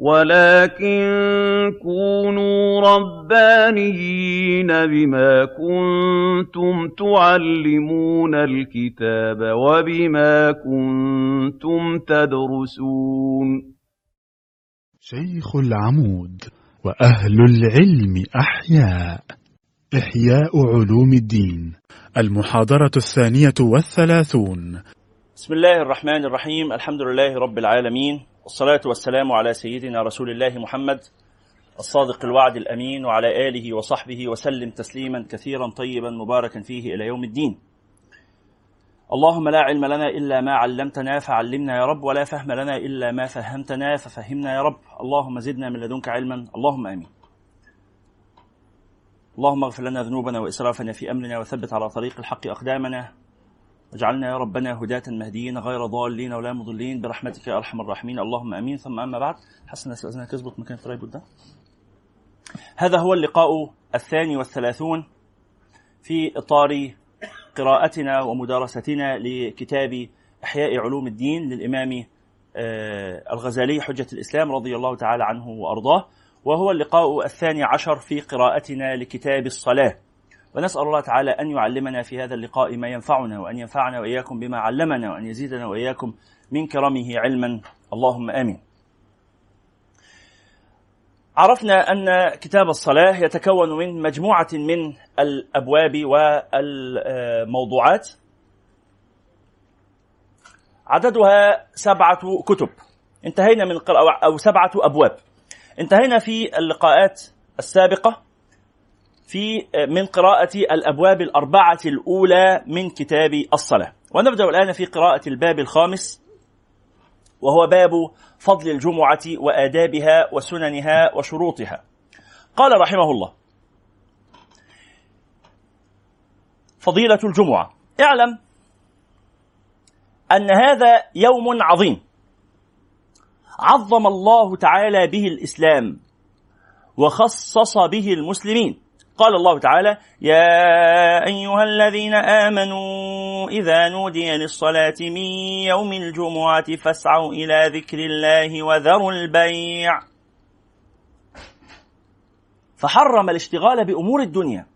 وَلَٰكِن كُونُوا رَبَّانِيِّينَ بِمَا كُنتُمْ تُعَلِّمُونَ الْكِتَابَ وَبِمَا كُنتُمْ تَدْرُسُونَ. شيخ العمود وأهل العلم أحياء. إحياء علوم الدين. المحاضرة الثانية والثلاثون. بسم الله الرحمن الرحيم. الحمد لله رب العالمين. والصلاة والسلام على سيدنا رسول الله محمد الصادق الوعد الأمين وعلى آله وصحبه وسلم تسليما كثيرا طيبا مباركا فيه إلى يوم الدين. اللهم لا علم لنا إلا ما علمتنا فعلمنا يا رب ولا فهم لنا إلا ما فهمتنا ففهمنا يا رب. اللهم زدنا من لدنك علما اللهم آمين. اللهم اغفر لنا ذنوبنا وإسرافنا في أمرنا وثبت على طريق الحق أقدامنا. واجعلنا يا ربنا هداة مهديين غير ضالين ولا مضلين برحمتك يا أرحم الراحمين. اللهم آمين. ثم أما بعد حسنا استاذنا تظبط مكان الترايبود ده هذا هو اللقاء الثاني والثلاثون في إطار قراءتنا ومدارستنا لكتاب إحياء علوم الدين للإمام الغزالي حجة الإسلام رضي الله تعالى عنه وأرضاه. وهو اللقاء الثاني عشر في قراءتنا لكتاب الصلاة. ونسأل الله تعالى أن يعلمنا في هذا اللقاء ما ينفعنا وأن ينفعنا وإياكم بما علمنا وأن يزيدنا وإياكم من كرمه علما. اللهم آمين. عرفنا أن كتاب الصلاة يتكون من مجموعة من الأبواب والموضوعات. عددها سبعة كتب. انتهينا من أو سبعة أبواب. انتهينا في اللقاءات السابقة. في من قراءة الأبواب الأربعة الأولى من كتاب الصلاة. ونبدأ الآن في قراءة الباب الخامس وهو باب فضل الجمعة وآدابها وسننها وشروطها. قال رحمه الله فضيلة الجمعة اعلم أن هذا يوم عظيم عظم الله تعالى به الإسلام وخصص به المسلمين قال الله تعالى يا أيها الذين آمنوا إذا نودي للصلاة من يوم الجمعة فاسعوا إلى ذكر الله وذروا البيع. فحرم الاشتغال بأمور الدنيا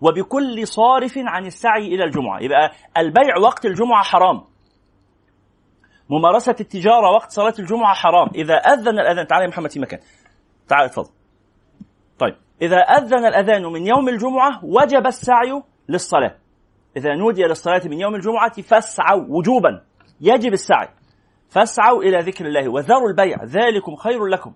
وبكل صارف عن السعي إلى الجمعة. يبقى البيع وقت الجمعة حرام. ممارسة التجارة وقت صلاة الجمعة حرام. إذا أذن الأذان تعالى يا محمد في مكان. تعال اتفضل. إذا أذن الأذان من يوم الجمعة وجب السعي للصلاة. إذا نودي للصلاة من يوم الجمعة فاسعوا وجوبا. يجب السعي. فاسعوا إلى ذكر الله وذروا البيع. ذلكم خير لكم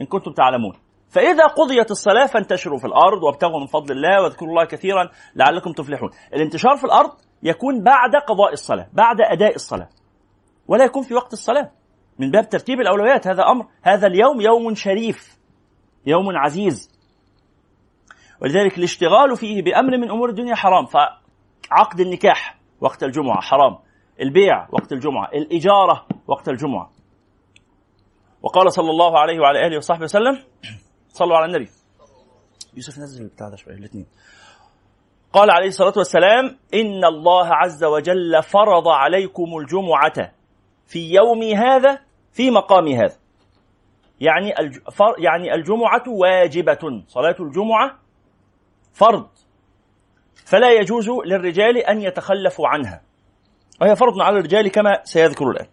إن كنتم تعلمون. فإذا قضيت الصلاة فانتشروا في الأرض وابتغوا من فضل الله واذكروا الله كثيرا لعلكم تفلحون. الانتشار في الأرض يكون بعد قضاء الصلاة بعد أداء الصلاة. ولا يكون في وقت الصلاة. من باب ترتيب الأولويات. هذا أمر. هذا اليوم يوم شريف يوم عزيز. ولذلك الاشتغال فيه بأمر من أمور الدنيا حرام. فعقد النكاح وقت الجمعة حرام. البيع وقت الجمعة. الإجارة وقت الجمعة. وقال صلى الله عليه وعلى آله وصحبه وسلم صلوا على النبي. يوسف نزل البتاع ده شوية الاثنين. قال عليه الصلاة والسلام إن الله عز وجل فرض عليكم الجمعة في يومي هذا في مقام هذا. يعني يعني الجمعة واجبة. صلاة الجمعة فرض. فلا يجوز للرجال أن يتخلفوا عنها. وهي فرض على الرجال كما سيذكر الآن.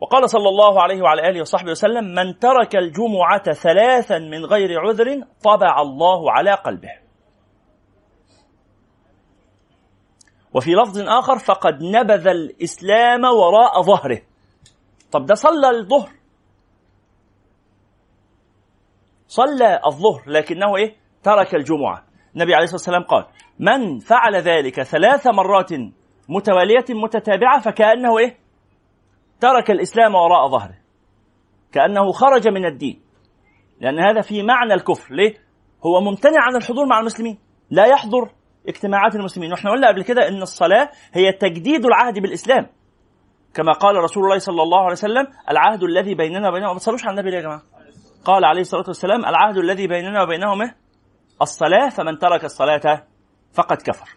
وقال صلى الله عليه وعلى آله وصحبه وسلم من ترك الجمعة ثلاثا من غير عذر طبع الله على قلبه. وفي لفظ آخر فقد نبذ الإسلام وراء ظهره. طب ده صلى الظهر. صلى الظهر لكنه إيه؟ ترك الجمعة. النبي عليه الصلاة والسلام قال من فعل ذلك ثلاث مرات متوالية متتابعة فكأنه إيه؟ ترك الإسلام وراء ظهره. كأنه خرج من الدين. لأن هذا في معنى الكفر. ليه؟ هو ممتنع عن الحضور مع المسلمين. لا يحضر اجتماعات المسلمين. وإحنا قلنا قبل كده إن الصلاة هي تجديد العهد بالإسلام. كما قال رسول الله صلى الله عليه وسلم العهد الذي بيننا وبينهم ما تصلوش على النبي يا جماعة؟ قال عليه الصلاة والسلام العهد الذي بيننا وبينهم الصلاة فمن ترك الصلاة فقد كفر.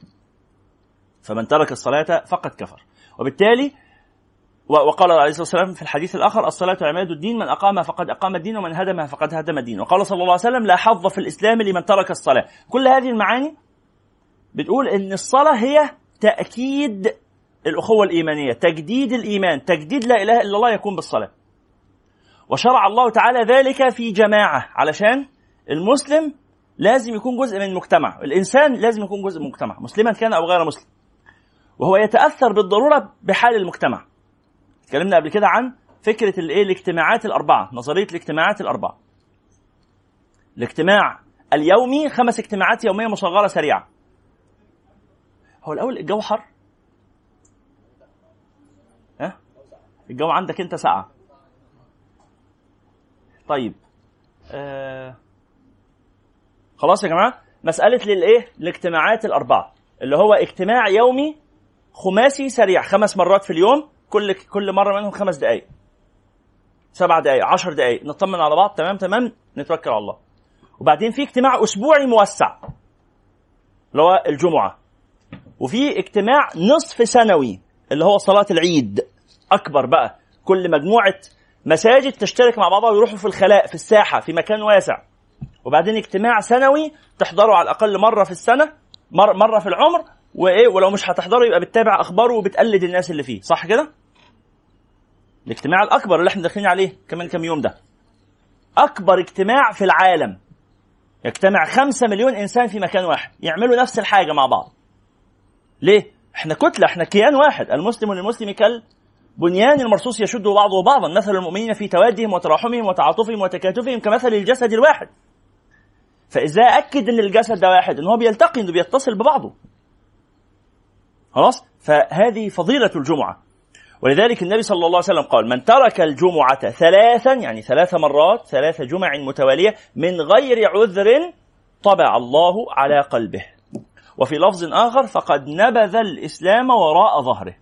فمن ترك الصلاة فقد كفر. وبالتالي وقال عليه الصلاة والسلام في الحديث الآخر الصلاة عماد الدين من اقامها فقد أقام الدين ومن هدمها فقد هدم الدين. وقال صلى الله عليه وسلم لا حظ في الإسلام لمن ترك الصلاة. كل هذه المعاني بتقول إن الصلاة هي تأكيد الأخوة الإيمانية تجديد الإيمان تجديد لا إله إلا الله يكون بالصلاة. وشرع الله تعالى ذلك في جماعة. علشان المسلم لازم يكون جزء من المجتمع. الإنسان لازم يكون جزء من المجتمع. مسلما كان أو غير مسلم. وهو يتأثر بالضرورة بحال المجتمع. اتكلمنا قبل كده عن فكرة الايه الاجتماعات الأربعة. نظرية الاجتماعات الأربعة. الاجتماع اليومي خمس اجتماعات يومية مصغرة سريعة. هو الأول الجو حر ها؟ الجو عندك أنت ساقعه طيب. آه خلاص يا جماعة مسألة للإيه؟ الاجتماعات الأربعة اللي هو اجتماع يومي خماسي سريع خمس مرات في اليوم كل كل مرة منهم خمس دقائق سبع دقائق عشر دقائق نطمن على بعض تمام تمام نتوكل على الله. وبعدين في اجتماع أسبوعي موسع اللي هو الجمعة وفي اجتماع نصف سنوي اللي هو صلاة العيد أكبر بقى كل مجموعة مساجد تشترك مع بعضها ويروحوا في الخلاء في الساحة في مكان واسع. وبعدين اجتماع سنوي تحضره على الأقل مرة في السنة مر مرة في العمر وإيه ولو مش هتحضره يبقى بتتابع أخباره وبتقلد الناس اللي فيه صح كده؟ الاجتماع الأكبر اللي إحنا داخلين عليه كمان كام يوم ده. أكبر اجتماع في العالم. يجتمع خمسة مليون إنسان في مكان واحد. يعملوا نفس الحاجة مع بعض. ليه؟ إحنا كتلة إحنا كيان واحد. المسلم للمسلم كال بنيان المرصوص يشد بعضه بعضا مثل المؤمنين في توادهم وتراحمهم وتعاطفهم وتكاتفهم كمثل الجسد الواحد. فإذا أكد إن الجسد ده واحد إن هو بيلتقي انه بيتصل ببعضه. خلاص؟ فهذه فضيلة الجمعة. ولذلك النبي صلى الله عليه وسلم قال من ترك الجمعة ثلاثا يعني ثلاث مرات ثلاث جمع متوالية من غير عذر طبع الله على قلبه. وفي لفظ آخر فقد نبذ الإسلام وراء ظهره.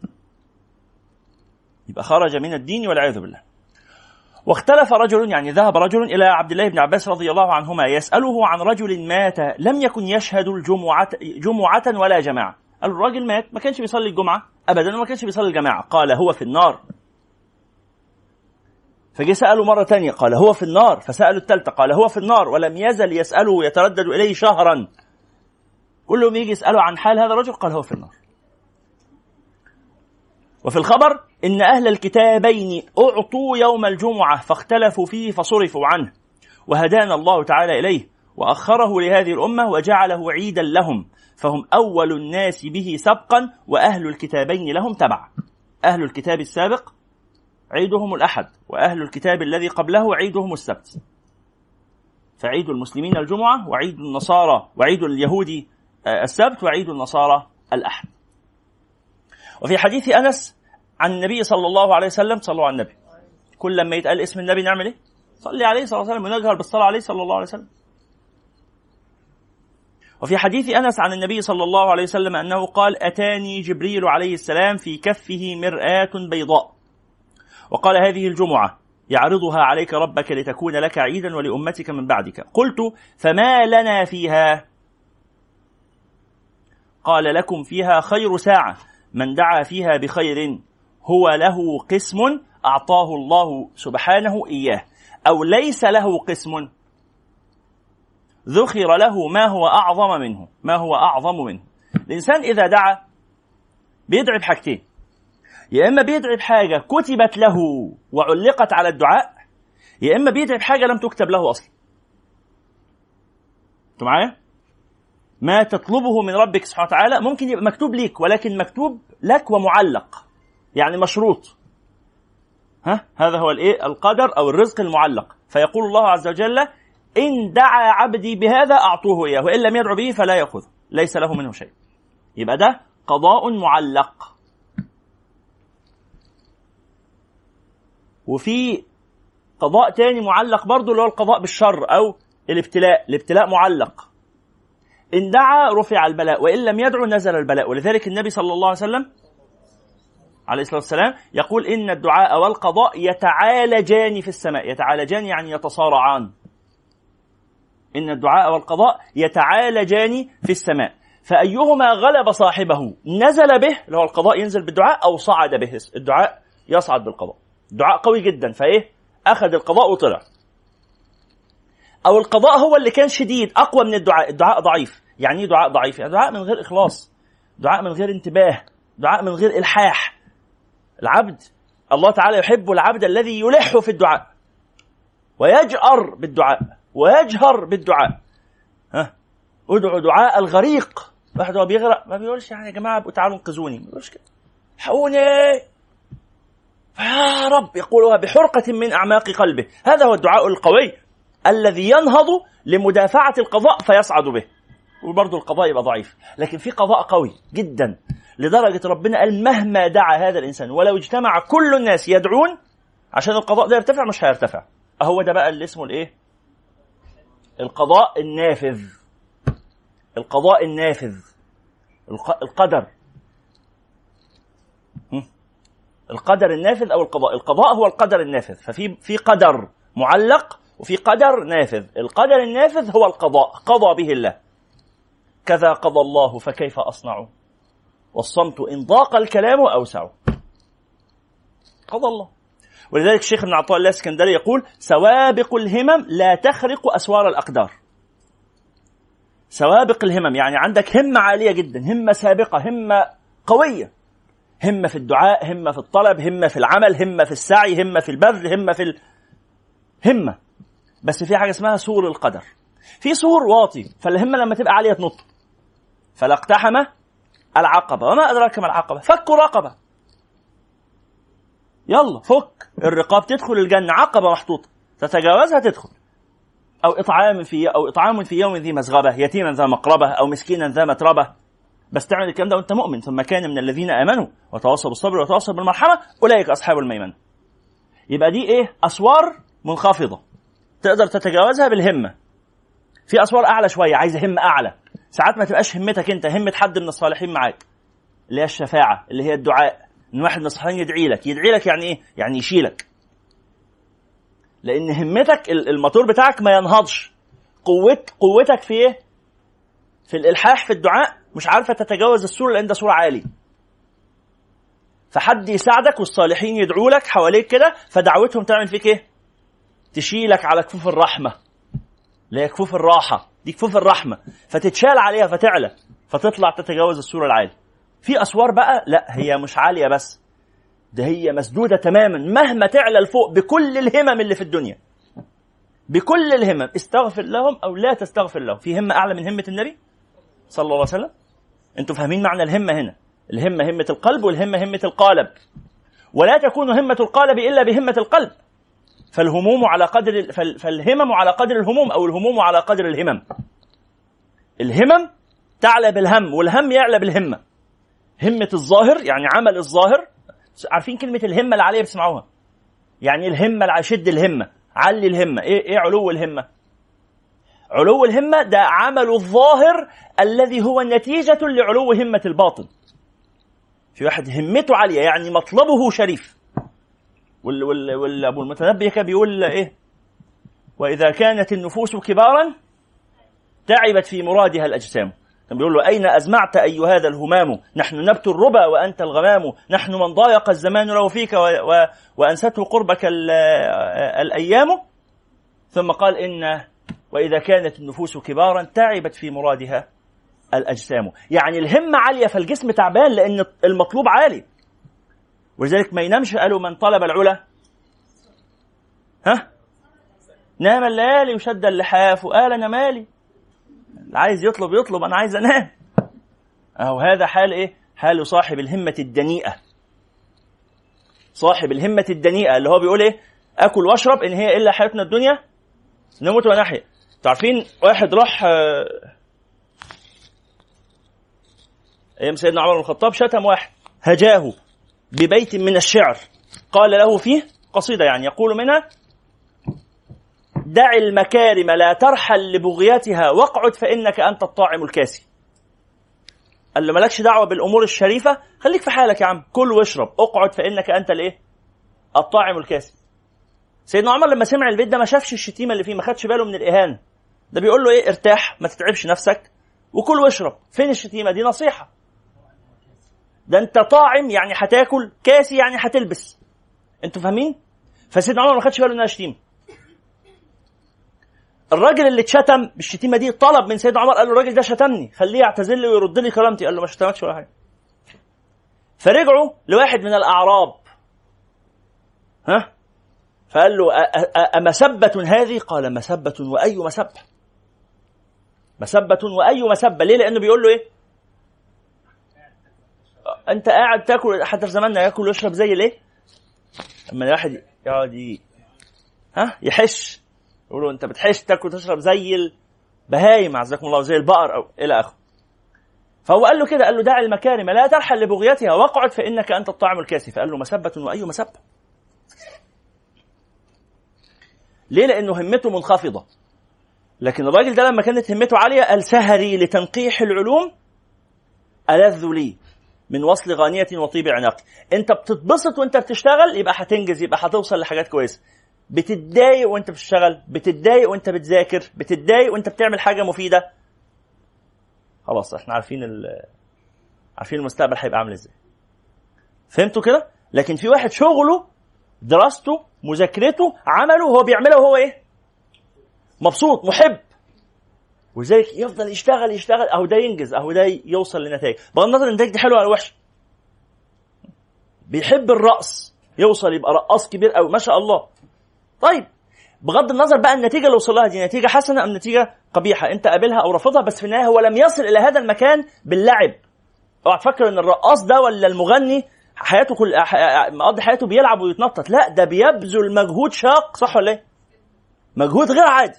يبقى خرج من الدين والعياذ بالله. واختلف رجل يعني ذهب رجل إلى عبد الله بن عباس رضي الله عنهما يسأله عن رجل مات لم يكن يشهد الجمعة جمعة ولا جماعة. قال الراجل مات ما كانش بيصلي الجمعة أبدا وما كانش بيصلي الجماعة. قال هو في النار. فجي سأله مرة تانية قال هو في النار؟ فسأله الثالثة قال هو في النار ولم يزل يسأله ويتردد إليه شهرا. كلهم يجي يسأله عن حال هذا الرجل قال هو في النار. وفي الخبر إن أهل الكتابين أعطوا يوم الجمعة فاختلفوا فيه فصرفوا عنه وهدانا الله تعالى إليه وأخره لهذه الأمة وجعله عيدا لهم فهم أول الناس به سبقا وأهل الكتابين لهم تبع أهل الكتاب السابق عيدهم الأحد وأهل الكتاب الذي قبله عيدهم السبت. فعيد المسلمين الجمعة وعيد النصارى وعيد اليهود آه، السبت وعيد النصارى الأحد. وفي حديث أنس عن النبي صلى الله عليه وسلم صلوا على النبي. كل لما يتقال اسم النبي نعمل إيه؟ صلي عليه صلى الله عليه وسلم ونجهر بالصلاة عليه صلى الله عليه وسلم. وفي حديث أنس عن النبي صلى الله عليه وسلم أنه قال أتاني جبريل عليه السلام في كفه مرآة بيضاء. وقال هذه الجمعة يعرضها عليك ربك لتكون لك عيدا ولأمتك من بعدك. قلت فما لنا فيها؟ قال لكم فيها خير ساعة. من دعا فيها بخير هو له قسم أعطاه الله سبحانه إياه. أو ليس له قسم. ذخر له ما هو أعظم منه. ما هو أعظم منه. الإنسان إذا دعا بيدعي بحاجتين. يا إما بيدعي بحاجة كتبت له وعلقت على الدعاء يا إما بيدعي بحاجة لم تكتب له أصلا. أنتوا معايا؟ ما تطلبه من ربك سبحانه وتعالى ممكن يبقى مكتوب ليك ولكن مكتوب لك ومعلق. يعني مشروط. ها؟ هذا هو الإيه؟ القدر أو الرزق المعلق. فيقول الله عز وجل إن دعا عبدي بهذا أعطوه إياه وإن لم يدعو به فلا يأخذه ليس له منه شيء. يبقى ده قضاء معلق. وفي قضاء تاني معلق برضه اللي هو القضاء بالشر أو الابتلاء. الابتلاء معلق. إن دعا رفع البلاء وإن لم يدعو نزل البلاء. ولذلك النبي صلى الله عليه وسلم عليه الصلاة والسلام يقول إن الدعاء والقضاء يتعالجان في السماء. يتعالجان يعني يتصارعان. إن الدعاء والقضاء يتعالجان في السماء. فأيهما غلب صاحبه؟ نزل به اللي هو القضاء ينزل بالدعاء أو صعد به. الدعاء يصعد بالقضاء. دعاء قوي جدا. فإيه؟ أخذ القضاء وطلع. أو القضاء هو اللي كان شديد أقوى من الدعاء. الدعاء ضعيف. يعني إيه دعاء ضعيف؟ يعني دعاء من غير إخلاص. دعاء من غير انتباه. دعاء من غير إلحاح. العبد الله تعالى يحب العبد الذي يلح في الدعاء ويجأر بالدعاء ويجهر بالدعاء. ها؟ ادعوا دعاء الغريق. واحد هو بيغرق ما بيقولش يعني يا جماعة تعالوا انقذوني. ما بيقولش كده. حقوني فيا رب يقولها بحرقة من أعماق قلبه. هذا هو الدعاء القوي الذي ينهض لمدافعة القضاء فيصعد به. وبرضه القضاء يبقى ضعيف لكن في قضاء قوي جدا. لدرجة ربنا قال مهما دعا هذا الإنسان ولو اجتمع كل الناس يدعون عشان القضاء ده يرتفع مش هيرتفع. أهو ده بقى اللي اسمه الإيه؟ القضاء النافذ. القضاء النافذ. القدر. القدر النافذ أو القضاء؟ القضاء هو القدر النافذ. ففي في قدر معلق وفي قدر نافذ. القدر النافذ هو القضاء. قضى به الله. كذا قضى الله فكيف أصنع؟ والصمت إن ضاق الكلام أوسع. قضى الله. ولذلك الشيخ ابن عطاء الله الإسكندري يقول سوابق الهمم لا تخرق أسوار الأقدار. سوابق الهمم يعني عندك همة عالية جدا همة سابقة همة قوية. همة في الدعاء همة في الطلب همة في العمل همة في السعي همة في البذل همة في ال... همة. بس في حاجة اسمها سور القدر. في سور واطي فالهمة لما تبقى عالية تنط. فلا اقتحم العقبة. وما أدراك ما العقبة. فك رقبة. يلا فك. الرقاب تدخل الجنة. عقبة محطوطة. تتجاوزها تدخل. أو إطعام في أو إطعام في يوم ذي مسغبة. يتيما ذا مقربة. أو مسكينا ذا متربة. بس تعمل الكلام ده وأنت مؤمن. ثم كان من الذين آمنوا. وتواصوا بالصبر وتواصوا بالمرحمة. أولئك أصحاب الميمنة. يبقى دي إيه؟ أسوار منخفضة. تقدر تتجاوزها بالهمة. في أسوار أعلى شوية. عايزه همة أعلى. ساعات ما تبقاش همتك انت همة حد من الصالحين معاك. اللي هي الشفاعة اللي هي الدعاء. إن واحد من الصالحين يدعي لك. يدعي لك يعني إيه؟ يعني يشيلك. لأن همتك الموتور بتاعك ما ينهضش. قوت قوتك في إيه؟ في الإلحاح في الدعاء. مش عارفة تتجاوز السور لأن ده سور عالي. فحد يساعدك والصالحين يدعوا لك حواليك كده فدعوتهم تعمل فيك إيه؟ تشيلك على كفوف الرحمة. اللي هي كفوف الراحة. دي كفوف الرحمة فتتشال عليها فتعلى فتطلع تتجاوز السور العالي. في أسوار بقى؟ لا هي مش عالية بس. ده هي مسدودة تماما مهما تعلى لفوق بكل الهمم اللي في الدنيا. بكل الهمم. استغفر لهم أو لا تستغفر لهم. في همة أعلى من همة النبي صلى الله عليه وسلم؟ أنتم فاهمين معنى الهمة هنا؟ الهمة همة القلب والهمة همة القالب. ولا تكون همة القالب إلا بهمة القلب. فالهموم على قدر فالهمم على قدر الهموم أو الهموم على قدر الهمم. الهمم تعلى بالهم والهم يعلى بالهمة. همة الظاهر يعني عمل الظاهر. عارفين كلمة الهمة اللي عليها بتسمعوها؟ يعني الهمة شد الهمة علي الهمة. إيه إيه علو الهمة؟ علو الهمة ده عمل الظاهر الذي هو نتيجة لعلو همة الباطن. في واحد همته عالية يعني مطلبه شريف. وال وال وال أبو المتنبي كان بيقول إيه؟ وإذا كانت النفوس كبارا تعبت في مرادها الأجسام. كان بيقول له أين أزمعت أي هذا الهمام؟ نحن نبت الربا وأنت الغمام. نحن من ضايق الزمان لو فيك و و وأنسته قربك الأيام. ثم قال إن وإذا كانت النفوس كبارا تعبت في مرادها الأجسام. يعني الهمة عالية فالجسم تعبان لأن المطلوب عالي. ولذلك ما ينامش قالوا من طلب العلا. ها؟ نام الليالي وشد اللحاف وقال مالي. اللي عايز يطلب يطلب أنا عايز أنام. أهو هذا حال إيه؟ حال صاحب الهمة الدنيئة. صاحب الهمة الدنيئة اللي هو بيقول إيه؟ أكل وأشرب إن هي إلا حياتنا الدنيا. نموت ونحيا. تعرفين واحد راح آه، أيام سيدنا عمر بن الخطاب شتم واحد هجاه. ببيت من الشعر. قال له فيه قصيدة يعني يقول منها دع المكارم لا ترحل لبغيتها واقعد فإنك أنت الطاعم الكاسي. قال له مالكش دعوة بالأمور الشريفة؟ خليك في حالك يا عم كل واشرب اقعد فإنك أنت الإيه؟ الطاعم الكاسي. سيدنا عمر لما سمع البيت ده ما شافش الشتيمة اللي فيه ما خدش باله من الإهانة. ده بيقول له إيه؟ ارتاح ما تتعبش نفسك وكل واشرب فين الشتيمة؟ دي نصيحة. ده انت طاعم يعني هتاكل كاسي يعني هتلبس. أنتوا فاهمين؟ فسيدنا عمر ما خدش باله إنها شتيمة. الراجل اللي اتشتم بالشتيمة دي طلب من سيدنا عمر قال له الراجل ده شتمني خليه يعتذر لي ويرد لي كرامتي قال له ما شتمكش ولا حاجة. فرجعوا لواحد من الأعراب. ها؟ فقال له أمسبة هذه؟ قال مسبة وأي مسبة. مسبة وأي مسبة. ليه؟ لأنه بيقول له إيه؟ أنت قاعد تاكل حتى في زماننا ياكل ويشرب زي ليه؟ لما الواحد يقعد ي... ها؟ يحش. يقول له أنت بتحش تاكل وتشرب زي البهايم عزكم الله زي البقر أو إلى آخره. فهو قال له كده قال له دع المكارم لا ترحل لبغيتها واقعد فإنك أنت الطعام الكاسي. فقال له مسبة وأي مسبة؟ ليه؟ لأنه همته منخفضة. لكن الراجل ده لما كانت همته عالية قال سهري لتنقيح العلوم ألذ لي. من وصل غانية وطيب عناق. انت بتتبسط وانت بتشتغل يبقى هتنجز يبقى هتوصل لحاجات كويسة. بتتضايق وانت بتشتغل بتتضايق وانت بتذاكر بتتضايق وانت بتعمل حاجة مفيدة. خلاص إحنا عارفين ال... عارفين المستقبل هيبقى عامل إزاي. فهمتوا كده؟ لكن في واحد شغله دراسته مذاكرته عمله هو بيعمله وهو إيه؟ مبسوط محب. ولذلك يفضل يشتغل يشتغل. أهو ده ينجز أهو ده يوصل لنتائج بغض النظر النتائج دي حلوة ولا وحشة. بيحب الرقص يوصل يبقى رقاص كبير قوي ما شاء الله. طيب بغض النظر بقى النتيجة اللي وصل لها دي نتيجة حسنة أم نتيجة قبيحة؟ أنت قابلها أو رفضها بس في النهاية هو لم يصل إلى هذا المكان باللعب. أوعى تفكر إن الرقاص ده ولا المغني حياته كل مقضي حياته بيلعب ويتنطط. لا ده بيبذل مجهود شاق صح ولا إيه؟ مجهود غير عادي.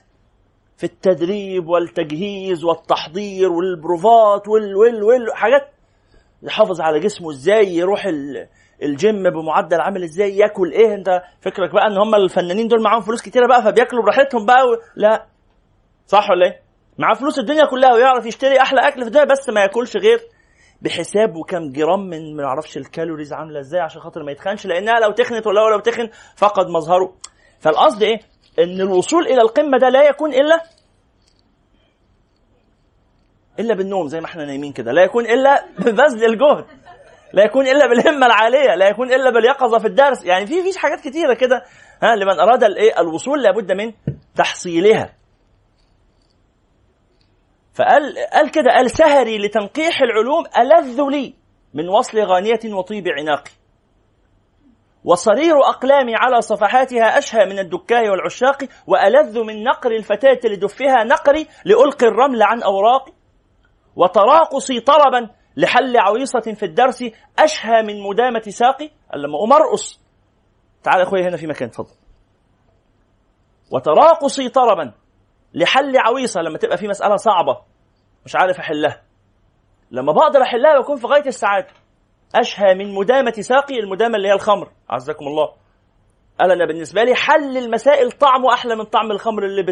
في التدريب والتجهيز والتحضير والبروفات وال وال وال حاجات يحافظ على جسمه إزاي يروح الجيم بمعدل عامل إزاي ياكل إيه انت فكرك بقى ان هم الفنانين دول معاهم فلوس كتيرة بقى فبياكلوا براحتهم بقى و... لا. صح ولا إيه؟ معاه فلوس الدنيا كلها ويعرف يشتري أحلى اكل في الدنيا بس ما ياكلش غير بحساب وكم جرام من ما أعرفش ال calories عاملة إزاي عشان خاطر ما يتخنش لانها لو تخنت ولا لو تخن فقد مظهره. فالقصد إيه؟ ان الوصول إلى القمة ده لا يكون إلا إلا بالنوم زي ما إحنا نايمين كده لا يكون إلا ببذل الجهد لا يكون إلا بالهمة العالية لا يكون إلا باليقظة في الدرس يعني في في حاجات كتيرة كده. ها لمن أراد الإيه؟ الوصول لابد من تحصيلها. فقال قال كده قال سهري لتنقيح العلوم ألذ لي من وصل غانية وطيب عناقي. وصرير أقلامي على صفحاتها أشهى من الدكاء والعشاق وألذ من نقر الفتاة لدفها نقري لألقي الرمل عن أوراقي. وتراقصي طربا لحل عويصة في الدرس أشهى من مدامة ساقي. لما أقوم أرقص تعال أخوي هنا في مكان تفضل. وتراقصي طربا لحل عويصة. لما تبقى في مسألة صعبة مش عارف أحلها. لما بقدر أحلها بكون في غاية السعادة. أشهى من مدامة ساقي المدامة اللي هي الخمر. عزكم الله. قال أنا بالنسبة لي حل المسائل طعمه أحلى من طعم الخمر اللي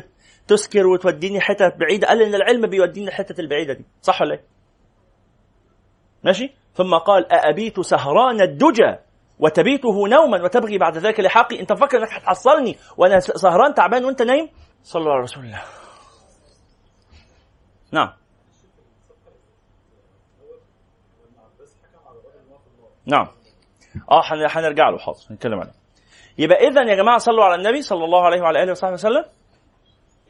بتسكر وتوديني حتت بعيدة. قال إن العلم بيوديني الحتة البعيدة دي. صح ولا إيه؟ ماشي؟ ثم قال أأبيت سهران الدجى وتبيته نوما وتبغي بعد ذلك لحاقي؟ أنت فاكر إنك هتحصلني وأنا سهران تعبان وأنت نايم؟ الله على رسول الله نعم. نعم. آه هنرجع له. حاضر. نتكلم عليه. يبقى اذا يا جماعة صلوا على النبي صلى الله عليه وعلى آله وصحبه وسلم.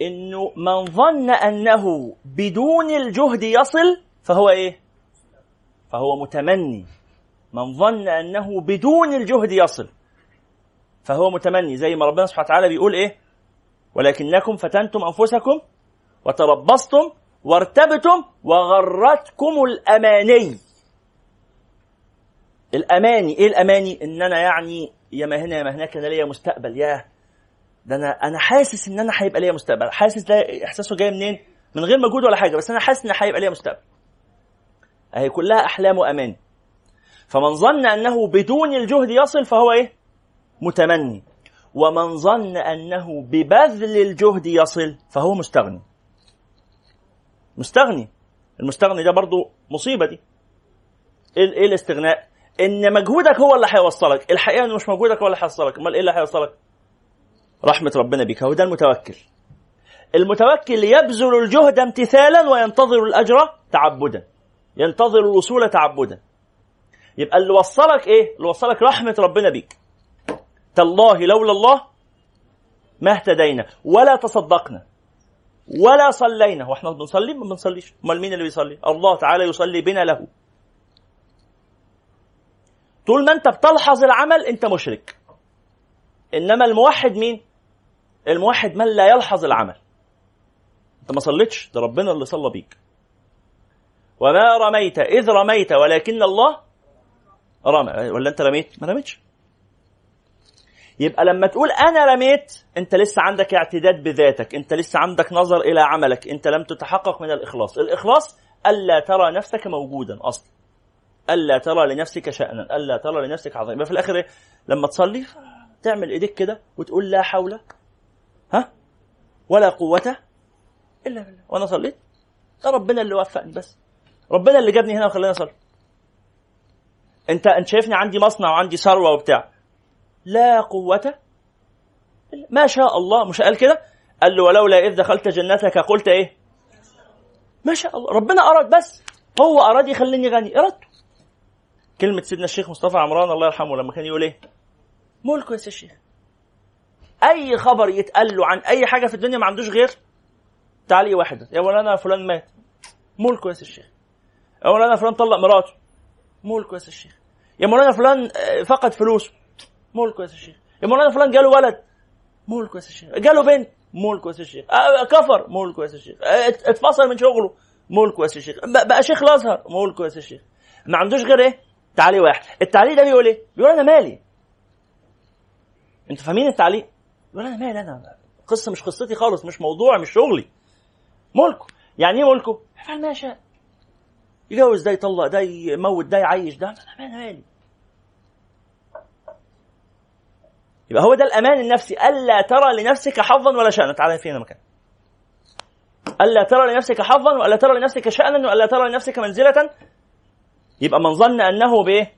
إنه من ظن أنه بدون الجهد يصل فهو إيه؟ فهو متمني. من ظن أنه بدون الجهد يصل فهو متمني. زي ما ربنا سبحانه وتعالى بيقول إيه؟ ولكنكم فتنتم أنفسكم وتربصتم وارتبتم وغرتكم الأماني. الأماني إيه الأماني؟ ان أنا يعني يا ما هنا يا ما هناك أنا ليا مستقبل. يا ده أنا أنا حاسس إن أنا هيبقى ليا مستقبل. حاسس ده إحساسه جاي منين؟ من غير مجهود ولا حاجة بس أنا حاسس إن هيبقى ليا مستقبل. أهي كلها أحلام واماني فمن ظن أنه بدون الجهد يصل فهو إيه؟ متمني. ومن ظن أنه ببذل الجهد يصل فهو مستغني. مستغني. المستغني ده برضو مصيبة دي. إيه, إيه الاستغناء؟ إن مجهودك هو اللي هيوصلك. الحقيقة إنه مش مجهودك هو اللي هيوصلك. أمال إيه اللي هيوصلك؟ رحمة ربنا بك هو ده المتوكل. المتوكل يبذل الجهد امتثالا وينتظر الأجر تعبدا. ينتظر الوصول تعبدا. يبقى اللي وصلك إيه؟ اللي وصلك رحمة ربنا بيك. تالله لولا الله ما اهتدينا ولا تصدقنا ولا صلينا. وإحنا بنصلي ما بنصليش؟ أمال مين اللي بيصلي؟ الله تعالى يصلي بنا له. طول ما أنت بتلحظ العمل أنت مشرك. إنما الموحد مين؟ الموحد من لا يلحظ العمل. أنت ما صليتش؟ ده ربنا اللي صلى بيك. وما رميت؟ إذ رميت ولكن الله رمى. ولا أنت رميت؟ ما رميتش. يبقى لما تقول أنا رميت أنت لسه عندك اعتداد بذاتك. أنت لسه عندك نظر إلى عملك. أنت لم تتحقق من الإخلاص. الإخلاص ألا ترى نفسك موجودا أصلا. ألا ترى لنفسك شانا. ألا ترى لنفسك عظيما. يبقى في الآخر إيه؟ لما تصلي تعمل إيديك كده وتقول لا حول ها؟ ولا قوة إلا بالله. وأنا صليت. ده ربنا اللي وفقني بس. ربنا اللي جابني هنا وخلاني أصلي. انت أنت شايفني عندي مصنع وعندي ثروة وبتاع. لا قوة ما شاء الله. مش قال كده؟ قال له ولولا إذ دخلت جنتك قلت إيه؟ ما شاء الله. ربنا أراد بس. هو أراد يخليني غني. إرادته كلمة سيدنا الشيخ مصطفى عمران الله يرحمه لما كان يقول إيه؟ ملكه يا الشيخ. أي خبر يتقال له عن أي حاجة في الدنيا ما عندوش غير تعليق واحدة يا مولانا فلان مات. ملكه يا الشيخ. يا مولانا فلان طلق مراته. ملكه يا الشيخ. يا مولانا فلان فقد فلوسه ملك يا الشيخ. يا مولانا فلان جاله ولد. ملك يا الشيخ. جاله بنت. ملك يا الشيخ. آه، كفر. ملك يا الشيخ. آه، اتفصل من شغله. ملك يا الشيخ. بقى شيخ الأزهر. ملك يا الشيخ. ما عندوش غير إيه؟ تعليق واحد. التعليق ده بيقول إيه؟ بيقول أنا مالي. أنتوا فاهمين التعليق؟ أنا مالي أنا قصة مش قصتي خالص مش موضوع مش شغلي. ملكه. يعني إيه ملكه؟ يفعل ما يشاء يجوز ده يطلق ده يموت ده يعيش ده. أنا مالي. يبقى هو ده الأمان النفسي. ألا ترى لنفسك حظا ولا شانا. تعالى فينا مكان. ألا ترى لنفسك حظا وألا ترى لنفسك شانا وألا ترى لنفسك منزلة. يبقى من ظن أنه بإيه؟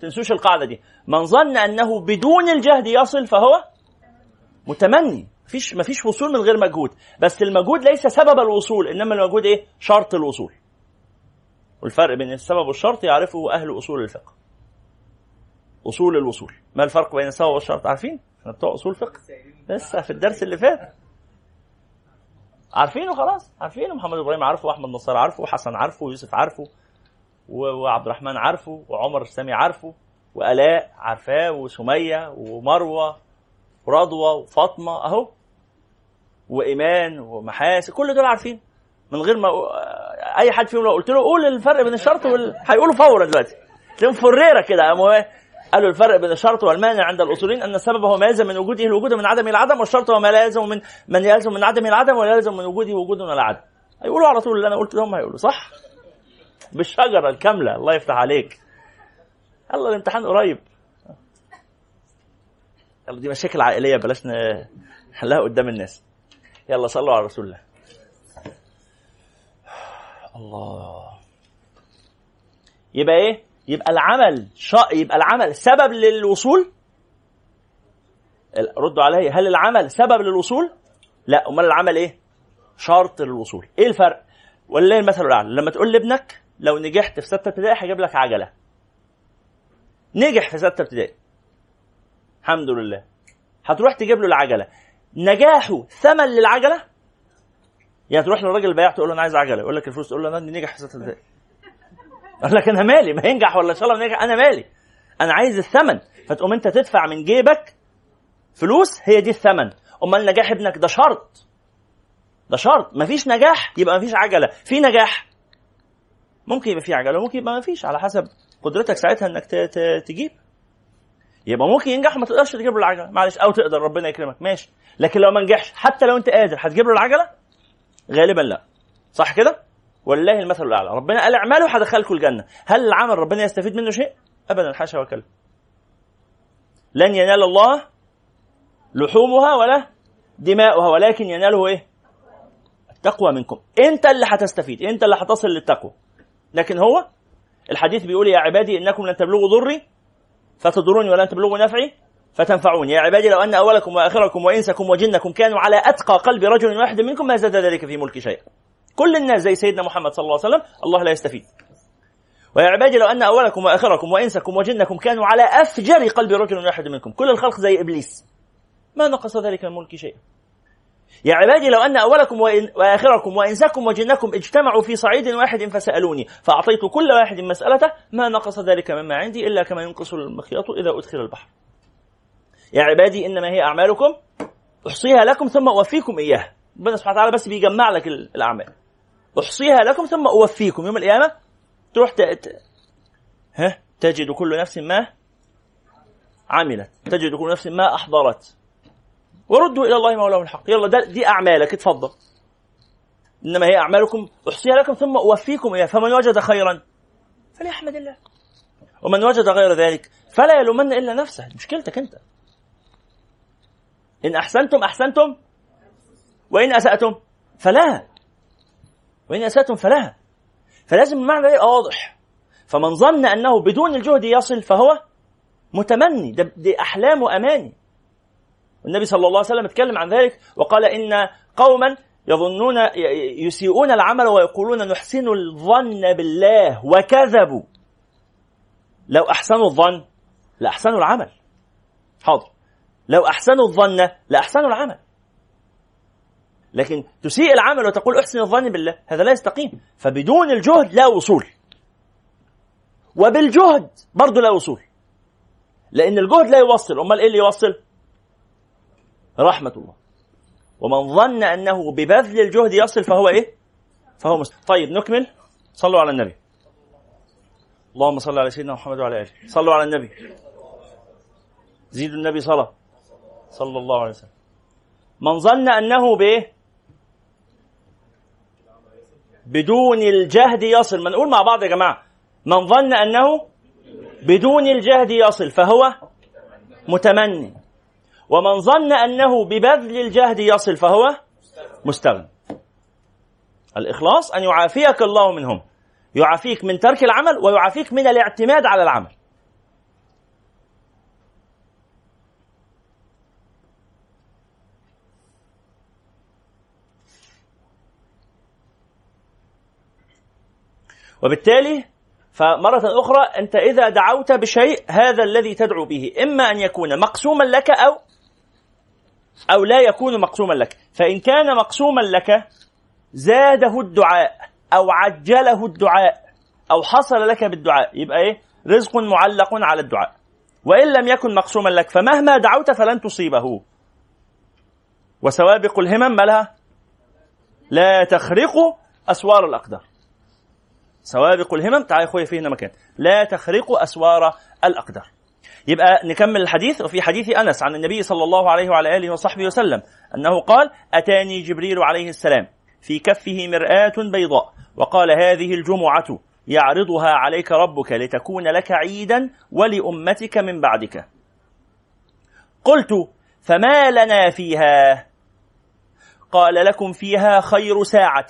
تنسوش القاعدة دي. من ظن أنه بدون الجهد يصل فهو متمني. مفيش مفيش وصول من غير مجهود. بس المجهود ليس سبب الوصول إنما المجهود إيه؟ شرط الوصول. والفرق بين السبب والشرط يعرفه أهل أصول الفقه. أصول الوصول. ما الفرق بين السبب والشرط؟ عارفين؟ إحنا بتوع أصول فقه. لسه في الدرس اللي فات. عارفينه خلاص؟ عارفينه. محمد إبراهيم عارفه واحمد نصار عارفه وحسن عارفه ويوسف عارفه وعبد الرحمن عارفه وعمر سامي عارفه. وألاء عارفاه وسمية ومروة ورضوى وفاطمة أهو وإيمان ومحاسن كل دول عارفين. من غير ما أي حد فيهم لو قلت له قول الفرق بين الشرط وال... هيقولوا فورا دلوقتي. تلاقيهم فريرة كده قالوا الفرق بين الشرط والمانع عند الاصوليين أن السبب هو ما يلزم من وجوده الوجود ومن عدمه العدم والشرط هو ما لا يلزم من من يلزم من عدمه العدم ولا يلزم من وجوده وجود ولا عدم هيقولوا على طول اللي أنا قلت لهم هيقولوا صح؟ بالشجرة الكاملة الله يفتح عليك. يلا الامتحان قريب. يلا دي مشاكل عائلية بلاش نحلها قدام الناس. يلا صلوا على رسول الله. الله. يبقى إيه؟ يبقى العمل شا... يبقى العمل سبب للوصول؟ ردوا علي هل العمل سبب للوصول؟ لا. أمال العمل إيه؟ شرط للوصول. إيه الفرق؟ ولله المثل الأعلى. لما تقول لابنك لو نجحت في ستة ابتدائي هجيب لك عجلة. نجح في سته ابتدائي. الحمد لله. هتروح تجيب له العجلة. نجاحه ثمن للعجلة؟ يعني تروح للراجل البياع تقول له أنا عايز عجلة. يقول لك الفلوس تقول له أنا نجح في سته ابتدائي. يقول لك أنا مالي. ما ينجح ولا إن شاء الله ينجح أنا مالي. أنا عايز الثمن. فتقوم أنت تدفع من جيبك فلوس هي دي الثمن. أمال نجاح ابنك ده شرط. ده شرط. مفيش نجاح يبقى مفيش عجلة. في نجاح؟ ممكن يبقى في عجلة وممكن يبقى مفيش على حسب قدرتك ساعتها إنك تجيب. يبقى ممكن ينجح وما تقدرش تجيب له العجلة. معلش أو تقدر ربنا يكرمك. ماشي. لكن لو ما نجحش حتى لو أنت قادر هتجيب له العجلة؟ غالبا لا. صح كده؟ ولله المثل الأعلى. ربنا قال اعملوا هدخلكم الجنة. هل العمل ربنا يستفيد منه شيء؟ ابدا حاشا وكلا لن ينال الله لحومها ولا دماؤها ولكن يناله إيه؟ التقوى منكم. أنت اللي هتستفيد. أنت اللي هتصل للتقوى. لكن هو الحديث بيقول يا عبادي إنكم لن تبلغوا ضري فتضروني ولن تبلغوا نفعي فتنفعوني. يا عبادي لو أن أولكم وآخركم وإنسكم وجنكم كانوا على أتقى قلب رجل واحد منكم ما زاد ذلك في ملك شيئا. كل الناس زي سيدنا محمد صلى الله عليه وسلم الله لا يستفيد. ويا عبادي لو أن أولكم وآخركم وإنسكم وجنكم كانوا على أفجر قلب رجل واحد منكم. كل الخلق زي إبليس. ما نقص ذلك من ملك شيئا. يا عبادي لو أن أولكم وآخركم وإنسكم وجنكم اجتمعوا في صعيد واحد فسألوني فأعطيت كل واحد مسألته ما نقص ذلك مما عندي إلا كما ينقص المخيط إذا أدخل البحر. يا عبادي إنما هي أعمالكم أحصيها لكم ثم أوفيكم إياها. ربنا سبحانه وتعالى بس بيجمع لك الأعمال. أحصيها لكم ثم أوفيكم. يوم القيامة تروح ت... ها؟ تجد كل نفس ما عملت. تجد كل نفس ما أحضرت. وردوا إلى الله مولاهم الحق. يلا ده دي أعمالك اتفضل. إنما هي أعمالكم أحصيها لكم ثم أوفيكم إياها. فمن وجد خيرا فليحمد الله. ومن وجد غير ذلك فلا يلومن إلا نفسه. مشكلتك أنت. إن أحسنتم أحسنتم. وإن أسأتم فلها وإن أسأتم فلها فلازم المعنى ده يبقى واضح. فمن ظن أنه بدون الجهد يصل فهو متمني. ده دي أحلام وأماني. والنبي صلى الله عليه وسلم اتكلم عن ذلك وقال إن قوما يظنون يسيئون العمل ويقولون نحسن الظن بالله وكذبوا. لو أحسنوا الظن لأحسنوا العمل. حاضر. لو أحسنوا الظن لأحسنوا العمل. لكن تسيء العمل وتقول أحسن الظن بالله هذا لا يستقيم. فبدون الجهد لا وصول. وبالجهد برضه لا وصول. لأن الجهد لا يوصل. أمال إيه اللي يوصل؟ رحمة الله. ومن ظن أنه ببذل الجهد يصل فهو إيه؟ فهو مسلم. طيب نكمل. صلوا على النبي. اللهم صل على سيدنا محمد وعلى آله. صلوا على النبي. زيدوا النبي صلاة. صلى الله عليه وسلم. من ظن أنه بإيه؟ بدون الجهد يصل. ما نقول مع بعض يا جماعة. من ظن أنه بدون الجهد يصل فهو متمني. ومن ظن أنه ببذل الجهد يصل فهو مستغني الإخلاص أن يعافيك الله منهم. يعافيك من ترك العمل ويعافيك من الاعتماد على العمل. وبالتالي فمرة أخرى أنت إذا دعوت بشيء هذا الذي تدعو به إما أن يكون مقسوما لك أو أو لا يكون مقسوما لك. فإن كان مقسوما لك زاده الدعاء أو عجله الدعاء أو حصل لك بالدعاء. يبقى إيه؟ رزق معلق على الدعاء. وإن لم يكن مقسوما لك فمهما دعوت فلن تصيبه. وسوابق الهمم مالها لا تخرق أسوار الأقدار. سوابق الهمم تعال يا أخويا في هنا مكان. لا تخرق أسوار الأقدار. يبقى نكمل الحديث وفي حديث أنس عن النبي صلى الله عليه وعلى آله وصحبه وسلم أنه قال: أتاني جبريل عليه السلام في كفه مرآة بيضاء وقال هذه الجمعة يعرضها عليك ربك لتكون لك عيدا ولأمتك من بعدك. قلت: فما لنا فيها؟ قال لكم فيها خير ساعة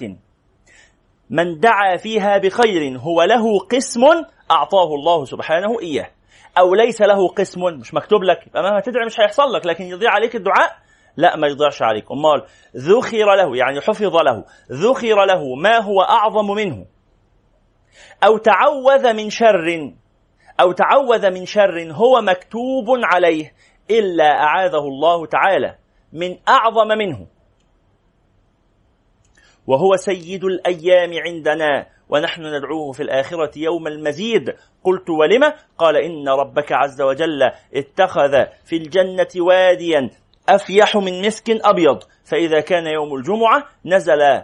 من دعا فيها بخير هو له قسم أعطاه الله سبحانه إياه أو ليس له قسم مش مكتوب لك. يبقى مهما تدعي مش هيحصل لك لكن يضيع عليك الدعاء؟ لا ما يضيعش عليك. أمال ذخر له يعني حفظ له. ذخر له ما هو أعظم منه؟ أو تعوذ من شر أو تعوذ من شر هو مكتوب عليه إلا أعاذه الله تعالى من أعظم منه. وهو سيد الأيام عندنا ونحن ندعوه في الآخرة يوم المزيد. قلت ولم؟ قال إن ربك عز وجل اتخذ في الجنة واديا أفيح من مسك أبيض. فإذا كان يوم الجمعة نزل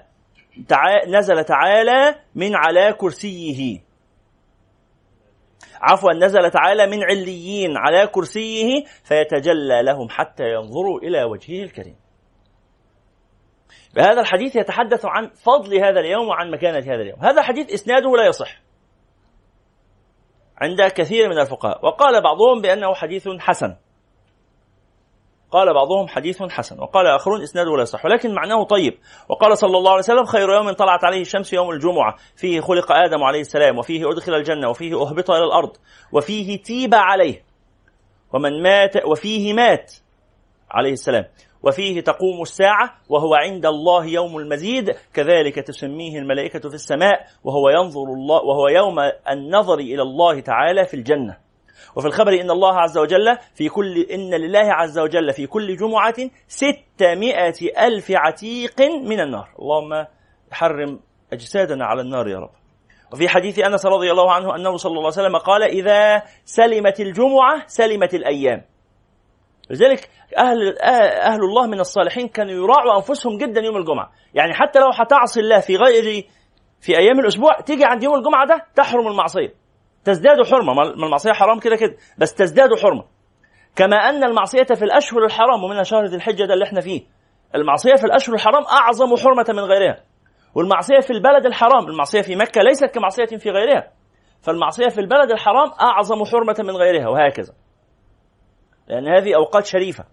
تعا نزل تعالى من على كرسيه. عفوا نزل تعالى من عليين على كرسيه فيتجلى لهم حتى ينظروا إلى وجهه الكريم. بهذا الحديث يتحدث عن فضل هذا اليوم وعن مكانة هذا اليوم. هذا الحديث إسناده لا يصح عند كثير من الفقهاء. وقال بعضهم بأنه حديث حسن. قال بعضهم حديث حسن. وقال آخرون إسناده لا يصح. ولكن معناه طيب. وقال صلى الله عليه وسلم خير يوم طلعت عليه الشمس يوم الجمعة. فيه خلق آدم عليه السلام. وفيه أدخل الجنة. وفيه أهبط إلى الأرض. وفيه تيب عليه. ومن مات وفيه مات عليه السلام. وفيه تقوم الساعة وهو عند الله يوم المزيد كذلك تسميه الملائكة في السماء وهو ينظر الله وهو يوم النظر إلى الله تعالى في الجنة. وفي الخبر إن الله عز وجل في كل إن لله عز وجل في كل جمعة ستمائة ألف عتيق من النار. اللهم حرم أجسادنا على النار يا رب. وفي حديث أنس رضي الله عنه أنه صلى الله عليه وسلم قال إذا سلمت الجمعة سلمت الأيام. لذلك أهل, أهل الله من الصالحين كانوا يراعوا أنفسهم جدا يوم الجمعة. يعني حتى لو هتعصي الله في غير في أيام الأسبوع تيجي عند يوم الجمعة ده تحرم المعصية. تزداد حرمة. ما المعصية حرام كده كده بس تزداد حرمة. كما أن المعصية في الأشهر الحرام ومنها شهر ذي الحجة ده اللي إحنا فيه. المعصية في الأشهر الحرام أعظم حرمة من غيرها. والمعصية في البلد الحرام المعصية في مكة ليست كمعصية في غيرها. فالمعصية في البلد الحرام أعظم حرمة من غيرها وهكذا. لأن هذه أوقات شريفة.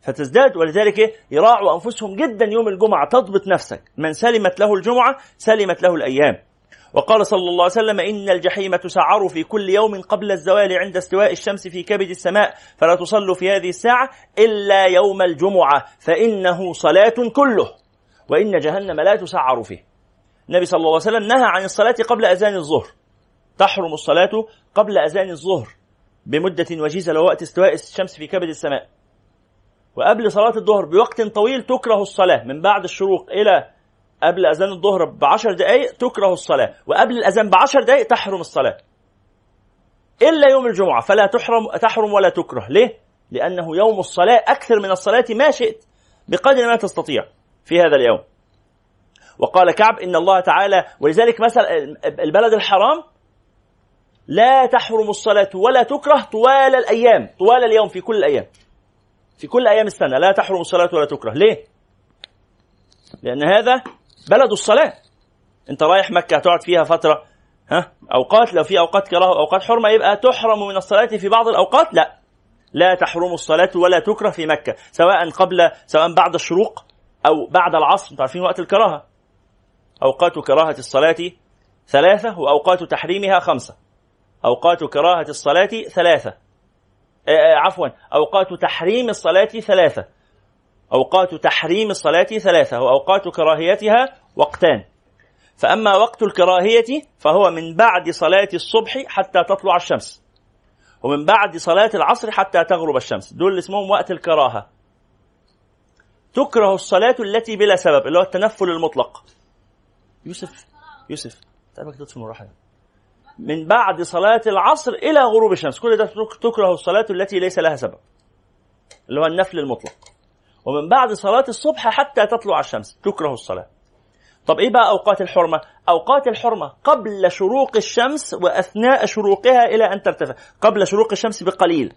فتزداد ولذلك؟ يراعوا أنفسهم جدا يوم الجمعة تضبط نفسك. من سلمت له الجمعة سلمت له الأيام. وقال صلى الله عليه وسلم إن الجحيم تسعر في كل يوم قبل الزوال عند استواء الشمس في كبد السماء فلا تصلوا في هذه الساعة إلا يوم الجمعة فإنه صلاة كله. وإن جهنم لا تسعر فيه. النبي صلى الله عليه وسلم نهى عن الصلاة قبل أذان الظهر. تحرم الصلاة قبل أذان الظهر. بمدة وجيزة لو وقت استواء الشمس في كبد السماء. وقبل صلاة الظهر بوقت طويل تكره الصلاة. من بعد الشروق إلى قبل أذان الظهر بعشر دقائق تكره الصلاة. وقبل الأذان بعشر دقائق تحرم الصلاة. إلا يوم الجمعة فلا تحرم تحرم ولا تكره. ليه؟ لأنه يوم الصلاة أكثر من الصلاة ما شئت بقدر ما تستطيع في هذا اليوم. وقال كعب إن الله تعالى ولذلك مثلا البلد الحرام لا تحرم الصلاة ولا تكره طوال الأيام طوال اليوم في كل الأيام. في كل أيام السنة لا تحرم الصلاة ولا تكره. ليه؟ لأن هذا بلد الصلاة. أنت رايح مكة هتقعد فيها فترة ها؟ أوقات لو في أوقات كراهة وأوقات حرمة يبقى تحرم من الصلاة في بعض الأوقات؟ لا. لا تحرم الصلاة ولا تكره في مكة سواء قبل سواء بعد الشروق أو بعد العصر. أنتم عارفين وقت الكراهة؟ أوقات كراهة الصلاة ثلاثة وأوقات تحريمها خمسة. أوقات كراهة الصلاة ثلاثة. آه، آه، عفوا أوقات تحريم الصلاة ثلاثة. أوقات تحريم الصلاة ثلاثة وأوقات كراهيتها وقتان. فأما وقت الكراهية فهو من بعد صلاة الصبح حتى تطلع الشمس. ومن بعد صلاة العصر حتى تغرب الشمس. دول اسمهم وقت الكراهة. تكره الصلاة التي بلا سبب اللي هو التنفل المطلق. يوسف يوسف تعبك تطفي المروحة من بعد صلاة العصر إلى غروب الشمس كل ده تكره الصلاة التي ليس لها سبب اللي هو النفل المطلق ومن بعد صلاة الصبح حتى تطلع الشمس تكره الصلاة طب إيه بقى أوقات الحرمة؟ أوقات الحرمة قبل شروق الشمس وأثناء شروقها إلى أن ترتفع، قبل شروق الشمس بقليل.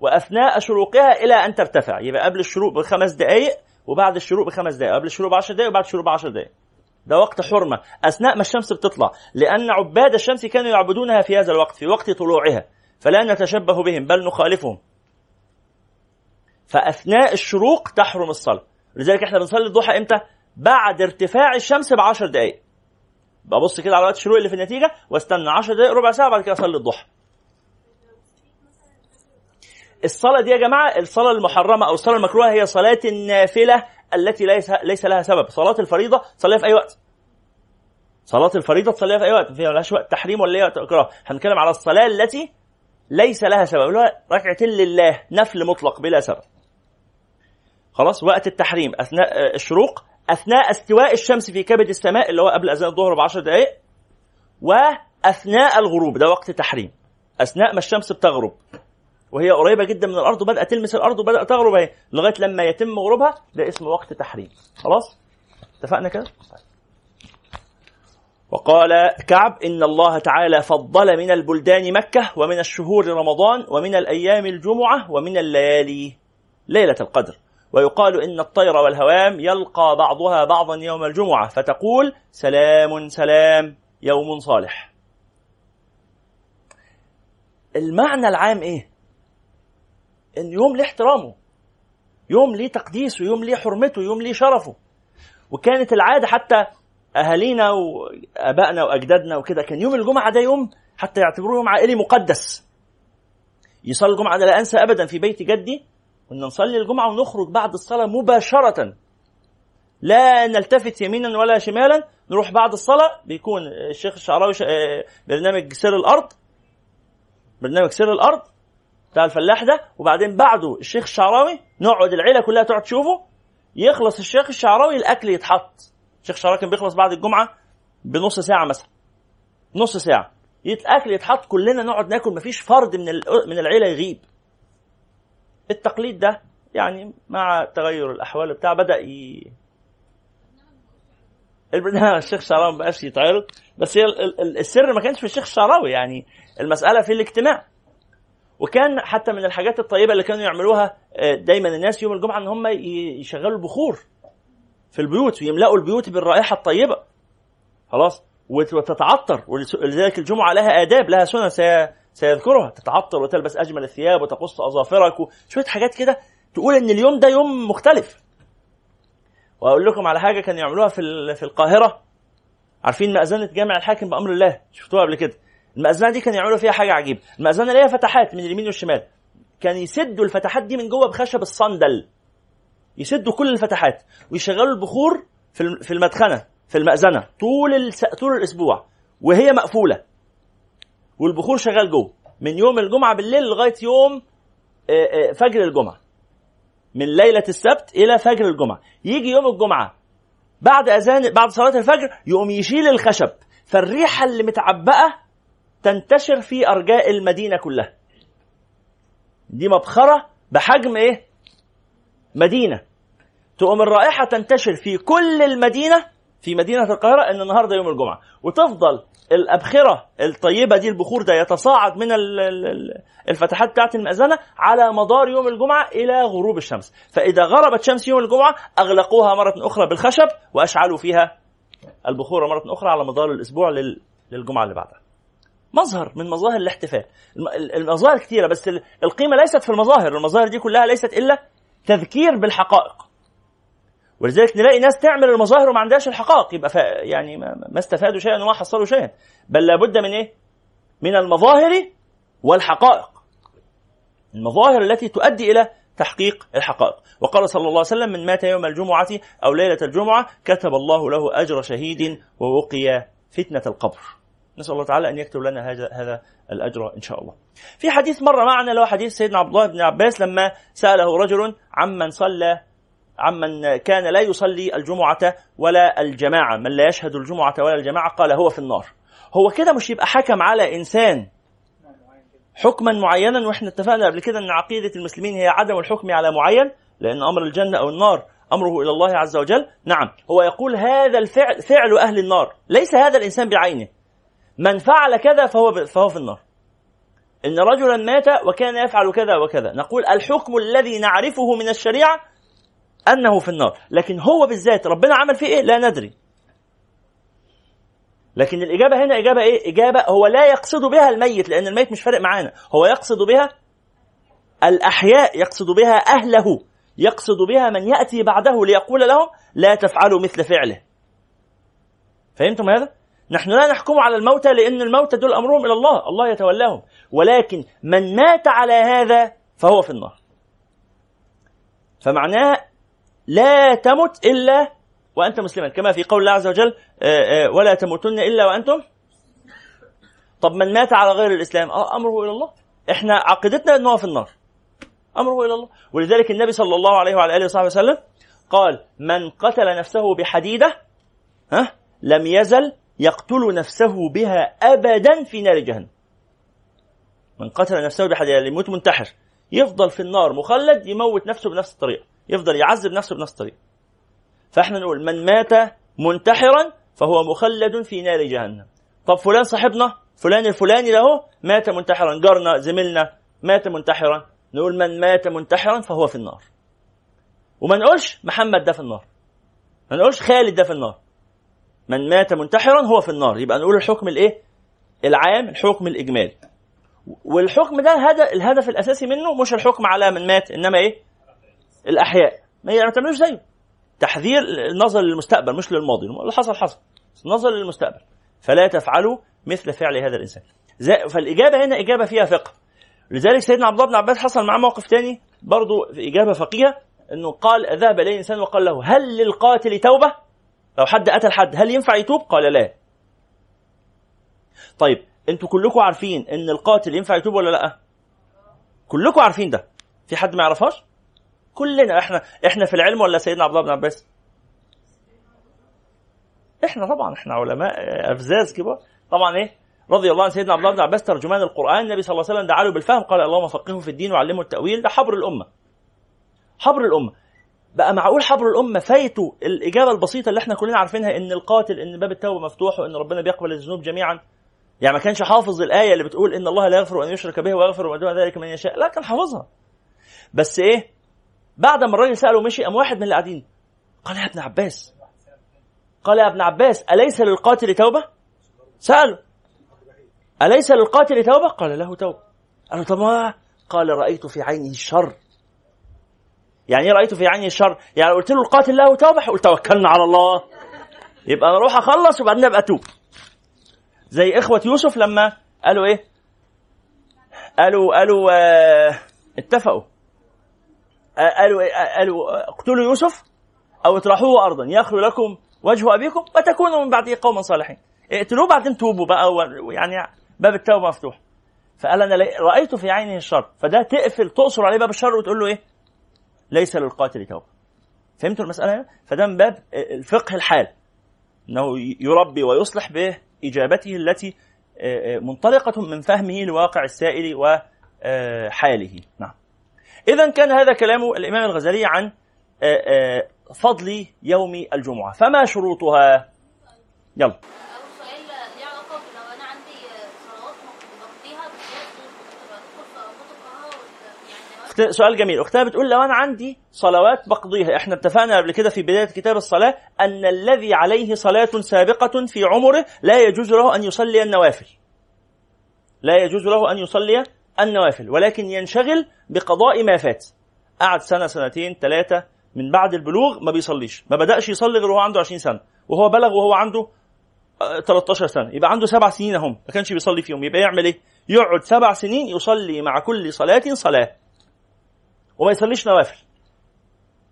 وأثناء شروقها إلى أن ترتفع، يبقى قبل الشروق بخمس دقائق وبعد الشروق بخمس دقائق، قبل الشروق بعشر دقائق وبعد الشروق بعشر دقائق. ده وقت حرمة. أثناء ما الشمس بتطلع لأن عباد الشمس كانوا يعبدونها في هذا الوقت في وقت طلوعها فلا نتشبه بهم بل نخالفهم. فأثناء الشروق تحرم الصلاة. لذلك إحنا بنصلي الضحى إمتى؟ بعد ارتفاع الشمس ب 10 دقائق ببص كده على وقت الشروق اللي في النتيجة واستنى 10 دقائق ربع ساعة بعد كده أصلي الضحى. الصلاة دي يا جماعة الصلاة المحرمة أو الصلاة المكروهة هي صلاة النافلة التي ليس ليس لها سبب. صلاة الفريضة تصليها في أي وقت. صلاة الفريضة تصليها في أي وقت. فيها ملهاش وقت. تحريم ولا هي اكراه هنتكلم على الصلاة التي ليس لها سبب. اللي هو ركعتين لله نفل مطلق بلا سبب. خلاص؟ وقت التحريم. أثناء الشروق. أثناء استواء الشمس في كبد السماء اللي هو قبل أذان الظهر ب 10 دقائق وأثناء الغروب. ده وقت تحريم. أثناء ما الشمس بتغرب. وهي قريبة جدا من الأرض وبدأت تلمس الأرض وبدأت تغرب اهي لغاية لما يتم غروبها ده اسمه وقت تحريم. خلاص؟ اتفقنا كده؟ وقال كعب إن الله تعالى فضل من البلدان مكة ومن الشهور رمضان ومن الأيام الجمعة ومن الليالي ليلة القدر. ويقال إن الطير والهوام يلقى بعضها بعضا يوم الجمعة فتقول سلام سلام يوم صالح. المعنى العام إيه؟ إن يوم ليه احترامه يوم ليه تقديسه يوم ليه حرمته يوم ليه شرفه. وكانت العادة حتى أهالينا وآبائنا وأجدادنا وكده كان يوم الجمعة ده يوم حتى يعتبروه يوم عائلي مقدس. يصلي الجمعة ده لا أنسى أبدا في بيت جدي. ان نصلي الجمعة ونخرج بعد الصلاة مباشرة. لا نلتفت يمينا ولا شمالا نروح بعد الصلاة بيكون الشيخ الشعراوي آه، برنامج سر الأرض. برنامج سر الأرض. بتاع الفلاح ده وبعدين بعده الشيخ الشعراوي نقعد العيلة كلها تقعد تشوفه يخلص الشيخ الشعراوي الأكل يتحط. الشيخ الشعراوي كان بيخلص بعد الجمعة بنص ساعة مثلا. نص ساعة. الاكل يتحط كلنا نقعد ناكل مفيش فرد من من العيلة يغيب. التقليد ده يعني مع تغير الأحوال بتاع بدأ ي... البرنامج الشيخ الشعراوي ما بقاش يتعرض. بس هي السر ما كانش في الشيخ الشعراوي يعني. المسألة في الاجتماع. وكان حتى من الحاجات الطيبة اللي كانوا يعملوها آه، دايما الناس يوم الجمعة إن هم يشغلوا البخور في البيوت ويملأوا البيوت بالرائحة الطيبة. خلاص؟ وتتعطر ولذلك الجمعة لها آداب لها سنن سيذكرها. تتعطر وتلبس أجمل الثياب وتقص أظافرك وشويه حاجات كده تقول إن اليوم ده يوم مختلف. وأقول لكم على حاجة كانوا يعملوها في في القاهرة. عارفين مأذنة جامع الحاكم بأمر الله؟ شفتوها قبل كده؟ المأذنة دي كانوا يعملوا فيها حاجة عجيبة. المأذنة ليها فتحات من اليمين والشمال. كان يسدوا الفتحات دي من جوه بخشب الصندل. يسدوا كل الفتحات. ويشغلوا البخور في المدخنة في المأذنة. طول. طول الأسبوع. وهي مقفولة. والبخور شغال جوه. من يوم الجمعة بالليل لغاية يوم فجر الجمعة. من ليلة السبت إلى فجر الجمعة. يجي يوم الجمعة. بعد أذان بعد صلاة الفجر يقوم يشيل الخشب. فالريحة اللي متعبأة تنتشر في أرجاء المدينة كلها. دي مبخرة بحجم إيه؟ مدينة. تقوم الرائحة تنتشر في كل المدينة في مدينة القاهرة إن النهاردة يوم الجمعة. وتفضل الأبخرة الطيبة دي البخور ده يتصاعد من الفتحات بتاعت المأذنة على مدار يوم الجمعة إلى غروب الشمس. فإذا غربت شمس يوم الجمعة أغلقوها مرة أخرى بالخشب وأشعلوا فيها البخور مرة أخرى على مدار الأسبوع للجمعة اللي بعدها. مظهر من مظاهر الاحتفال. المظاهر كثيرة بس القيمة ليست في المظاهر المظاهر دي كلها ليست إلا تذكير بالحقائق. ولذلك نلاقي ناس تعمل المظاهر وما عندهاش الحقائق يبقى يعني ما استفادوا شيئا وما حصلوا شيئا. بل لابد من إيه؟ من المظاهر والحقائق. المظاهر التي تؤدي إلى تحقيق الحقائق. وقال صلى الله عليه وسلم من مات يوم الجمعة أو ليلة الجمعة كتب الله له أجر شهيد ووقي فتنة القبر. نسأل الله تعالى أن يكتب لنا هذا هذا الأجر إن شاء الله. في حديث مرة معنا له حديث سيدنا عبد الله بن عباس لما سأله رجل عمن صلى عمن كان لا يصلي الجمعة ولا الجماعة من لا يشهد الجمعة ولا الجماعة قال هو في النار. هو كده مش يبقى حكم على إنسان حكما معينا؟ وإحنا اتفقنا قبل كده إن عقيدة المسلمين هي عدم الحكم على معين لأن أمر الجنة أو النار أمره إلى الله عز وجل. نعم هو يقول هذا الفعل فعل أهل النار ليس هذا الإنسان بعينه. من فعل كذا فهو فهو في النار. إن رجلا مات وكان يفعل كذا وكذا. نقول الحكم الذي نعرفه من الشريعة أنه في النار. لكن هو بالذات ربنا عمل فيه إيه؟ لا ندري. لكن الإجابة هنا إجابة إيه؟ إجابة هو لا يقصد بها الميت لأن الميت مش فارق معانا. هو يقصد بها الأحياء يقصد بها أهله يقصد بها من يأتي بعده ليقول لهم لا تفعلوا مثل فعله. فهمتم هذا؟ نحن لا نحكم على الموتى لأن الموتى دول أمرهم إلى الله الله يتولاهم. ولكن من مات على هذا فهو في النار. فمعناه لا تمت إلا وأنت مسلما كما في قول الله عز وجل آه، آه، ولا تموتن إلا وأنتم. طب من مات على غير الإسلام؟ آه أمره إلى الله. إحنا عقيدتنا أنه في النار. أمره إلى الله. ولذلك النبي صلى الله عليه وعلى آله وصحبه وسلم قال من قتل نفسه بحديدة ها لم يزل يقتل نفسه بها أبدا في نار جهنم. من قتل نفسه بحديدة يعني يموت منتحر يفضل في النار مخلد يموت نفسه بنفس الطريقة يفضل يعذب نفسه بنفس الطريقة. فإحنا نقول من مات منتحرا فهو مخلد في نار جهنم. طب فلان صاحبنا فلان الفلاني له مات منتحرا جارنا زميلنا مات منتحرا. نقول من مات منتحرا فهو في النار. وما نقولش محمد ده في النار. ما نقولش خالد ده في النار. من مات منتحرا هو في النار. يبقى نقول الحكم الإيه؟ العام الحكم الإجمالي. والحكم ده الهدف الأساسي منه مش الحكم على من مات إنما إيه؟ الأحياء. ما تعملوش زيه. تحذير النظر للمستقبل مش للماضي. اللي حصل حصل. نظر للمستقبل. فلا تفعلوا مثل فعل هذا الإنسان. فالإجابة هنا إجابة فيها فقه. لذلك سيدنا عبد الله بن عباس حصل معاه موقف تاني برضو في إجابة فقيهة أنه قال ذهب إليه إنسان وقال له هل للقاتل توبة؟ لو حد قتل حد هل ينفع يتوب؟ قال لا. طيب أنتوا كلكم عارفين ان القاتل ينفع يتوب ولا لا؟ كلكم عارفين ده. في حد ما يعرفهاش؟ كلنا. إحنا إحنا في العلم ولا سيدنا عبد الله بن عباس؟ إحنا طبعا إحنا علماء أفزاز كبار. طبعا إيه؟ رضي الله عن سيدنا عبد الله بن عباس ترجمان القرآن. النبي صلى الله عليه وسلم دعا له بالفهم قال اللهم فقهه في الدين وعلمه التأويل. ده حبر الأمة. حبر الأمة. بقى معقول حبر الأمة فايته الإجابة البسيطة اللي إحنا كلنا عارفينها إن القاتل إن باب التوبة مفتوح وإن ربنا بيقبل الذنوب جميعا. يعني ما كانش حافظ الآية اللي بتقول إن الله لا يغفر أن يشرك به ويغفر ما دون ذلك من يشاء. لا كان حافظها. بس إيه؟ بعد ما الراجل سأله ومشي قام واحد من اللي قاعدين. قال يا ابن عباس. قال يا ابن عباس أليس للقاتل توبة؟ سأله. أليس للقاتل توبة؟ قال له توبة. قال له طب قال رأيت في عينه الشر يعني إيه رأيت في عينه الشر يعني قلت له القاتل له توبه قلت توكلنا على الله. يبقى أروح أخلص وبعدين أبقى أتوب. زي إخوة يوسف لما قالوا إيه؟ قالوا قالوا آه اتفقوا. آه قالوا آه قالوا اقتلوا يوسف أو اطرحوه ارضا. يخلو لكم وجه أبيكم وتكونوا من بعده قوما صالحين. اقتلوه بعدين توبوا بقى ويعني باب التوبة مفتوح. فقال أنا رأيت في عينه الشر. فده تقفل تقصر عليه باب الشر وتقول له إيه؟ ليس للقاتل توبه فهمتوا المسألة؟ فده من باب الفقه الحال. إنه يربي ويصلح به إجابته التي آه، آه، منطلقة من فهمه لواقع السائل وحاله. نعم. إذا كان هذا كلام الإمام الغزالي عن آه، فضل يوم الجمعة. فما شروطها؟ يلا. سؤال جميل. أختها بتقول لو أنا عندي صلوات بقضيها. إحنا اتفقنا قبل كده في بداية كتاب الصلاة أن الذي عليه صلاة سابقة في عمره لا يجوز له أن يصلي النوافل. لا يجوز له أن يصلي النوافل ولكن ينشغل بقضاء ما فات. قعد سنة سنتين ثلاثة من بعد البلوغ ما بيصليش. ما بدأش يصلي غير وهو عنده 20 سنة. وهو بلغ وهو عنده 13 سنة. يبقى عنده سبع سنين اهم ما كانش بيصلي فيهم. يبقى يعمل إيه؟ يقعد سبع سنين يصلي مع كل صلاة صلاة. وما يصليش نوافل.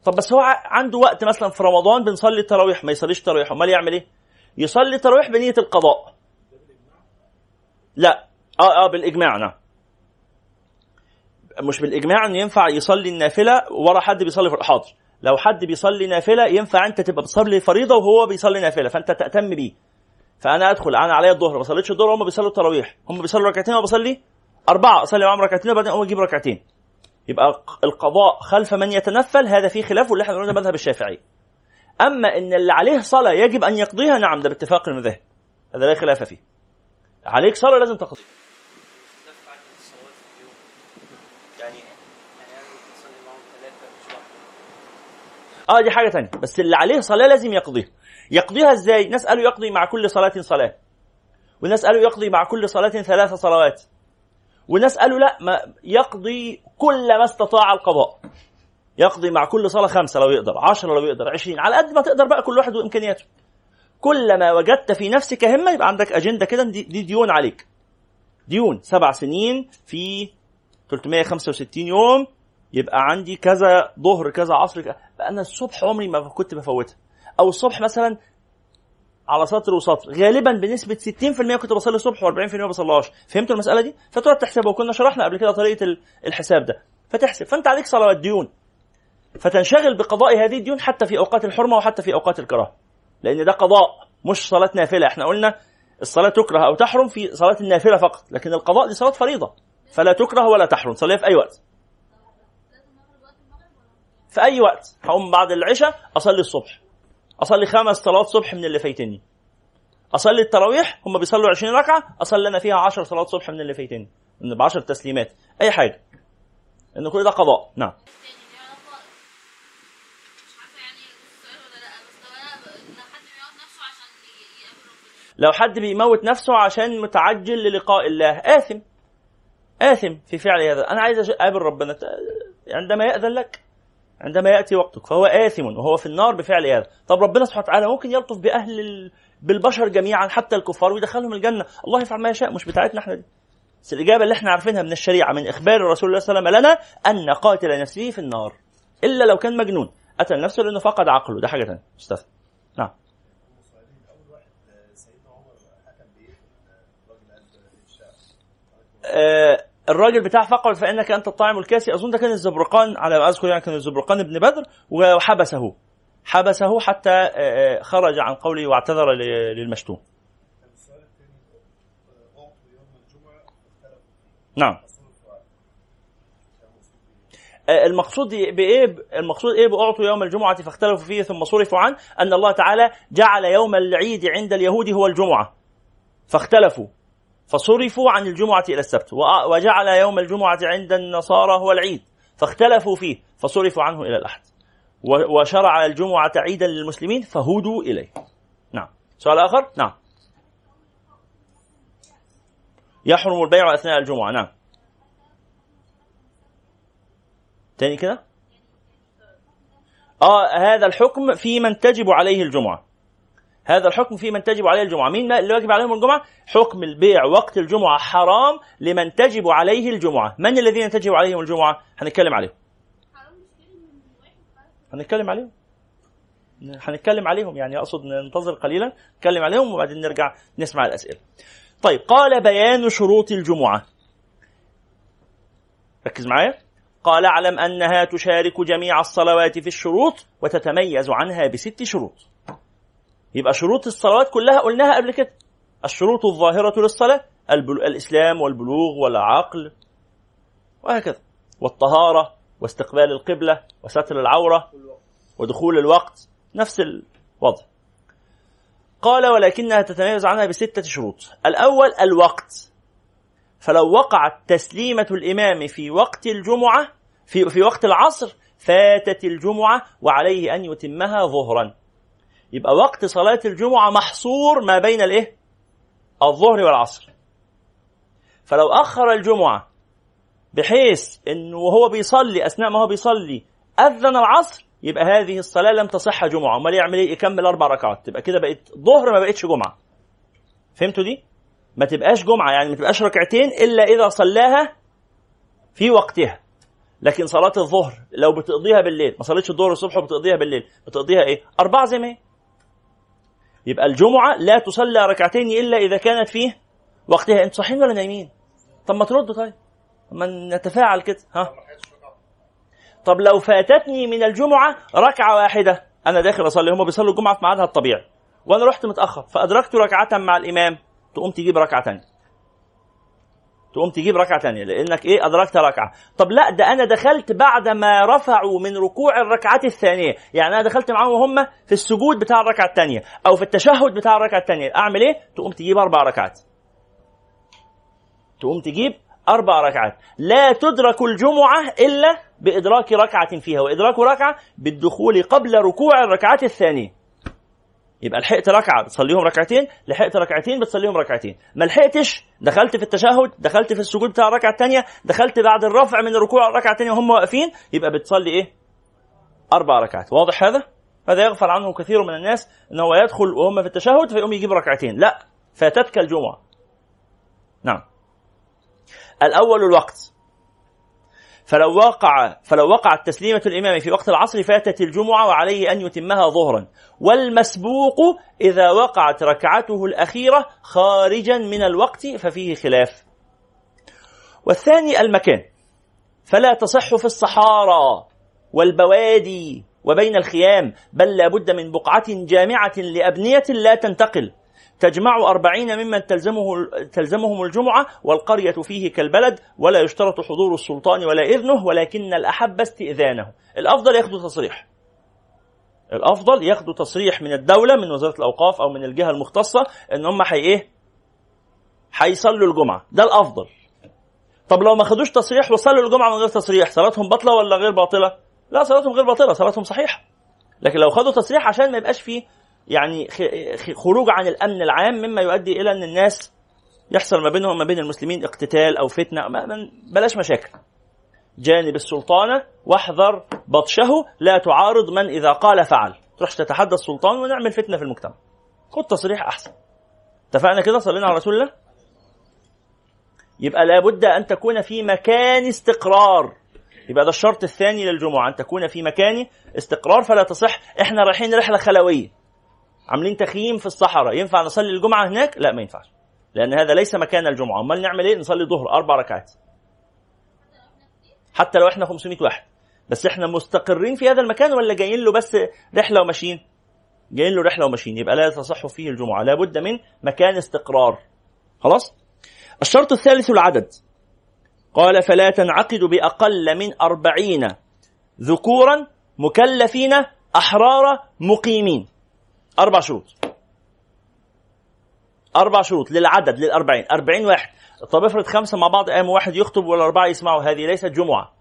طب بس هو عنده وقت مثلا في رمضان بنصلي التراويح ما يصليش التراويح. أمال يعمل إيه؟ يصلي التراويح بنية القضاء. لا. آه آه بالإجماع نعم. مش بالإجماع انه ينفع يصلي النافلة ورا حد بيصلي في حاضر. لو حد بيصلي نافلة ينفع أنت تبقى بتصلي فريضة وهو بيصلي نافلة فأنت تهتم بيه. فأنا أدخل أنا عليا الظهر ما صليتش الظهر هم بيصلوا التراويح. هم بيصلوا ركعتين وأنا بصلي أربعة أصلي معاهم ركعتين وبعدين أقوم أجيب ركعتين. يبقى القضاء خلف من يتنفل هذا فيه خلاف واللي إحنا قلنا مذهب الشافعي. أما إن اللي عليه صلاة يجب أن يقضيها نعم ده باتفاق المذاهب. هذا لا خلاف فيه. عليك صلاة لازم تقضي. آه دي حاجة ثانية بس اللي عليه صلاة لازم يقضيها. يقضيها إزاي؟ ناس قالوا يقضي مع كل صلاة صلاة. وناس قالوا يقضي مع كل صلاة ثلاث صلوات. وناس قالوا لا ما يقضي كل ما استطاع القضاء. يقضي مع كل صلاة خمسة لو يقدر عشرة لو يقدر عشرين على قد ما تقدر بقى كل واحد وإمكانياته. كلما وجدت في نفسك همة يبقى عندك أجندة كده دي, دي ديون عليك. ديون سبع سنين في 365 يوم يبقى عندي كذا ظهر كذا عصر كذا. أنا الصبح عمري ما كنت بفوتها. أو الصبح مثلا على سطر وسطر. غالبا بنسبة 60% كنت بصلي الصبح و40% ما بصليهاش. فهمتوا المسألة دي؟ فتقعد تحسبها. وكنا شرحنا قبل كده طريقة الحساب ده. فتحسب. فأنت عليك صلوات ديون. فتنشغل بقضاء هذه الديون حتى في أوقات الحرمة وحتى في أوقات الكراهة. لأن ده قضاء مش صلاة نافلة. إحنا قلنا الصلاة تكره أو تحرم في صلاة النافلة فقط. لكن القضاء دي صلاة فريضة. فلا تكره ولا تحرم. صليها في أي وقت. في أي وقت. هقوم بعد العشاء أصلي الصبح. أصلي خمس صلوات صبح من اللي فايتني. أصلي التراويح هم بيصلوا 20 ركعة أصلي أنا فيها 10 صلوات صبح من اللي فايتني. ب 10 تسليمات. أي حاجة. إن كل ده قضاء. نعم. لو حد بيموت نفسه عشان متعجل للقاء الله آثم. آثم في فعل هذا. أنا عايز أقابل ربنا. عندما يأذن لك. عندما يأتي وقتك فهو آثم وهو في النار بفعل هذا. طب ربنا سبحانه وتعالى ممكن يلطف بأهل ال... بالبشر جميعا حتى الكفار ويدخلهم الجنة. الله يفعل ما يشاء مش بتاعتنا إحنا دي. بس الإجابة اللي إحنا عارفينها من الشريعة من إخبار الرسول صلى الله عليه وسلم لنا أن قاتل نفسه في النار إلا لو كان مجنون. قتل نفسه لأنه فقد عقله. ده حاجة ثانية أستاذ نعم. آه الراجل بتاع فقد فإنك أنت الطاعم الكاسي. أظن ده كان الزبرقان على ما أذكر يعني كان الزبرقان ابن بدر وحبسه. حبسه حتى آه، آه، خرج عن قوله واعتذر للمشتوم. نعم. آه، المقصود بإيه؟ المقصود إيه؟ بأعطوا يوم الجمعة فاختلفوا فيه ثم صرفوا عنه أن الله تعالى جعل يوم العيد عند اليهود هو الجمعة. فاختلفوا. فصرفوا عن الجمعة إلى السبت وجعل يوم الجمعة عند النصارى هو العيد فاختلفوا فيه فصرفوا عنه إلى الأحد. وشرع الجمعة عيدا للمسلمين فهدوا إليه. نعم. سؤال آخر؟ نعم. يحرم البيع أثناء الجمعة. نعم. تاني كده؟ آه هذا الحكم في من تجب عليه الجمعة. هذا الحكم في من تجب عليه الجمعة. مين اللي واجب عليهم الجمعة؟ حكم البيع وقت الجمعة حرام لمن تجب عليه الجمعة. من الذين تجب عليهم الجمعة؟ هنتكلم عليهم. هنتكلم عليهم. هنتكلم عليهم يعني أقصد ننتظر قليلا نتكلم عليهم وبعدين نرجع نسمع الأسئلة. طيب قال بيان شروط الجمعة. ركز معايا. قال اعلم أنها تشارك جميع الصلوات في الشروط وتتميز عنها بست شروط. يبقى شروط الصلوات كلها قلناها قبل كده. الشروط الظاهرة للصلاة الإسلام والبلوغ والعقل وهكذا. والطهارة واستقبال القبلة وستر العورة ودخول الوقت نفس الوضع. قال ولكنها تتميز عنها بستة شروط. الأول الوقت. فلو وقعت تسليمة الإمام في وقت الجمعة في, في وقت العصر فاتت الجمعة وعليه أن يتمها ظهرا. يبقى وقت صلاة الجمعة محصور ما بين الإيه؟ الظهر والعصر. فلو أخر الجمعة بحيث إنه وهو بيصلي أثناء ما هو بيصلي أذن العصر يبقى هذه الصلاة لم تصح جمعة. أمال يعمل إيه؟ يكمل أربع ركعات. تبقى كده بقت ظهر ما بقتش جمعة. فهمتوا دي؟ ما تبقاش جمعة يعني ما تبقاش ركعتين إلا إذا صلاها في وقتها. لكن صلاة الظهر لو بتقضيها بالليل ما صليتش الظهر الصبح وبتقضيها بالليل بتقضيها إيه؟ أربعة زي ما هي. يبقى الجمعة لا تصلى ركعتين إلا إذا كانت فيه وقتها. أنتوا صاحيين ولا نايمين؟ طب ما تردوا طيب. ما نتفاعل كده. ها؟ طب لو فاتتني من الجمعة ركعة واحدة أنا داخل أصلي. هم بيصلوا الجمعة في ميعادها الطبيعي. وأنا رحت متأخر فأدركت ركعة مع الإمام تقوم تجيب ركعة ثانية تقوم تجيب ركعة ثانية لأنك إيه أدركت ركعة. طب لا ده أنا دخلت بعد ما رفعوا من ركوع الركعه الثانية. يعني أنا دخلت معاهم وهم في السجود بتاع الركعة الثانية أو في التشهد بتاع الركعة الثانية أعمل إيه؟ تقوم تجيب أربع ركعات. تقوم تجيب أربع ركعات. لا تدرك الجمعة إلا بإدراك ركعة فيها وإدراك ركعة بالدخول قبل ركوع الركعات الثانية. يبقى لحقت ركعة بتصليهم ركعتين لحقت ركعتين بتصليهم ركعتين. ما لحقتش دخلت في التشهد دخلت في السجود بتاع الركعة الثانية دخلت بعد الرفع من الركوع الركعة الثانية وهم واقفين يبقى بتصلي إيه؟ أربع ركعات. واضح هذا؟ هذا يغفل عنه كثير من الناس أنه يدخل وهم في التشهد فيقوم يجيب ركعتين. لا فاتتك الجمعة. نعم. الأول الوقت. فلو وقع فلو وقعت تسليمة الإمام في وقت العصر فاتت الجمعة وعليه أن يتمها ظهرا. والمسبوق إذا وقعت ركعته الأخيرة خارجا من الوقت ففيه خلاف. والثاني المكان فلا تصح في الصحارى والبوادي وبين الخيام بل لا بد من بقعة جامعة لأبنية لا تنتقل. تجمع أربعين ممن تلزمه تلزمهم الجمعة والقرية فيه كالبلد ولا يشترط حضور السلطان ولا إذنه ولكن الأحب استئذانه. الأفضل ياخذوا تصريح. الأفضل ياخذوا تصريح من الدولة من وزارة الأوقاف أو من الجهة المختصة إن هم حي إيه؟ هيصلوا الجمعة. ده الأفضل. طب لو ما خدوش تصريح وصلوا الجمعة من غير تصريح صلاتهم باطلة ولا غير باطلة؟ لا صلاتهم غير باطلة صلاتهم صحيحة. لكن لو خدوا تصريح عشان ما يبقاش فيه يعني خروج عن الأمن العام مما يؤدي إلى أن الناس يحصل ما بينهم وما بين المسلمين اقتتال أو فتنة بلاش مشاكل. جانب السلطانة واحذر بطشه لا تعارض من إذا قال فعل. تروحش تتحدى السلطان ونعمل فتنة في المجتمع. خد تصريح أحسن. اتفقنا كده؟ صلينا على رسول الله؟ يبقى لابد أن تكون في مكان استقرار. يبقى ده الشرط الثاني للجمعة أن تكون في مكان استقرار فلا تصح إحنا رايحين رحلة خلوية. عاملين تخييم في الصحراء ينفع نصلي الجمعة هناك؟ لا ما ينفعش. لأن هذا ليس مكان الجمعة. أمال نعمل إيه؟ نصلي ظهر أربع ركعات. حتى لو إحنا 500 واحد. بس إحنا مستقرين في هذا المكان ولا جايين له بس رحلة وماشيين؟ جايين له رحلة وماشيين. يبقى لا تصح فيه الجمعة. لابد من مكان استقرار. خلاص؟ الشرط الثالث العدد. قال فلا تنعقد بأقل من أربعين ذكورا مكلفين أحرار مقيمين. أربع شروط. أربع شروط للعدد للأربعين. أربعين واحد. طب افرض خمسة مع بعض قاموا واحد يخطب والأربعة يسمعوا. هذه ليست جمعة.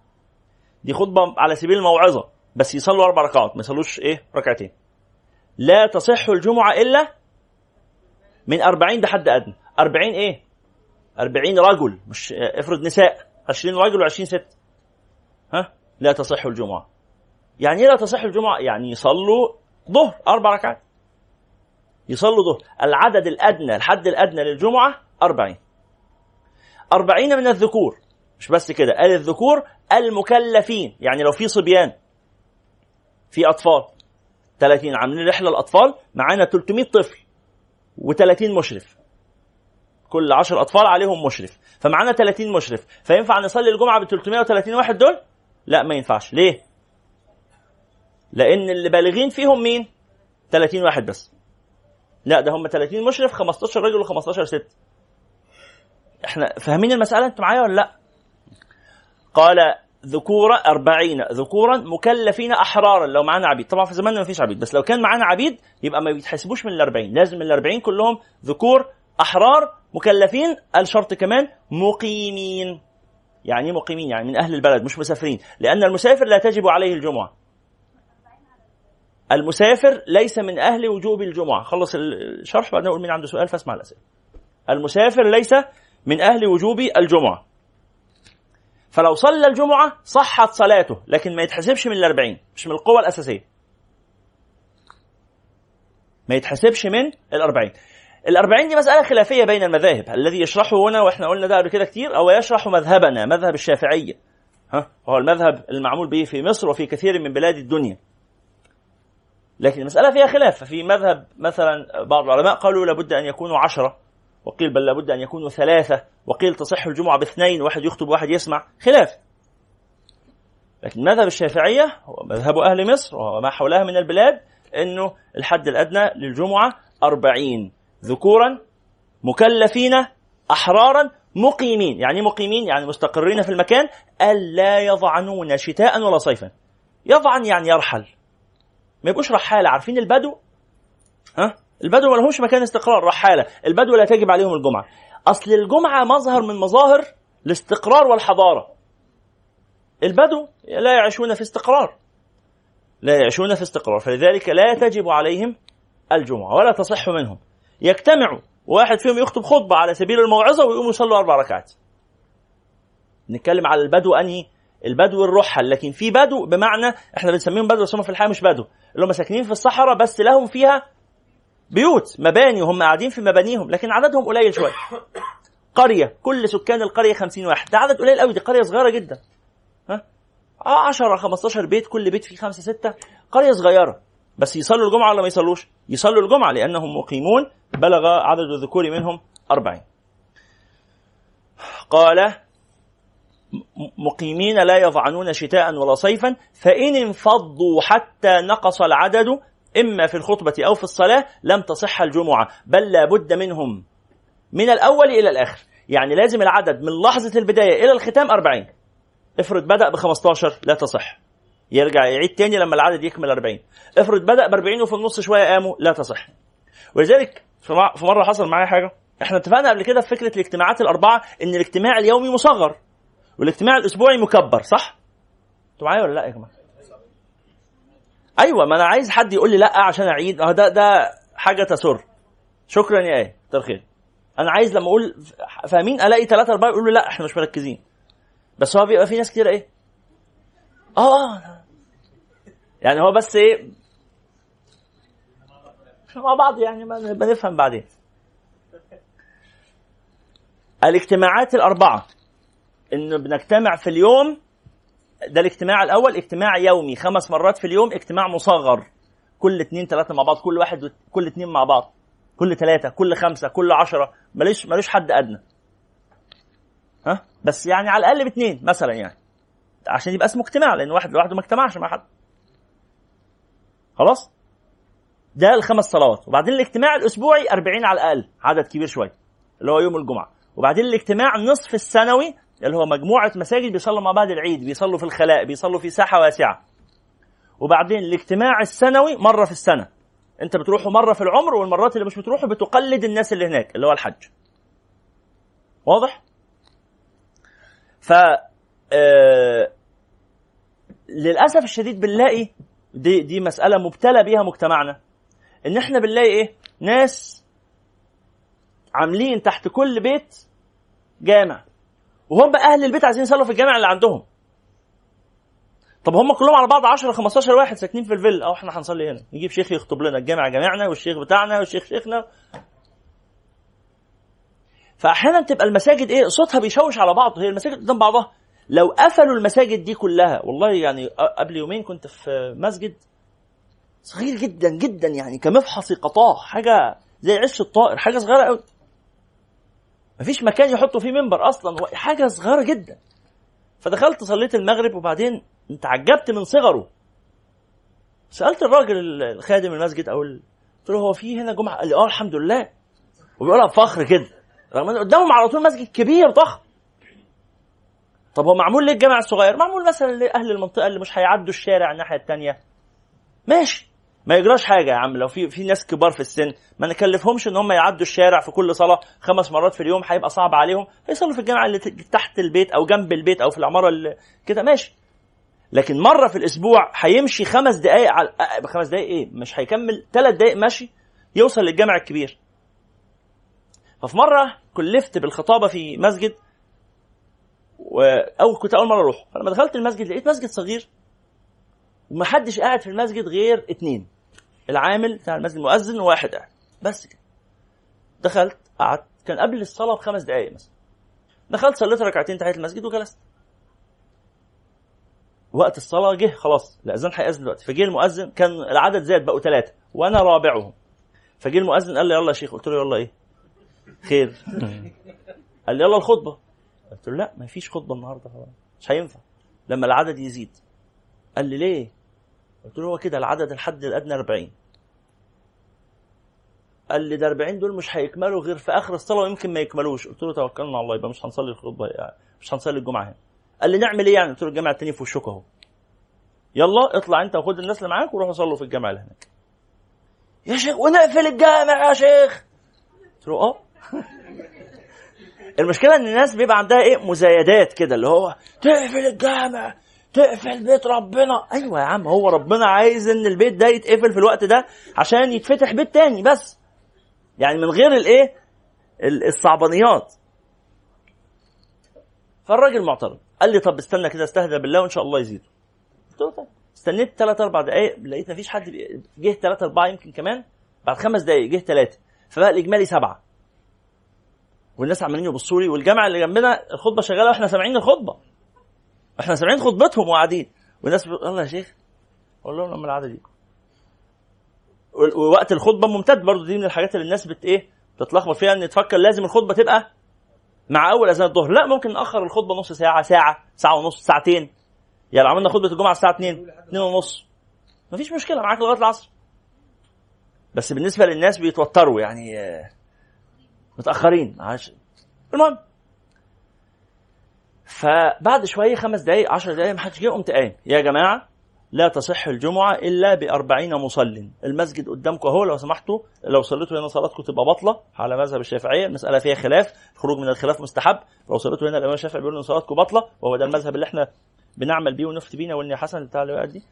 دي خطبة على سبيل الموعظة بس يصلوا أربع ركعات ما يصلوش إيه؟ ركعتين. لا تصح الجمعة إلا من أربعين ده حد أدنى. أربعين إيه؟ أربعين رجل مش افرض نساء. عشرين رجل وعشرين ست. ها؟ لا تصح الجمعة. يعني إيه لا تصح الجمعة؟ يعني يصلوا ظهر أربع ركعات. يصلوا ظهر. العدد الأدنى الحد الأدنى للجمعة أربعين. أربعين من الذكور. مش بس كده قال الذكور المكلفين. يعني لو في صبيان في أطفال 30 عاملين رحلة الأطفال معانا 300 طفل و30 مشرف. كل 10 أطفال عليهم مشرف. فمعانا 30 مشرف. فينفع نصلي الجمعة ب 330 واحد دول؟ لا ما ينفعش. ليه؟ لأن اللي بالغين فيهم مين؟ 30 واحد بس. لا ده هم 30 مشرف 15 رجل و15 ست. إحنا فاهمين المسألة؟ أنتوا معايا ولا لا؟ قال ذكورا أربعين ذكورا مكلفين أحرارا لو معانا عبيد. طبعا في زماننا ما فيش عبيد بس لو كان معانا عبيد يبقى ما بيتحسبوش من الأربعين. لازم الأربعين كلهم ذكور أحرار مكلفين الشرط كمان مقيمين. يعني إيه مقيمين؟ يعني من أهل البلد مش مسافرين. لأن المسافر لا تجب عليه الجمعة. المسافر ليس من أهل وجوب الجمعة. خلص الشرح بعدين أقول مين عنده سؤال فاسمع الأسئلة. المسافر ليس من أهل وجوب الجمعة. فلو صلى الجمعة صحت صلاته لكن ما يتحسبش من الأربعين مش من القوة الأساسية. ما يتحسبش من الأربعين. الأربعين دي مسألة خلافية بين المذاهب. الذي يشرحه هنا وإحنا قلنا ده قبل كده كتير أو يشرح مذهبنا مذهب الشافعية. ها؟ هو المذهب المعمول به في مصر وفي كثير من بلاد الدنيا. لكن المسألة فيها خلاف. ففي مذهب مثلا بعض العلماء قالوا لابد أن يكونوا عشرة وقيل بل لابد أن يكونوا ثلاثة وقيل تصح الجمعة باثنين واحد يخطب واحد يسمع. خلاف. لكن مذهب الشافعية هو مذهب أهل مصر وما حولها من البلاد أنه الحد الأدنى للجمعة أربعين. ذكورا مكلفين أحرارا مقيمين. يعني مقيمين يعني مستقرين في المكان ألا يضعنون شتاء ولا صيفا. يضعن يعني يرحل. ما يبقوش رحالة. عارفين البدو؟ ها؟ البدو ما لهمش مكان استقرار رحالة. البدو لا تجب عليهم الجمعة. أصل الجمعة مظهر من مظاهر الاستقرار والحضارة. البدو لا يعيشون في استقرار. لا يعيشون في استقرار. فلذلك لا تجب عليهم الجمعة ولا تصح منهم. يجتمعوا. واحد فيهم يخطب خطبة على سبيل الموعظة ويقوموا يصلوا أربع ركعات. نتكلم على البدو أنهي البدو الرحل لكن في بدو بمعنى إحنا بنسميهم بدو بس هم في الحقيقة مش بدو. اللي هم ساكنين في الصحراء بس لهم فيها بيوت مباني وهم قاعدين في مبانيهم لكن عددهم قليل شوية قرية كل سكان القرية 50 واحد. ده عدد قليل قوي دي قرية صغيرة جدا. ها؟ 10 15 بيت كل بيت فيه خمسة ستة. قرية صغيرة بس يصلوا الجمعة ولا ما يصلوش؟ يصلوا الجمعة لأنهم مقيمون بلغ عدد الذكور منهم أربعين. قال مقيمين لا يضعنون شتاء ولا صيفا فإن انفضوا حتى نقص العدد إما في الخطبة أو في الصلاة لم تصح الجمعة. بل لا بد منهم. من الأول إلى الآخر. يعني لازم العدد من لحظة البداية إلى الختام أربعين. افرض بدأ ب 15 لا تصح. يرجع يعيد تاني لما العدد يكمل 40 افرض بدأ ب 40 وفي النص شوية قاموا لا تصح. ولذلك في مرة حصل معايا حاجة. إحنا اتفقنا قبل كده في فكرة الاجتماعات الأربعة إن الاجتماع اليومي مصغر. والاجتماع الأسبوعي مكبر صح؟ أنتوا معايا ولا لا يا جماعة؟ أيوه ما أنا عايز حد يقول لي لا عشان أعيد. آه ده ده حاجة تسر. شكرا يا إيه كتر خير. أنا عايز لما أقول فاهمين ألاقي ثلاثة أربعة يقولوا لا إحنا مش مركزين. بس هو بيبقى في ناس كتير إيه؟ آه, آه. يعني هو بس إيه؟ مع بعض يعني بنفهم بعدين. الاجتماعات الأربعة. إنه بنجتمع في اليوم ده الاجتماع الأول اجتماع يومي. خمس مرات في اليوم اجتماع مصغر. كل اثنين ثلاثة مع بعض كل واحد كل اثنين مع بعض. كل ثلاثة كل خمسة كل عشرة. ماليش ماليش حد أدنى. ها؟ بس يعني على الأقل باثنين مثلا يعني. عشان يبقى اسمه اجتماع لأن واحد لوحده ما اجتمعش مع حد. خلاص؟ ده الخمس صلوات. وبعدين الاجتماع الأسبوعي 40 على الأقل عدد كبير شوية اللي هو يوم الجمعة. وبعدين الاجتماع نصف السنوي اللي هو مجموعة مساجد بيصلوا مع بعض العيد بيصلوا في الخلاء بيصلوا في ساحة واسعة. وبعدين الاجتماع السنوي مرة في السنة. انت بتروحوا مرة في العمر والمرات اللي مش بتروحوا بتقلد الناس اللي هناك اللي هو الحج. واضح؟ ف آه للأسف الشديد بنلاقي دي دي مسألة مبتلى بيها مجتمعنا. إن إحنا بنلاقي إيه؟ ناس عاملين تحت كل بيت جامع. وهم أهل البيت عايزين يصلوا في الجامع اللي عندهم. طب هم كلهم على بعض 10 15 واحد ساكنين في الفيلا. أو إحنا هنصلي هنا. نجيب شيخ يخطب لنا الجامع جامعنا والشيخ بتاعنا والشيخ شيخنا. فأحيانا تبقى المساجد إيه صوتها بيشوش على بعض هي المساجد قدام بعضها. لو قفلوا المساجد دي كلها والله يعني قبل يومين كنت في مسجد صغير جدا جدا يعني كمفحص قطاع حاجة زي عش الطائر حاجة صغيرة قوي مفيش مكان يحطوا فيه منبر أصلا حاجة صغيرة جدا. فدخلت صليت المغرب وبعدين تعجبت من صغره. سألت الراجل الخادم المسجد أو قلت له هو في هنا جمعة؟ قال لي آه الحمد لله. وبيقولها بفخر كده. رغم ان قدامهم على طول مسجد كبير ضخم. طب هو معمول ليه الجامع الصغير؟ معمول مثلا لأهل المنطقة اللي مش هيعدوا الشارع الناحية الثانية ماشي. ما يجراش حاجة يا عم. لو في في ناس كبار في السن ما نكلفهمش إن هم يعدوا الشارع في كل صلاة خمس مرات في اليوم هيبقى صعب عليهم. هيصلوا في الجامع اللي تحت البيت أو جنب البيت أو في العمارة اللي كده ماشي. لكن مرة في الأسبوع هيمشي خمس دقائق على خمس دقائق إيه؟ مش هيكمل. ثلاث دقائق ماشي يوصل للجامع الكبير. ففي مرة كلفت بالخطابة في مسجد أو كنت أول مرة أروح. فلما دخلت المسجد لقيت مسجد صغير. ومحدش قاعد في المسجد غير اتنين. العامل بتاع المسجد المؤذن وواحد قاعد. بس كده. دخلت قعدت. كان قبل الصلاة بخمس دقائق مثلا. دخلت صليت ركعتين تحيه المسجد وجلست. وقت الصلاة جه خلاص الأذان هيأذن دلوقتي. فجه المؤذن كان العدد زاد بقوا ثلاثة وأنا رابعهم. فجه المؤذن قال لي يلا يا شيخ. قلت له يلا إيه؟ خير. قال لي يلا الخطبة. قلت له لا ما فيش خطبة النهارده مش هينفع. لما العدد يزيد. قال لي ليه؟ قلت له هو كده العدد الحد الأدنى 40 قال لي ده 40 دول مش هيكملوا غير في آخر الصلاة ويمكن ما يكملوش. قلت له توكلنا على الله يبقى مش هنصلي الخطبة يعني مش هنصلي الجمعة هنا. قال لي نعمل إيه يعني؟ قلت له الجامع التاني في وشك أهو. يلا اطلع أنت وخد الناس اللي معاك وروحوا صلوا في الجامع اللي هناك. يا شيخ ونقفل الجامع يا شيخ. قلت له آه. المشكلة إن الناس بيبقى عندها إيه؟ مزايدات كده اللي هو تقفل الجامع. تقفل بيت ربنا. أيوه يا عم هو ربنا عايز إن البيت ده يتقفل في الوقت ده عشان يتفتح بيت تاني بس. يعني من غير الإيه؟ الصعبانيات. فالراجل معترض. قال لي طب استنى كده استهدى بالله وإن شاء الله يزيد. قلت له طيب. استنيت ثلاث أربع دقائق لقيت مفيش حد جه ثلاثة أربعة يمكن كمان. بعد خمس دقائق جه ثلاثة فبقى الإجمالي سبعة. والناس عمالين يبصوا لي والجامعة اللي جنبنا الخطبة شغالة وإحنا سامعين الخطبة. إحنا سامعين خطبتهم وقاعدين. والناس بتقول الله يا شيخ أقول لهم لما العاده دي ووقت الخطبة ممتد برضه دي من الحاجات اللي الناس بت إيه بتتلخبط فيها إن تفكر لازم الخطبة تبقى مع أول أذان الظهر. لا ممكن نأخر الخطبة نص ساعة ساعة ساعة ونص ساعتين. يعني عملنا خطبة الجمعة الساعة 2 2 ونص مفيش مشكلة معاك لغاية العصر. بس بالنسبة للناس بيتوتروا يعني متأخرين عش... المهم فبعد شوية خمس دقائق عشر دقائق ما حدش جه قمت قايم. يا جماعة لا تصح الجمعة إلا بأربعين مصل. المسجد قدامكم أهو لو سمحتوا لو صليتوا هنا صلاتكم تبقى بطلة على مذهب الشافعية. المسألة فيها خلاف الخروج من الخلاف مستحب. لو صليتوا هنا الإمام الشافعي بيقول إن صلاتكم بطلة وهو ده المذهب اللي إحنا بنعمل بيه ونفتي بيه. وإن حسن بتاع اللي دي.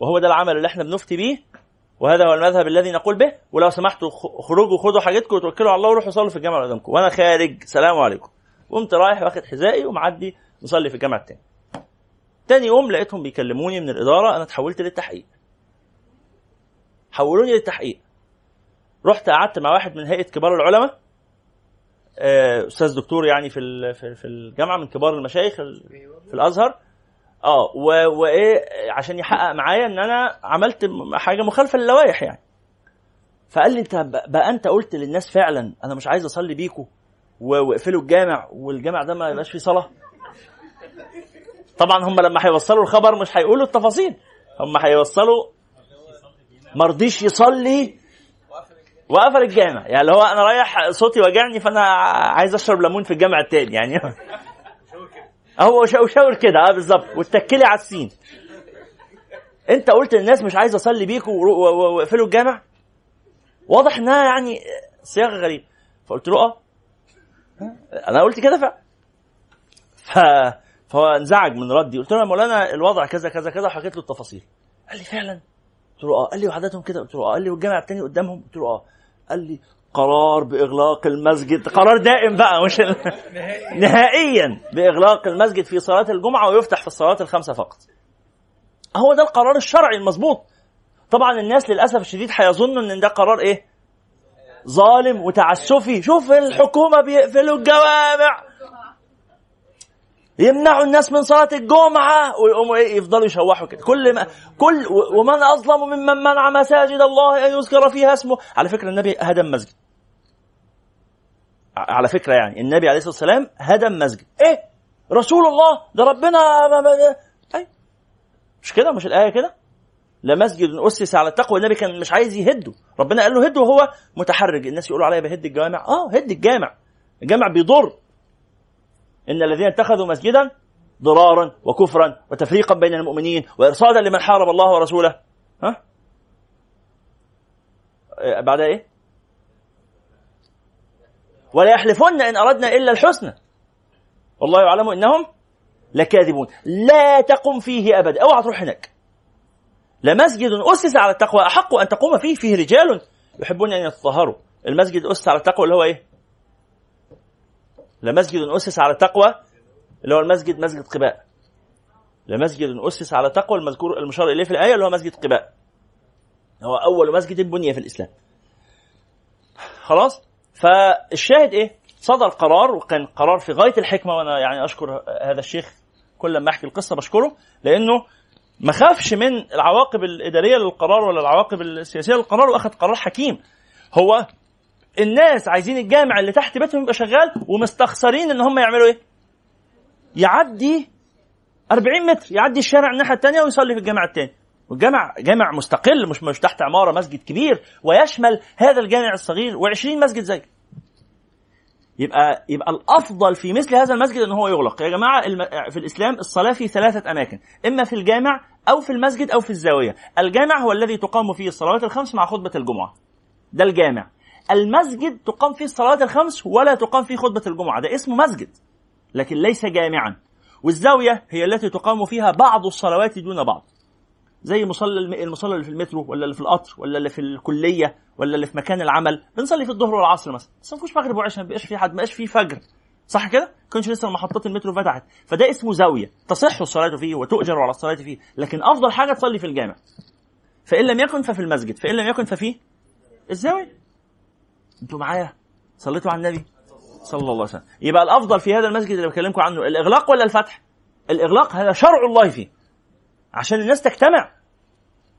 وهو ده العمل اللي إحنا بنفتي بيه وهذا هو المذهب الذي نقول به. ولو سمحتوا خروجوا خدوا حاجتكم وتوكلوا على الله وروحوا صلوا في الجامع قدامكم. وأنا خارج سلام عليكم. قمت رايح واخد حذائي ومعدي نصلي في الجامع التاني. تاني يوم لقيتهم بيكلموني من الإدارة أنا اتحولت للتحقيق. حولوني للتحقيق. رحت قعدت مع واحد من هيئة كبار العلماء آه، أستاذ دكتور يعني في في الجامعة من كبار المشايخ ال- في الأزهر. آه وإيه عشان يحقق معايا إن أنا عملت حاجة مخالفة للوائح يعني. فقال لي أنت بقى أنت قلت للناس فعلا أنا مش عايز أصلي بيكوا؟ واقفلوا الجامع والجامع ده ما يبقاش فيه صلاة. طبعا هم لما هيوصلوا الخبر مش هيقولوا التفاصيل هم هيوصلوا مرضيش يصلي وقفل الجامع. يعني اللي هو أنا رايح صوتي وجعني فأنا عايز أشرب ليمون في الجامع التاني. يعني هو شاور كده آه بالظبط. واتكلي على السين. أنت قلت للناس مش عايز أصلي بيكوا واقفلوا الجامع؟ واضح إنها يعني صياغة غريبة. فقلت له آه. أنا قلت كده فعلا ف فهو انزعج من ردي. قلت له يا مولانا الوضع كذا كذا كذا وحكيت له التفاصيل. قال لي فعلا. قلت له آه. قال لي وعادتهم كده. قلت له آه. قال لي والجامع التاني قدامهم. قلت له آه. قال لي قرار بإغلاق المسجد. قرار دائم بقى مش ال... نهائيا. بإغلاق المسجد في صلاة الجمعة ويفتح في الصلاة الخمسه فقط. هو ده القرار الشرعي المظبوط. طبعا الناس للأسف الشديد هيظنوا إن ده قرار إيه؟ ظالم وتعسفي. شوف الحكومة بيقفلوا الجوامع. يمنعوا الناس من صلاة الجمعة ويقوموا إيه يفضلوا يشوحوا كده. كل ما كل ومن أظلم ممن منع مساجد الله أن يذكر فيها اسمه. على فكرة النبي هدم مسجد. على فكرة يعني النبي عليه الصلاة والسلام هدم مسجد. إيه؟ رسول الله؟ ده ربنا أي. مش كده؟ مش الآية كده؟ لمسجد أسس على التقوى. النبي كان مش عايز يهده. ربنا قال له هده وهو متحرج الناس يقولوا عليا بهد الجوامع آه هد الجامع. الجامع بيضر. إن الذين اتخذوا مسجدا ضرارا وكفرا وتفريقا بين المؤمنين وإرصادا لمن حارب الله ورسوله. ها؟ إيه بعد إيه؟ ولا يحلفن إن أردنا إلا الحسنى. والله يعلم إنهم لكاذبون. لا تقم فيه ابدا. أوعى تروح هناك. لمسجد أسس على التقوى أحق أن تقوم فيه فيه رجال يحبون أن يتطهروا. المسجد أسس على التقوى اللي هو إيه؟ لمسجد أسس على التقوى اللي هو المسجد مسجد قباء. لمسجد أسس على تقوى المذكور المشار إليه في الآية اللي هو مسجد قباء. هو أول مسجد بني في الإسلام. خلاص؟ فالشاهد إيه؟ صدر قرار وكان قرار في غاية الحكمة وأنا يعني أشكر هذا الشيخ كل ما أحكي القصة بشكره لأنه ما خافش من العواقب الإدارية للقرار ولا العواقب السياسية للقرار وأخذ قرار حكيم. هو الناس عايزين الجامع اللي تحت بيتهم يبقى شغال ومستخسرين إن هم يعملوا إيه؟ يعدي 40 متر يعدي الشارع الناحية الثانية ويصلي في الجامع الثاني والجامع جامع مستقل مش مش تحت عمارة مسجد كبير ويشمل هذا الجامع الصغير و20 مسجد زيه يبقى يبقى الأفضل في مثل هذا المسجد إن هو يغلق. يا جماعة. في الإسلام الصلاة في ثلاثة أماكن إما في الجامع أو في المسجد أو في الزاوية. الجامع هو الذي تقام فيه الصلوات الخمس مع خطبة الجمعة. ده الجامع. المسجد تقام فيه الصلوات الخمس ولا تقام فيه خطبة الجمعة. ده اسمه مسجد لكن ليس جامعا. والزاوية هي التي تقام فيها بعض الصلوات دون بعض. زي مصلى الم- المصلى اللي في المترو ولا اللي في القطر ولا اللي في الكلية ولا اللي في مكان العمل. بنصلي في الظهر والعصر مثلا. بس ما فيهوش مغرب وعشاء ما بيبقاش في حد ما بقاش فيه فجر. صح كده؟ ما كانش لسه محطات المترو فتحت. فده اسمه زاوية. تصح الصلاة فيه وتؤجر على الصلاة فيه. لكن أفضل حاجة تصلي في الجامع. فإن لم يكن ففي المسجد. فإن لم يكن ففي الزاوية. أنتوا معايا؟ صليتوا على النبي؟ صلى الله عليه وسلم. يبقى الأفضل في هذا المسجد اللي بكلمكم عنه الإغلاق ولا الفتح؟ الإغلاق هذا شرع الله فيه. عشان الناس تجتمع.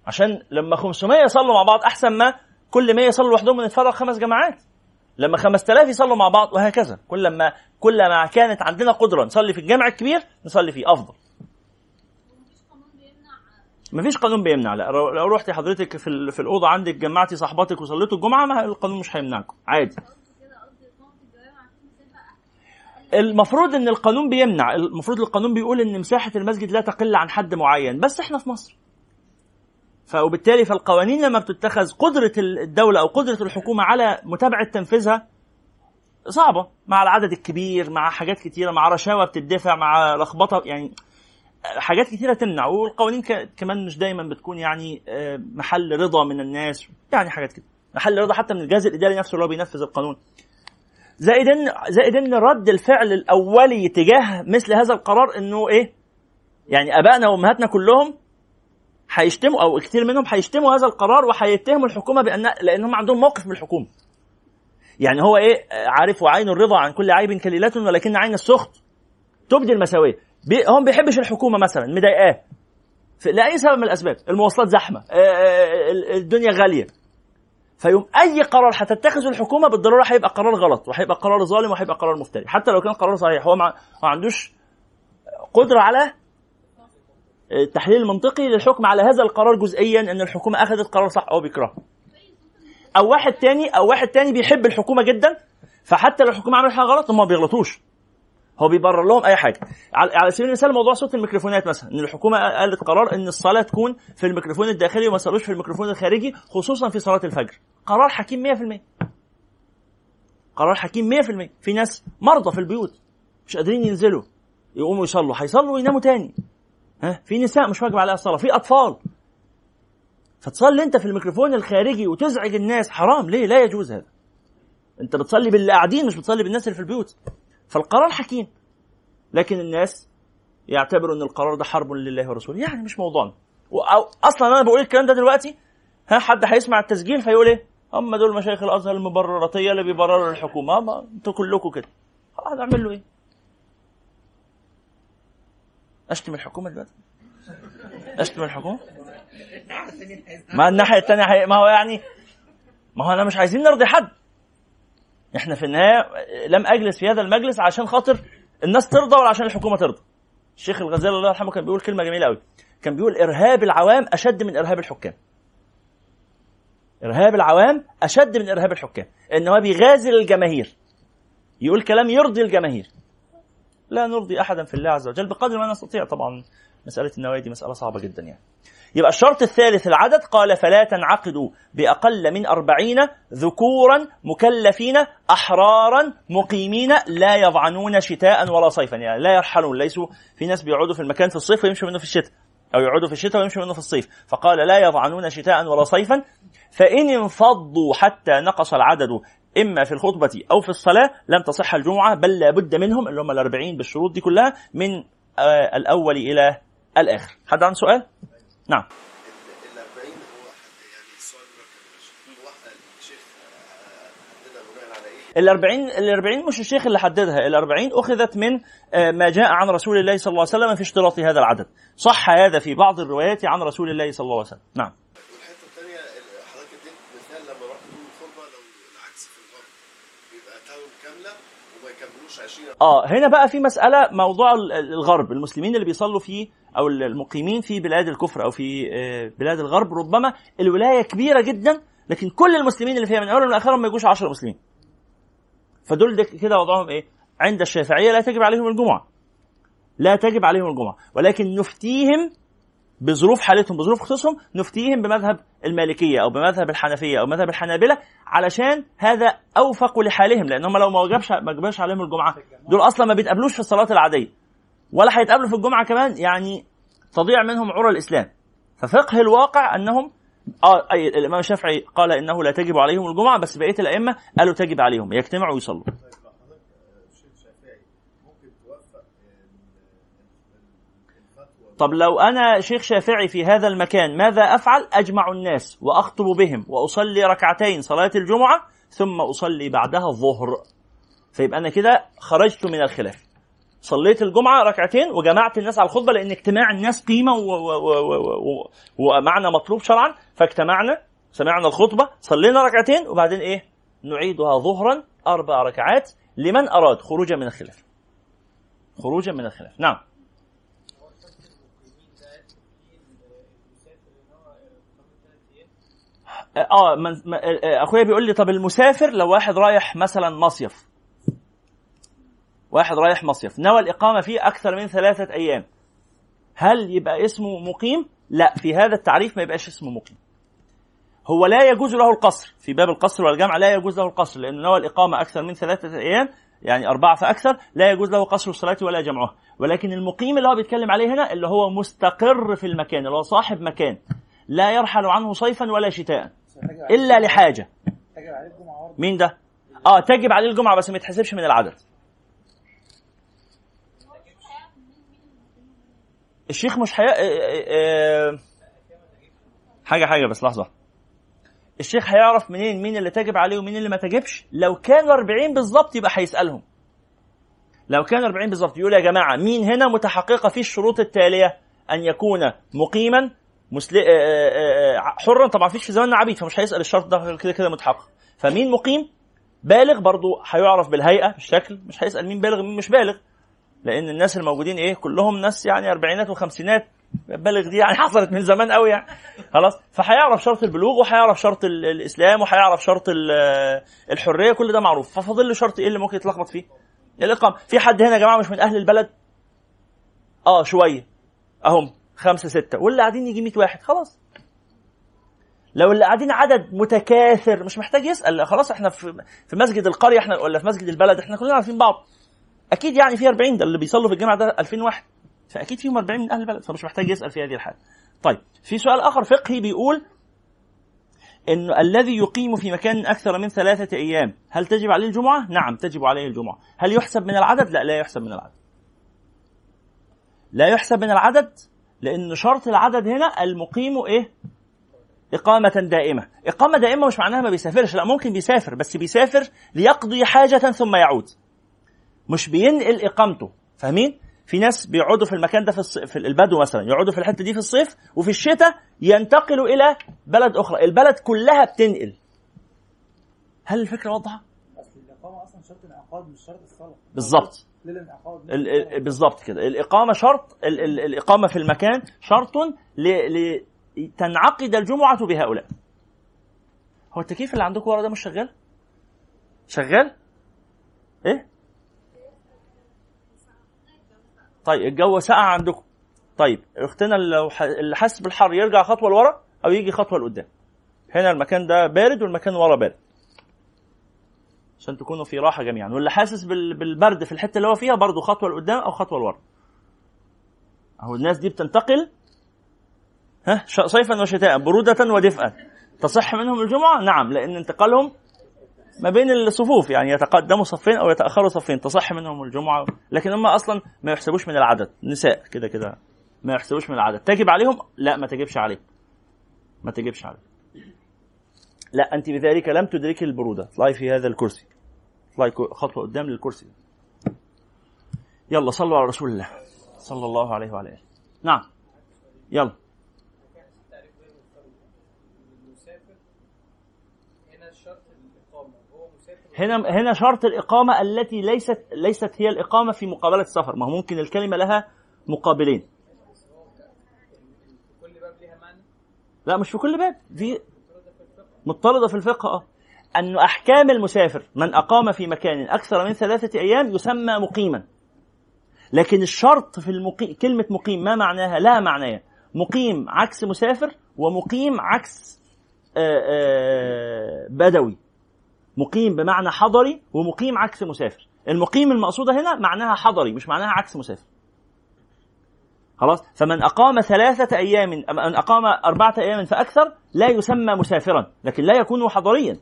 عشان لما 500 يصلوا مع بعض أحسن ما كل 100 يصلوا لوحدهم ونتفرغ خمس جماعات. لما 5000 يصلوا مع بعض وهكذا. كل ما كل ما كانت عندنا قدرة نصلي في الجامع الكبير نصلي فيه أفضل. مفيش قانون بيمنع. لا لو رحتي حضرتك في في الأوضة عندك جمعتي صاحباتك وصليتوا الجمعة ما القانون مش هيمنعكم. عادي. المفروض إن القانون بيمنع المفروض القانون بيقول إن مساحة المسجد لا تقل عن حد معين بس إحنا في مصر. فوبالتالي فالقوانين لما بتتخذ قدرة الدولة أو قدرة الحكومة على متابعة تنفيذها صعبة مع العدد الكبير مع حاجات كتيرة مع رشاوى بتدفع مع لخبطة يعني حاجات كتيرة تمنع. والقوانين كمان مش دايما بتكون يعني آه، محل رضا من الناس يعني حاجات كده. محل رضا حتى من الجهاز الإداري نفسه اللي هو بينفذ القانون. زائد ان زائد ان رد الفعل الأولي تجاه مثل هذا القرار إنه إيه؟ يعني ابائنا وأمهاتنا كلهم هيشتموا أو كتير منهم هيشتموا هذا القرار وهيتهموا الحكومة بان لأنهم عندهم موقف من الحكومة يعني هو إيه؟ عارف وعين الرضا عن كل عيب كليلة ولكن عين السخط تبدي المساويه بي هو ما بيحبش الحكومة مثلا مضايقاه. لأي سبب من الأسباب؟ المواصلات زحمة آه، آه، الدنيا غالية. فيوم أي قرار هتتخذه الحكومة بالضرورة هيبقى قرار غلط وهيبقى قرار ظالم وهيبقى قرار مفتري. حتى لو كان قرار صحيح هو ما عندوش قدرة على التحليل المنطقي للحكم على هذا القرار جزئيا إن الحكومة أخذت قرار صح أو بيكرهه أو واحد تاني أو واحد تاني بيحب الحكومة جدا فحتى لو الحكومة عملت حاجة غلط هم ما بيغلطوش. هو بيبرر لهم أي حاجة. على سبيل المثال موضوع صوت الميكروفونات مثلا. إن الحكومة قالت قرار إن الصلاة تكون في الميكروفون الداخلي وما تصلوش في الميكروفون الخارجي خصوصا في صلاة الفجر. قرار حكيم 100% قرار حكيم 100% في ناس مرضى في البيوت مش قادرين ينزلوا يقوموا يصلوا. هيصلوا ويناموا تاني. ها؟ في نساء مش واجب عليها الصلاة في أطفال. فتصلي أنت في الميكروفون الخارجي وتزعج الناس حرام. ليه؟ لا يجوز هذا. أنت بتصلي باللي قاعدين مش بتصلي بالناس اللي في البيوت. فالقرار حكيم. لكن الناس يعتبروا إن القرار ده حرب لله ورسوله. يعني مش موضوعنا أصلا أنا بقول الكلام ده دلوقتي ها حد هيسمع التسجيل فيقول إيه؟ هم دول مشايخ الأزهر المبرراتية اللي بيبرروا الحكومة ما أنتوا كلكم كده. هنعمل له إيه؟ أشتم الحكومة دلوقتي. أشتم الحكومة. ما الناحية الثانية ما هو يعني ما هو أنا مش عايزين نرضي حد. إحنا في النهاية لم أجلس في هذا المجلس عشان خاطر الناس ترضى ولا عشان الحكومة ترضى. الشيخ الغزالي الله يرحمه كان بيقول كلمة جميلة قوي كان بيقول إرهاب العوام أشد من إرهاب الحكام. إرهاب العوام أشد من إرهاب الحكام. إن هو بيغازل الجماهير. يقول كلام يرضي الجماهير. لا نرضي أحدا في الله عز وجل بقدر ما نستطيع. طبعا مسألة النوايا دي مسألة صعبة جدا يعني. يبقى الشرط الثالث العدد قال فلا تنعقد بأقل من أربعين ذكورا مكلفين أحرارا مقيمين لا يضعنون شتاء ولا صيفا. يعني لا يرحلون ليسوا في ناس بيقعدوا في المكان في الصيف ويمشوا منه في الشتاء أو يقعدوا في الشتاء ويمشوا منه في الصيف. فقال لا يضعنون شتاء ولا صيفا. فإن انفضوا حتى نقص العدد إما في الخطبة أو في الصلاة لم تصح الجمعة بل لابد منهم اللي هم الأربعين بالشروط دي كلها من آه الأول إلى الآخر. حد عنده سؤال؟ نعم ال 40 هو يعني السؤال هو الشيخ حددها بناء على إيه؟ ال 40 ال 40 مش الشيخ اللي حددها، ال 40 أخذت من آه، ما جاء عن رسول الله صلى الله عليه وسلم في اشتراط هذا العدد. صح هذا في بعض الروايات عن رسول الله صلى الله عليه وسلم، نعم. والحته الثانية حضرتك اديت مثال لما رحت الخطبه لو العكس في الغرب بيبقى تاون كامله وما يكملوش 20 آه هنا بقى في مسألة موضوع الغرب المسلمين اللي بيصلوا فيه أو المقيمين في بلاد الكفر أو في آه، بلاد الغرب ربما الولاية كبيرة جدا لكن كل المسلمين اللي فيها من أولهم لآخرهم ما يجوش 10 مسلمين. فدول كده وضعهم إيه؟ عند الشافعية لا تجب عليهم الجمعة. لا تجب عليهم الجمعة. ولكن نفتيهم بظروف حالتهم بظروف خصوصهم نفتيهم بمذهب المالكية أو بمذهب الحنفية أو مذهب الحنابلة علشان هذا أوفق لحالهم لأن هم لو ما وجبش ما جابش عليهم الجمعة دول أصلا ما بيتقابلوش في الصلاة العادية ولا هيتقابلوا في الجمعة كمان يعني تضيع منهم عرى الإسلام. ففقه الواقع انهم آه الإمام الشافعي قال إنه لا تجب عليهم الجمعة بس بقية الأئمة قالوا تجب عليهم يجتمعوا ويصلوا. طب لو أنا شيخ شافعي في هذا المكان ماذا أفعل؟ أجمع الناس وأخطب بهم وأصلي ركعتين صلاة الجمعة ثم أصلي بعدها الظهر. فيبقى أنا كده خرجت من الخلاف. صليت الجمعة ركعتين وجمعت الناس على الخطبة لأن اجتماع الناس قيمة ومعنى مطلوب شرعا. فاجتمعنا سمعنا الخطبة صلينا ركعتين وبعدين إيه؟ نعيدها ظهرا أربع ركعات لمن أراد خروجا من الخلاف. خروجا من الخلاف. نعم. آه من أخويا بيقول لي طب المسافر لو واحد رايح مثلا مصيف. واحد رايح مصيف. نوى الإقامة فيه أكثر من ثلاثة أيام. هل يبقى اسمه مقيم؟ لا في هذا التعريف ما يبقاش اسمه مقيم. هو لا يجوز له القصر. في باب القصر والجمع لا يجوز له القصر لأنه نوى الإقامة أكثر من ثلاثة أيام يعني أربعة فأكثر لا يجوز له قصر الصلاة ولا جمعها ولكن المقيم اللي هو بيتكلم عليه هنا اللي هو مستقر في المكان اللي هو صاحب مكان لا يرحل عنه صيفا ولا شتاء. إلا لحاجة. مين ده؟ آه تجب عليه الجمعة بس ما يتحسبش من العدد. الشيخ مش حي... آه، آه، آه، حاجة حاجة بس لحظة. الشيخ هيعرف منين مين اللي تجب عليه ومين اللي ما تجبش؟ لو كانوا 40 بالظبط يبقى هيسألهم. لو كانوا 40 بالظبط يقول يا جماعة مين هنا متحققة فيه الشروط التالية أن يكون مقيما مسل... آه، آه، آه، حرا طبعا فيش في زماننا عبيد فمش هيسأل الشرط ده كده كده متحقق. فمين مقيم؟ بالغ برضو هيعرف بالهيئة بالشكل. مش هيسأل مين بالغ مين مش بالغ. لأن الناس الموجودين إيه؟ كلهم ناس يعني أربعينات وخمسينات. بالغ دي يعني حصلت من زمان قوي يعني. خلاص. فهيعرف شرط البلوغ وهيعرف شرط الإسلام وهيعرف شرط الحرية. كل ده معروف. ففاضل له شرط إيه اللي ممكن يتلخبط فيه؟ الإقامة. في حد هنا يا جماعة مش من أهل البلد؟ آه شوية. أهم. خمسة ستة. واللي قاعدين يجي 100 واحد خلاص. لو اللي قاعدين عدد متكاثر مش محتاج يسأل خلاص إحنا في في مسجد القرية إحنا ولا في مسجد البلد إحنا كلنا عارفين بعض. أكيد يعني في 40 ده اللي بيصلوا في الجامع ده 2000 واحد. فأكيد فيهم 40 من أهل البلد فمش محتاج يسأل في هذه الحالة. طيب في سؤال آخر فقهي بيقول انه الذي يقيم في مكان أكثر من ثلاثة أيام هل تجب عليه الجمعة؟ نعم تجب عليه الجمعة. هل يحسب من العدد؟ لا لا يحسب من العدد. لا يحسب من العدد لأن شرط العدد هنا المقيم إيه؟ إقامة دائمة. إقامة دائمة مش معناها ما بيسافرش لا ممكن بيسافر بس بيسافر ليقضي حاجة ثم يعود. مش بينقل إقامته. فاهمين؟ في ناس بيقعدوا في المكان ده في, الص... في البدو مثلا يقعدوا في الحتة دي في الصيف وفي الشتاء ينتقلوا إلى بلد أخرى. البلد كلها بتنقل. هل الفكرة واضحة؟ أصل الإقامة أصلا شرط الانعقاد مش شرط الصلاة. بالظبط بالظبط كده. الإقامة شرط ال... ال... الإقامة في المكان شرط ل... لتنعقد الجمعة بهؤلاء. هو التكييف اللي عندكم ورا ده مش شغال؟ شغال؟ إيه؟ طيب الجو ساقع عندكم. طيب أختنا لو اللي حاسس بالحر يرجع خطوة لورا أو يجي خطوة لقدام. هنا المكان ده بارد والمكان ورا بارد. عشان تكونوا في راحة جميعا. واللي حاسس بالبرد في الحتة اللي هو فيها برضه خطوة لقدام أو خطوة لورا. أهو الناس دي بتنتقل ها صيفا وشتاء برودة ودفئا. تصح منهم الجمعة؟ نعم لأن انتقالهم ما بين الصفوف يعني يتقدموا صفين أو يتأخروا صفين. تصح منهم الجمعة لكن هم أصلا ما يحسبوش من العدد. نساء كده كده. ما يحسبوش من العدد. تجب عليهم؟ لا ما تجبش عليهم. ما تجبش عليهم. لا أنت بذلك لم تدركي البرودة. اطلعي في هذا الكرسي. اطلعي خطوة قدام للكرسي. يلا صلوا على رسول الله صلى الله عليه وعلى آله. نعم. يلا. هنا هنا شرط الإقامة التي ليست ليست هي الإقامة في مقابلة السفر. ما هو ممكن الكلمة لها مقابلين. لا مش في كل باب. في مضطردة في الفقه. آه أن أحكام المسافر من أقام في مكان أكثر من ثلاثة أيام يسمى مقيما. لكن الشرط في المقيم كلمة مقيم ما معناها؟ لها معنيان مقيم عكس مسافر ومقيم عكس آآ آآ بدوي. مقيم بمعنى حضري ومقيم عكس مسافر. المقيم المقصودة هنا معناها حضري مش معناها عكس مسافر. خلاص؟ فمن أقام ثلاثة أيام من أقام أربعة أيام فأكثر لا يسمى مسافرا لكن لا يكون حضريا.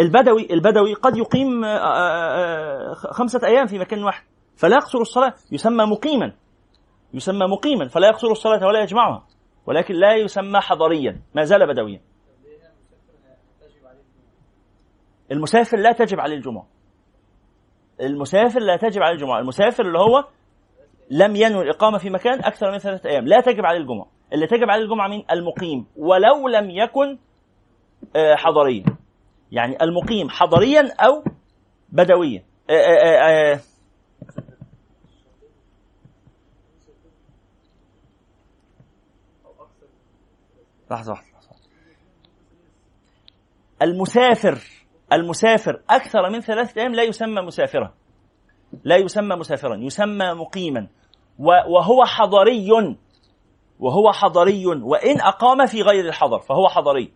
البدوي البدوي قد يقيم آه، آه، آه، خمسة أيام في مكان واحد فلا يقصر الصلاة. يسمى مقيما. يسمى مقيما فلا يقصر الصلاة ولا يجمعها ولكن لا يسمى حضريا. ما زال بدويا. المسافر لا تجب عليه الجمعة. المسافر لا تجب عليه الجمعة. المسافر اللي هو لم ينوي الإقامة في مكان أكثر من ثلاثة أيام. لا تجب عليه الجمعة. اللي تجب عليه الجمعة مين المقيم ولو لم يكن آه، حضريا. يعني المقيم حضريا أو بدويا. آه، آه، لحظة واحدة المسافر المسافر أكثر من ثلاثة أيام لا يسمى مسافرا. لا يسمى مسافرا يسمى مقيما. وهو حضري وهو حضري وإن أقام في غير الحضر فهو حضري.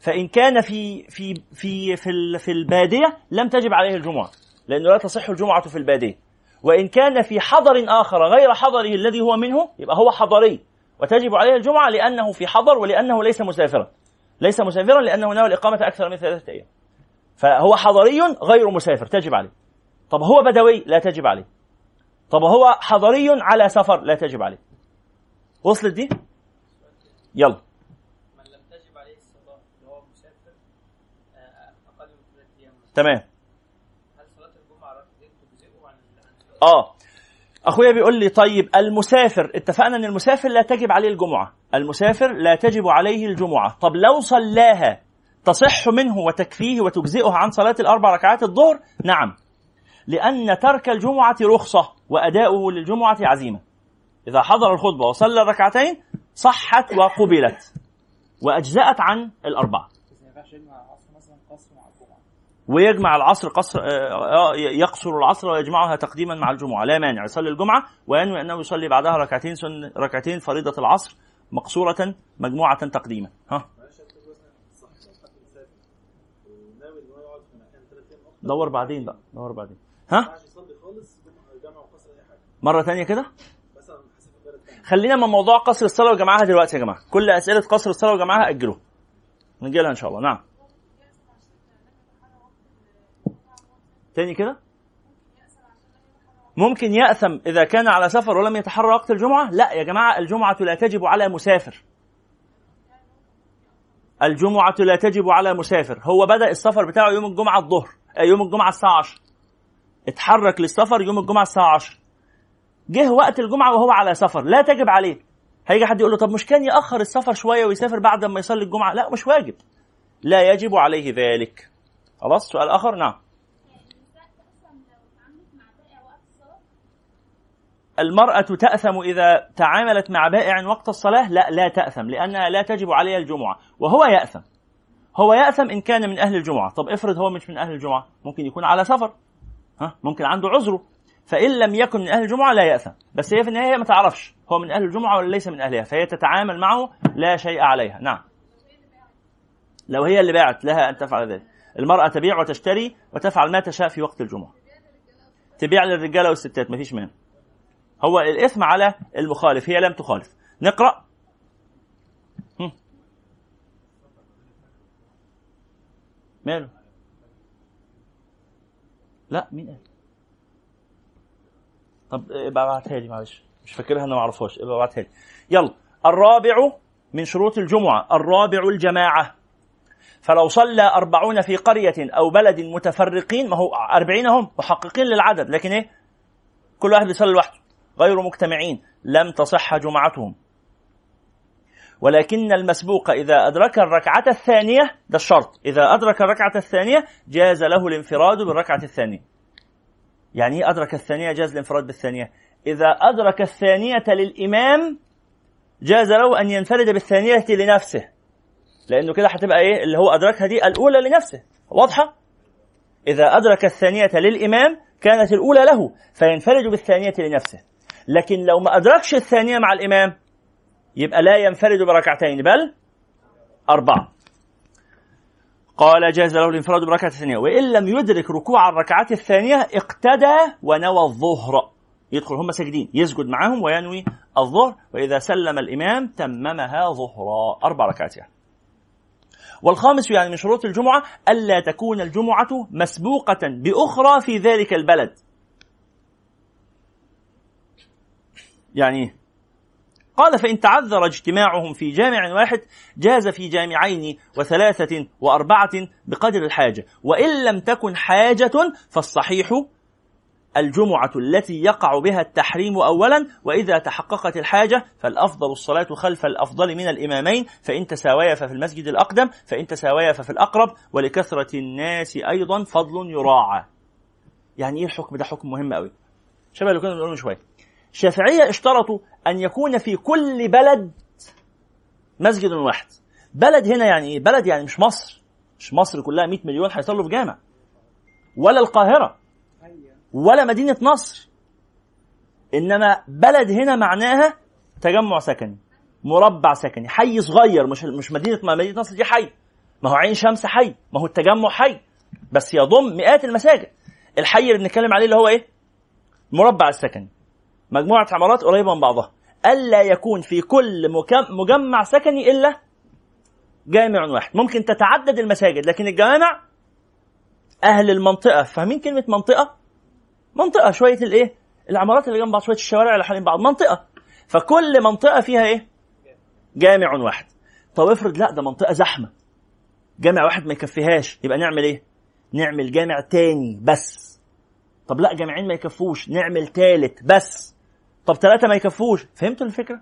فإن كان في في في في, في البادية لم تجب عليه الجمعة لأنه لا تصح الجمعة في البادية. وإن كان في حضر آخر غير حضره الذي هو منه يبقى هو حضري. وتجب عليه الجمعة لأنه في حضر ولأنه ليس مسافرا. ليس مسافرا لأنه نوى الإقامة أكثر من ثلاثة أيام. فهو حضري غير مسافر تجب عليه. طب هو بدوي؟ لا تجب عليه. طب هو حضري على سفر؟ لا تجب عليه. وصلت دي؟ يلا. من لم تجب عليه الصلاة مسافر آه، أقل من ثلاث أيام تمام. هل صلاة الجمعة تجزئه عن آه. أخويا بيقول لي طيب المسافر اتفقنا إن المسافر لا تجب عليه الجمعة. المسافر لا تجب عليه الجمعة. طب لو صلاها تصح منه وتكفيه وتجزئه عن صلاة الأربع ركعات الظهر؟ نعم. لأن ترك الجمعة رخصة وأداؤه للجمعة عزيمة. إذا حضر الخطبة وصلى الركعتين صحت وقبلت وأجزأت عن الجمعه ويجمع العصر قصر آه، آه، يقصر العصر ويجمعها تقديما مع الجمعة. لا مانع يصلي الجمعة وينوي أنه يصلي بعدها ركعتين سن ركعتين فريضة العصر مقصورة مجموعة تقديما. ها؟ دور بعدين بقى دور بعدين. ها؟ مرة ثانية كده؟ خلينا من موضوع قصر الصلاة وجمعها دلوقتي يا جماعة. كل أسئلة قصر الصلاة وجمعها اجلوها نجي لها إن شاء الله. نعم. تاني كده؟ ممكن يأثم إذا كان على سفر ولم يتحرى وقت الجمعة؟ لا يا جماعة الجمعة لا تجب على مسافر. الجمعة لا تجب على مسافر. هو بدأ السفر بتاعه يوم الجمعة الظهر آه، يوم الجمعة الساعة 10 اتحرك للسفر يوم الجمعة الساعة 10 جه وقت الجمعة وهو على سفر لا تجب عليه. هيجي حد يقول له طب مش كان يأخر السفر شوية ويسافر بعد ما يصلي الجمعة؟ لا مش واجب. لا يجب عليه ذلك. خلاص سؤال آخر؟ نعم. المرأة تأثم إذا تعاملت مع بائع وقت الصلاة؟ لا لا تأثم لأنها لا تجب عليها الجمعة. وهو يأثم. هو يأثم إن كان من أهل الجمعة. طب افرض هو مش من أهل الجمعة ممكن يكون على سفر. ها ممكن عنده عذره. فإن لم يكن من أهل الجمعة لا يأثم. بس هي في النهاية ما تعرفش هو من أهل الجمعة ولا ليس من أهلها فهي تتعامل معه لا شيء عليها. نعم. لو هي اللي باعت لها أن تفعل ذلك. المرأة تبيع وتشتري وتفعل ما تشاء في وقت الجمعة. تبيع للرجالة والستات مفيش مانع. هو الإثم على المخالف هي لم تخالف. نقرأ. هم. ماله؟ لا مين قال؟ طب ابقى ابعتها لي معلش. مش فاكرها أنا ما أعرفهاش. ابعتها لي. يلا. الرابع من شروط الجمعة. الرابع الجماعة. فلو صلى أربعون في قرية أو بلد متفرقين ما هو أربعين هم محققين للعدد. لكن إيه؟ كل واحد بيصلي لوحده. غير مجتمعين. لم تصح جمعتهم. ولكن المسبوق إذا أدرك الركعة الثانية ده الشرط. إذا أدرك الركعة الثانية جاز له الانفراد بالركعة الثانية. يعني إيه أدرك الثانية؟ جاز الانفراد بالثانية. إذا أدرك الثانية للإمام جاز له أن ينفرد بالثانية لنفسه. لأنه كده هتبقى إيه؟ اللي هو أدركها دي الأولى لنفسه. واضحة؟ إذا أدرك الثانية للإمام كانت الأولى له فينفرد بالثانية لنفسه. لكن لو ما أدركش الثانية مع الإمام يبقى لا ينفرد بركعتين بل أربعة. قال جاز له الانفراد بركعة الثانية وإن لم يدرك ركوع الركعات الثانية اقتدى ونوى الظهر. يدخل هم ساجدين يسجد معهم وينوي الظهر. وإذا سلم الإمام تممها ظهرا. أربع ركعات يعني. والخامس يعني من شروط الجمعة ألا تكون الجمعة مسبوقة بأخرى في ذلك البلد. يعني؟ قال فإن تعذر اجتماعهم في جامع واحد جاز في جامعين وثلاثة وأربعة بقدر الحاجة. وإن لم تكن حاجة فالصحيح الجمعة التي يقع بها التحريم أولا وإذا تحققت الحاجة فالأفضل الصلاة خلف الأفضل من الإمامين. فإن تساويا ففي المسجد الأقدم فإن تساويا ففي الأقرب ولكثرة الناس أيضا فضل يراعى. يعني إيه الحكم ده؟ حكم مهم أوي. شبه اللي كنا بنقوله شوية. الشافعية اشترطوا أن يكون في كل بلد مسجد واحد. بلد هنا يعني إيه؟ بلد يعني مش مصر. مش مصر كلها 100 مليون هيصلوا في جامع. ولا القاهرة. ولا مدينة نصر. إنما بلد هنا معناها تجمع سكني. مربع سكني. حي صغير. مش مش مدينة ما مدينة نصر دي حي. ما هو عين شمس حي. ما هو التجمع حي. بس يضم مئات المساجد. الحي اللي بنتكلم عليه اللي هو إيه؟ المربع السكني. مجموعة عمارات قريبة من بعضها. ألا يكون في كل مجمع سكني إلا جامع واحد. ممكن تتعدد المساجد لكن الجوامع أهل المنطقة. فاهمين كلمة منطقة؟ منطقة شوية الإيه؟ العمارات اللي جنب بعض شوية الشوارع اللي حوالين بعض. منطقة. فكل منطقة فيها إيه؟ جامع واحد. طب افرض لا ده منطقة زحمة. جامع واحد ما يكفيهاش. يبقى نعمل إيه؟ نعمل جامع تاني بس. طب لا جامعين ما يكفوش. نعمل تالت بس. طب ثلاثة ما يكفوش. فهمتوا الفكرة؟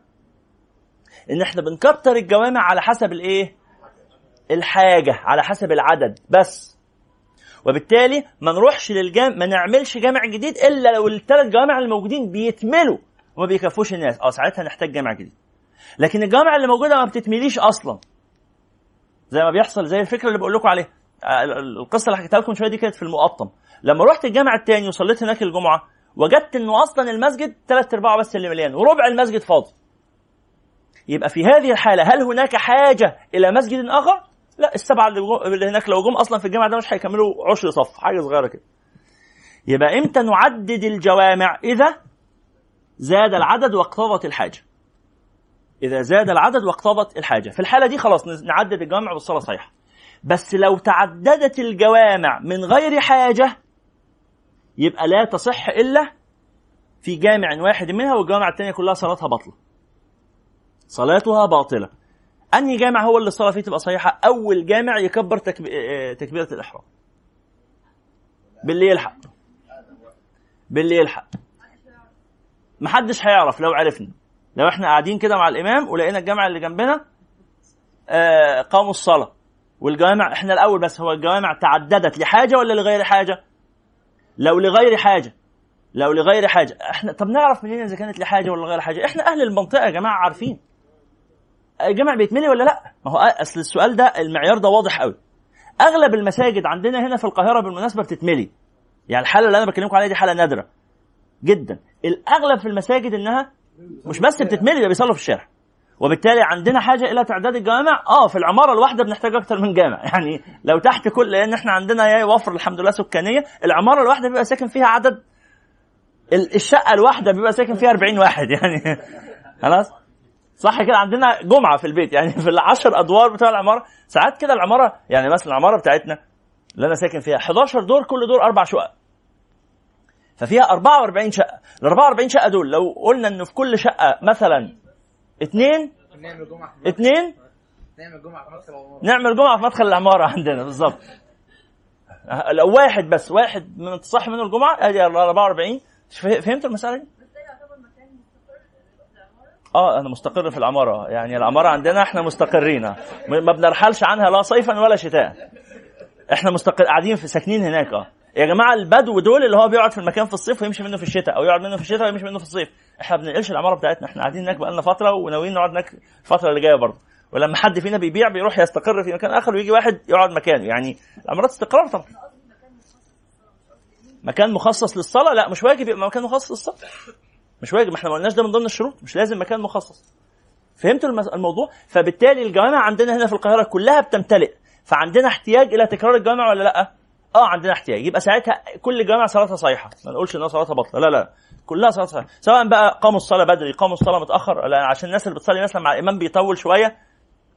إن إحنا بنكتر الجوامع على حسب الإيه؟ الحاجة على حسب العدد بس. وبالتالي ما نروحش للجامع ما نعملش جامع جديد إلا لو الثلاث جوامع الموجودين بيتملوا وما بيكفوش الناس. آه ساعتها نحتاج جامع جديد. لكن الجوامع اللي موجودة ما بتتمليش أصلا. زي ما بيحصل زي الفكرة اللي بقول لكم عليها. القصة اللي حكيتها لكم شوية دي كانت في المقطم. لما رحت الجامع الثاني وصليت هناك الجمعة وجدت إنه أصلا المسجد ثلاث أرباعه بس اللي مليان وربع المسجد فاضي. يبقى في هذه الحالة هل هناك حاجة إلى مسجد آخر؟ لا السبعة اللي, هناك لو جم أصلا في الجامع ده مش هيكملوا عشر صف حاجة صغيرة كده. يبقى إمتى نعدد الجوامع؟ إذا زاد العدد واقتضت الحاجة. إذا زاد العدد واقتضت الحاجة. في الحالة دي خلاص نعدد الجوامع بالصلاه صحيحة. بس لو تعددت الجوامع من غير حاجة يبقى لا تصح إلا في جامع واحد منها والجوامع الثانية كلها صلاتها باطلة. صلاتها باطلة. أنهي جامع هو اللي الصلاة فيه تبقى صحيحة؟ أول جامع يكبر تكب... آه، تكبيرة الإحرام. باللي يلحق باللي يلحق محدش هيعرف لو عرفنا. لو إحنا قاعدين كده مع الإمام ولقينا الجامع اللي جنبنا آه قاموا الصلاة. والجوامع إحنا الأول بس هو الجوامع تعددت لحاجة ولا لغير حاجة؟ لو لغير حاجة. لو لغير حاجة. إحنا طب نعرف منين إذا كانت لحاجة ولا غير حاجة؟ إحنا أهل المنطقة يا جماعة عارفين. الجامع بيتملي ولا لأ؟ ما هو أصل السؤال ده المعيار ده واضح قوي أغلب المساجد عندنا هنا في القاهرة بالمناسبة بتتملي. يعني الحالة اللي أنا بكلمكم عليها دي حالة نادرة جدا. الأغلب في المساجد إنها مش بس بتتملي ده بيصلوا في الشارع. وبالتالي عندنا حاجة إلى تعداد الجوامع. آه في العمارة الواحدة بنحتاج أكتر من جامع. يعني لو تحت كل لأن إحنا عندنا وفر الحمد لله سكانية العمارة الواحدة بيبقى ساكن فيها عدد الشقة الواحدة بيبقى ساكن فيها 40 واحد يعني. خلاص؟ صح كده؟ عندنا جمعة في البيت يعني في العشر أدوار بتوع العمارة. ساعات كده العمارة يعني مثلا العمارة بتاعتنا اللي أنا ساكن فيها 11 دور كل دور أربع شقق. ففيها 44 شقة. ال 44 شقة دول لو قلنا إنه في كل شقة مثلا اثنين اثنين نعمل جمعة في مدخل العمارة. نعمل جمعة في مدخل العمارة عندنا بالظبط. لو واحد بس واحد من تصح منه الجمعة ادي 44 فهمت المسألة دي؟ آه أنا مستقر في العمارة. يعني العمارة عندنا إحنا مستقرين. ما بنرحلش عنها لا صيفا ولا شتاء. إحنا مستقر قاعدين في ساكنين هناك آه. يا جماعة البدو دول اللي هو بيقعد في المكان في الصيف ويمشي منه في الشتاء أو يقعد منه في الشتاء ويمشي منه في الصيف. إحنا ما بننقلش العمارة بتاعتنا إحنا قاعدين هناك بقالنا فترة وناويين نقعد هناك الفترة اللي جاية برضه. ولما حد فينا بيبيع بيروح يستقر في مكان آخر ويجي واحد يقعد مكانه. يعني العمارات استقرار طبعا. مكان مخصص للصلاة؟ لا مش واجب يبقى مكان مخصص للصلاة. مش واجب ما إحنا ما قلناش ده من ضمن الشروط مش لازم مكان مخصص. فهمتوا الموضوع؟ فبالتالي الجوامع عندنا هنا في القاهرة كلها بتمتلئ. فعندنا احتياج إلى تكرار الجوامع ولا لأ؟ آه عندنا احتياج. يبقى ساعتها كل جامع صلاتها صحيحة. ما نقولش ان صلاتها بطله لا لا. كلها صلاه صحيحة. سواء بقى قاموا الصلاة بدري قاموا الصلاة متأخر لا عشان الناس اللي بتصلي مثلا مع الإمام بيطول شوية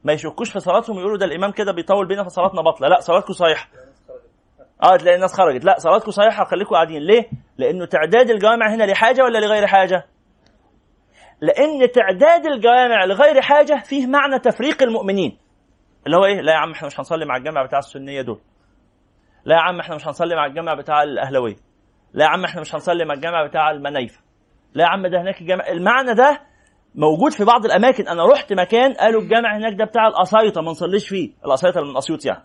ما يشكوش في صلاتهم ويقولوا ده الإمام كده بيطول بينا فصلاتنا بطله لا صلاتكم صحيحة. آه تلاقي الناس خرجت. لا صلاتكم صحيحة خليكم قاعدين. ليه؟ لأنه تعداد الجوامع هنا لحاجة ولا لغير حاجة؟ لأن تعداد الجوامع لغير حاجة فيه معنى تفريق المؤمنين. اللي هو إيه؟ لا يا عم إحنا مش هنصلي مع الجامع بتاع السنية دول. لا يا عم إحنا مش هنصلي مع الجامع بتاع الأهلاوية. لا يا عم إحنا مش هنصلي مع الجامع بتاع المنايفة. لا يا عم ده هناك الجامع المعنى ده موجود في بعض الأماكن. أنا رحت مكان قالوا الجامع هناك ده بتاع القصايطه ما نصليش فيه. القصايطه من أسيوط يعني.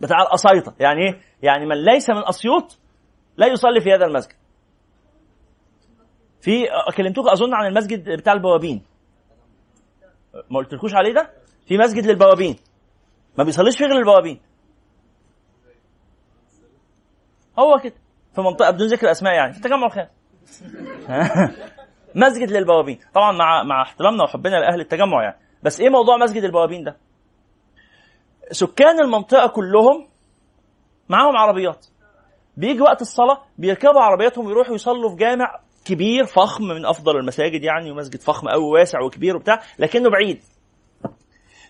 بتاع القصايطه يعني إيه؟ يعني من ليس من أسيوط لا يصلي في هذا المسجد. في كلمتوك أظن عن المسجد بتاع البوابين. ما قلتلكوش عليه ده؟ في مسجد للبوابين. ما بيصليش فيه غير البوابين. هو كده في منطقة بدون ذكر اسماء يعني. في التجمع الخامس مسجد للبوابين. طبعا مع مع احترامنا وحبنا لأهل التجمع يعني. بس إيه موضوع مسجد البوابين ده؟ سكان المنطقة كلهم معاهم عربيات. بيجي وقت الصلاة بيركبوا عربياتهم ويروحوا يصلوا في جامع كبير فخم من أفضل المساجد يعني ومسجد فخم قوي واسع وكبير وبتاع لكنه بعيد.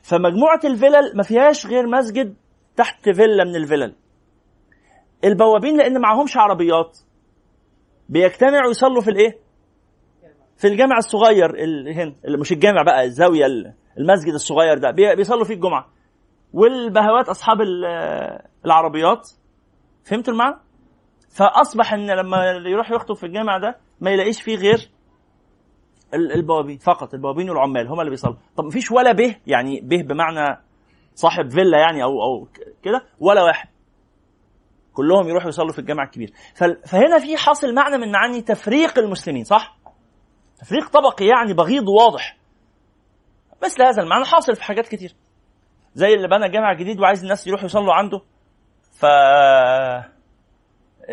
فمجموعة الفلل ما فيهاش غير مسجد تحت فيلا من الفلل. البوابين لأن معهمش عربيات. بيجتمعوا يصلوا في الايه؟ في الجامع الصغير هنا مش الجامع بقى الزاوية المسجد الصغير ده. بيصلوا فيه الجمعة. والبهوات أصحاب ال- العربيات. فهمت المعنى؟ فأصبح إن لما يروح يخطب في الجامع ده ما يلاقيش فيه غير ال- البوابين فقط البوابين والعمال هم اللي بيصلوا. طب مفيش ولا به يعني به بمعنى صاحب فيلا يعني أو أو كده ولا واحد. كلهم يروحوا يصلوا في الجامع الكبير. فهنا في حاصل معنى من معاني تفريق المسلمين صح؟ تفريق طبقي يعني بغيض واضح. مثل هذا المعنى حاصل في حاجات كتير. زي اللي بنى جامع جديد وعايز الناس يروحوا يصلوا عنده. ف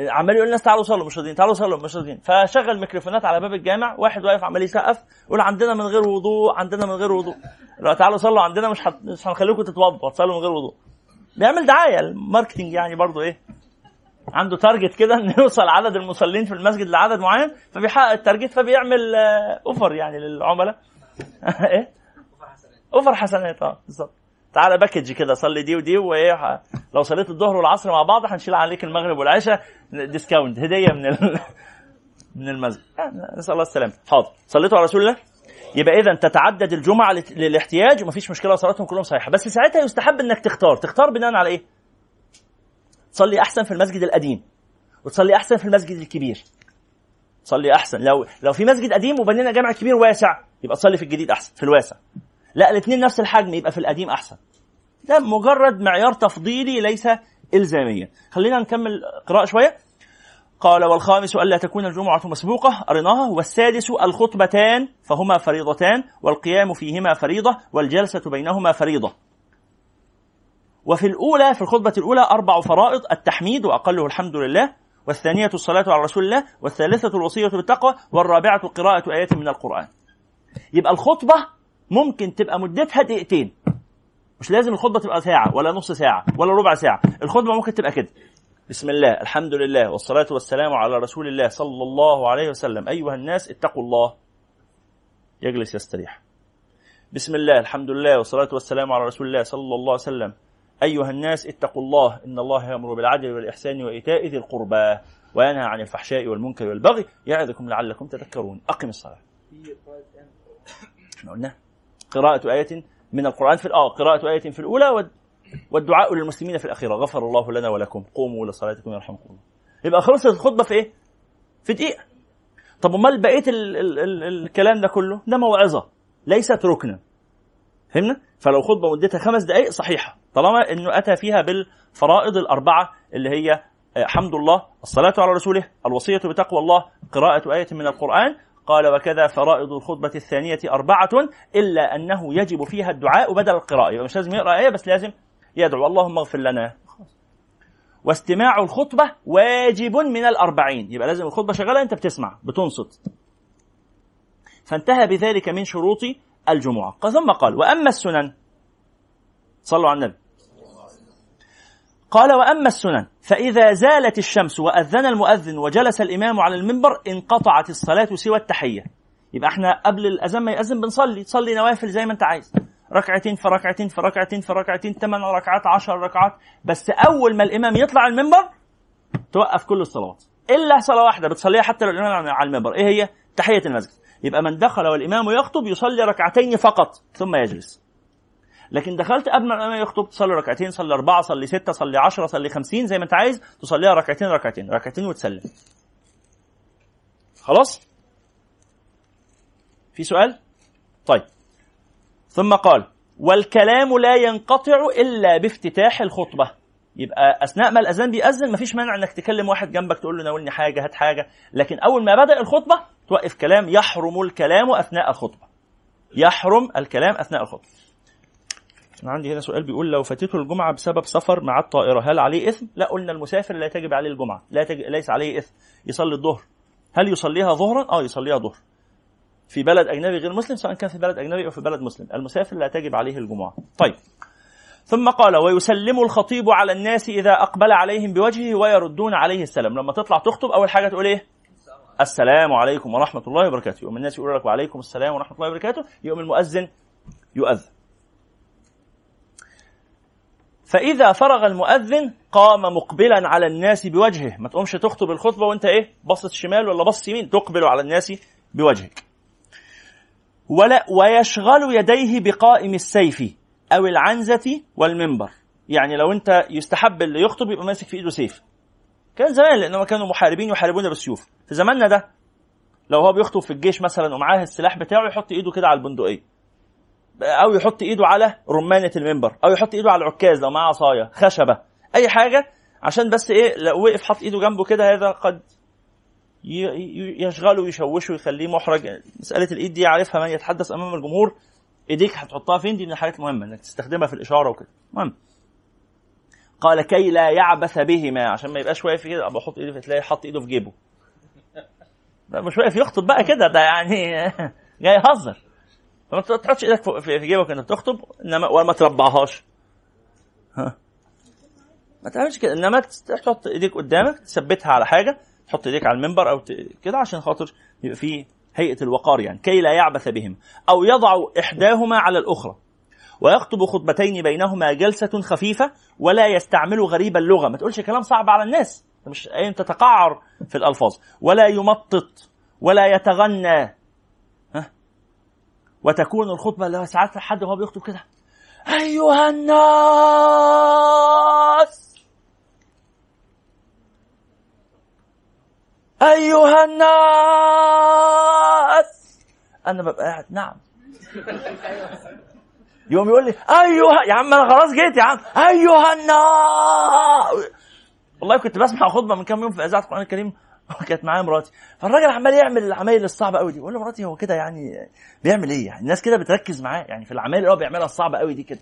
عمال يقول للناس تعالوا صلوا مش راضيين تعالوا صلوا مش راضيين. فشغل ميكروفونات على باب الجامع واحد واقف عمال يسقف يقول عندنا من غير وضوء عندنا من غير وضوء. لو تعالوا صلوا عندنا مش هت... مش هنخليكم تتوضوا تصلوا من غير وضوء. بيعمل دعاية ال marketing يعني برضو إيه؟ عنده target كده ان يوصل عدد المصلين في المسجد لعدد معين فبيحقق ال target فبيعمل آه، offer يعني للعملاء. إيه؟ offer حسنات آه بالظبط. تعالى package كده صلي دي ودي وإيه لو صليت الظهر والعصر مع بعض هنشيل عليك المغرب والعشاء discount هدية من ال... من المسجد. آه، نسأل الله السلامة. حاضر. صليتوا على رسول الله؟ يبقى اذا تتعدد الجمعة للاحتياج ومفيش مشكلة صلاتهم كلهم صحيحة. بس ساعتها يستحب إنك تختار. تختار بناء على إيه؟ تصلي أحسن في المسجد القديم وتصلي أحسن في المسجد الكبير. تصلي أحسن. لو لو في مسجد قديم وبنينا جامع كبير واسع يبقى تصلي في الجديد أحسن في الواسع. لا الاثنين نفس الحجم يبقى في القديم أحسن. ده مجرد معيار تفضيلي ليس إلزاميا. خلينا نكمل قراءة شوية. قال والخامس ألا تكون الجمعة مسبوقة قريناها والسادس الخطبتان فهما فريضتان والقيام فيهما فريضة والجلسة بينهما فريضة. وفي الأولى في الخطبة الأولى أربع فرائض التحميد وأقله الحمد لله والثانية الصلاة على رسول الله والثالثة الوصية بالتقوى والرابعة قراءة آيات من القرآن. يبقى الخطبة ممكن تبقى مدتها دقيقتين. مش لازم الخطبة تبقى ساعة ولا نص ساعة ولا ربع ساعة. الخطبة ممكن تبقى كده. بسم الله الحمد لله والصلاة والسلام على رسول الله صلى الله عليه وسلم. أيها الناس اتقوا الله. يجلس يستريح. بسم الله الحمد لله والصلاة والسلام على رسول الله صلى الله عليه وسلم. أيها الناس اتقوا الله إن الله يأمر بالعدل والإحسان وإيتاء ذي القربى وينهى عن الفحشاء والمنكر والبغي يعظكم لعلكم تذكرون. أقم الصلاة. إحنا قلنا؟ قراءة آية من القرآن في آه قراءة آية في الأولى وال- والدعاء للمسلمين في الأخيرة. غفر الله لنا ولكم. قوموا لصلاتكم يرحمكم الله. يبقى خلصت الخطبة في إيه؟ في دقيقة. طب أمال بقية ال ال ال الكلام ده كله؟ ده موعظة ليست ركنا. فهمنا؟ فلو خطبة مدتها خمس دقائق صحيحة. طالما إنه أتى فيها بالفرائض الأربعة اللي هي آه، حمد الله الصلاة على رسوله الوصية بتقوى الله قراءة آية من القرآن قال وكذا فرائض الخطبة الثانية أربعة إلا أنه يجب فيها الدعاء بدل القراءة. يبقى مش لازم يقرأ آية بس لازم يدعو. اللهم اغفر لنا. واستماع الخطبة واجب من الأربعين. يبقى لازم الخطبة شغالة أنت بتسمع بتنصت. فانتهى بذلك من شروط الجمعة. ثم قال وأما السنن صلوا على النبي. قال وأما السنن فإذا زالت الشمس وأذن المؤذن وجلس الإمام على المنبر انقطعت الصلاة سوى التحية. يبقى إحنا قبل الأذان ما يأذن بنصلي تصلي نوافل زي ما أنت عايز. ركعتين في ركعتين في ركعتين في ركعتين ثمان ركعات عشر ركعات. بس أول ما الإمام يطلع المنبر توقف كل الصلوات. إلا صلاة واحدة بتصليها حتى لو الإمام على المنبر. إيه هي؟ تحية المسجد. يبقى من دخل والإمام يخطب يصلي ركعتين فقط ثم يجلس. لكن دخلت قبل ما الأمام يخطب تصلي ركعتين صلي أربعة صلي ستة صلي عشرة صلي خمسين زي ما أنت عايز تصليها ركعتين ركعتين ركعتين وتسلم. خلاص؟ في سؤال؟ طيب. ثم قال والكلام لا ينقطع إلا بافتتاح الخطبة. يبقى أثناء ما الأذان بيأذن مفيش مانع إنك تكلم واحد جنبك تقول له ناولني حاجة هات حاجة. لكن أول ما بدأ الخطبة توقف كلام يحرم الكلام أثناء الخطبة. يحرم الكلام أثناء الخطبة. أنا عندي هنا سؤال بيقول لو فاتته الجمعة بسبب سفر مع الطائرة هل عليه إثم؟ لا قلنا المسافر لا تجب عليه الجمعة، لا تجب ليس عليه إثم، يصلي الظهر. هل يصليها ظهرا؟ أه يصليها ظهر. في بلد أجنبي غير مسلم سواء كان في بلد أجنبي أو في بلد مسلم، المسافر لا تجب عليه الجمعة. طيب. ثم قال ويسلم الخطيب على الناس إذا أقبل عليهم بوجهه ويردون عليه السلام، لما تطلع تخطب أول حاجة تقول إيه؟ السلام عليكم ورحمة الله وبركاته، يوم الناس يقول لك وعليكم السلام ورحمة الله وبركاته، يوم المؤذن يؤذن. فإذا فرغ المؤذن قام مقبلا على الناس بوجهه. ما تقومش تخطب الخطبة وانت إيه؟ بصت شمال ولا بص يمين؟ تقبل على الناس بوجهك. ولا ويشغل يديه بقائم السيف أو العنزة والمنبر. يعني لو انت يستحب اللي يخطب يبقى ماسك في إيده سيف. كان زمان لأنهم كانوا محاربين يحاربون بالسيوف. في زماننا ده لو هو بيخطب في الجيش مثلا ومعاه السلاح بتاعه يحط إيده كده على البندقية. أو يحط إيده على رمانة المنبر أو يحط إيده على العكاز لو معاه عصاية خشبة أي حاجة عشان بس إيه لو وقف حط إيده جنبه كده هذا قد يشغله ويشوشه ويخليه محرج. مسألة الإيد دي عارفها من يتحدث أمام الجمهور. إيديك هتحطها فين؟ دي من الحاجات المهمة إنك تستخدمها في الإشارة وكده. المهم. قال كي لا يعبث بهما عشان ما يبقاش واقف كده أبقى أحط ايده في تلاقي حط إيده في جيبه. مش واقف يخطب بقى كده ده يعني جاي يهزر. فما تحطش إيدك في جيبك انت بتخطب إنما ولا ما تربعهاش. ها؟ ما تعملش كده. إنما تحط إيديك قدامك تثبتها على حاجة تحط إيديك على المنبر أو كده عشان خاطر يبقى في هيئة الوقار يعني كي لا يعبث بهم أو يضع إحداهما على الأخرى. ويخطب خطبتين بينهما جلسة خفيفة ولا يستعمل غريب اللغة. ما تقولش كلام صعب على الناس. مش تتقعر في الألفاظ. ولا يمطط ولا يتغنى. وتكون الخطبة اللي ساعات حد وهو بيخطب كده. أيها الناس! أيها الناس! أنا ببقى قاعد نعم. يوم يقول لي أيها يا عم أنا خلاص جيت يا عم. أيها الناس! والله كنت بسمع خطبة من كام يوم في إذاعة القرآن الكريم كانت معايا مراتي. فالراجل عمال يعمل العمايل الصعبة قوي دي. بقول له مراتي هو كده يعني بيعمل إيه يعني؟ الناس كده بتركز معاه يعني في العمايل اللي هو بيعملها الصعبة قوي دي كده.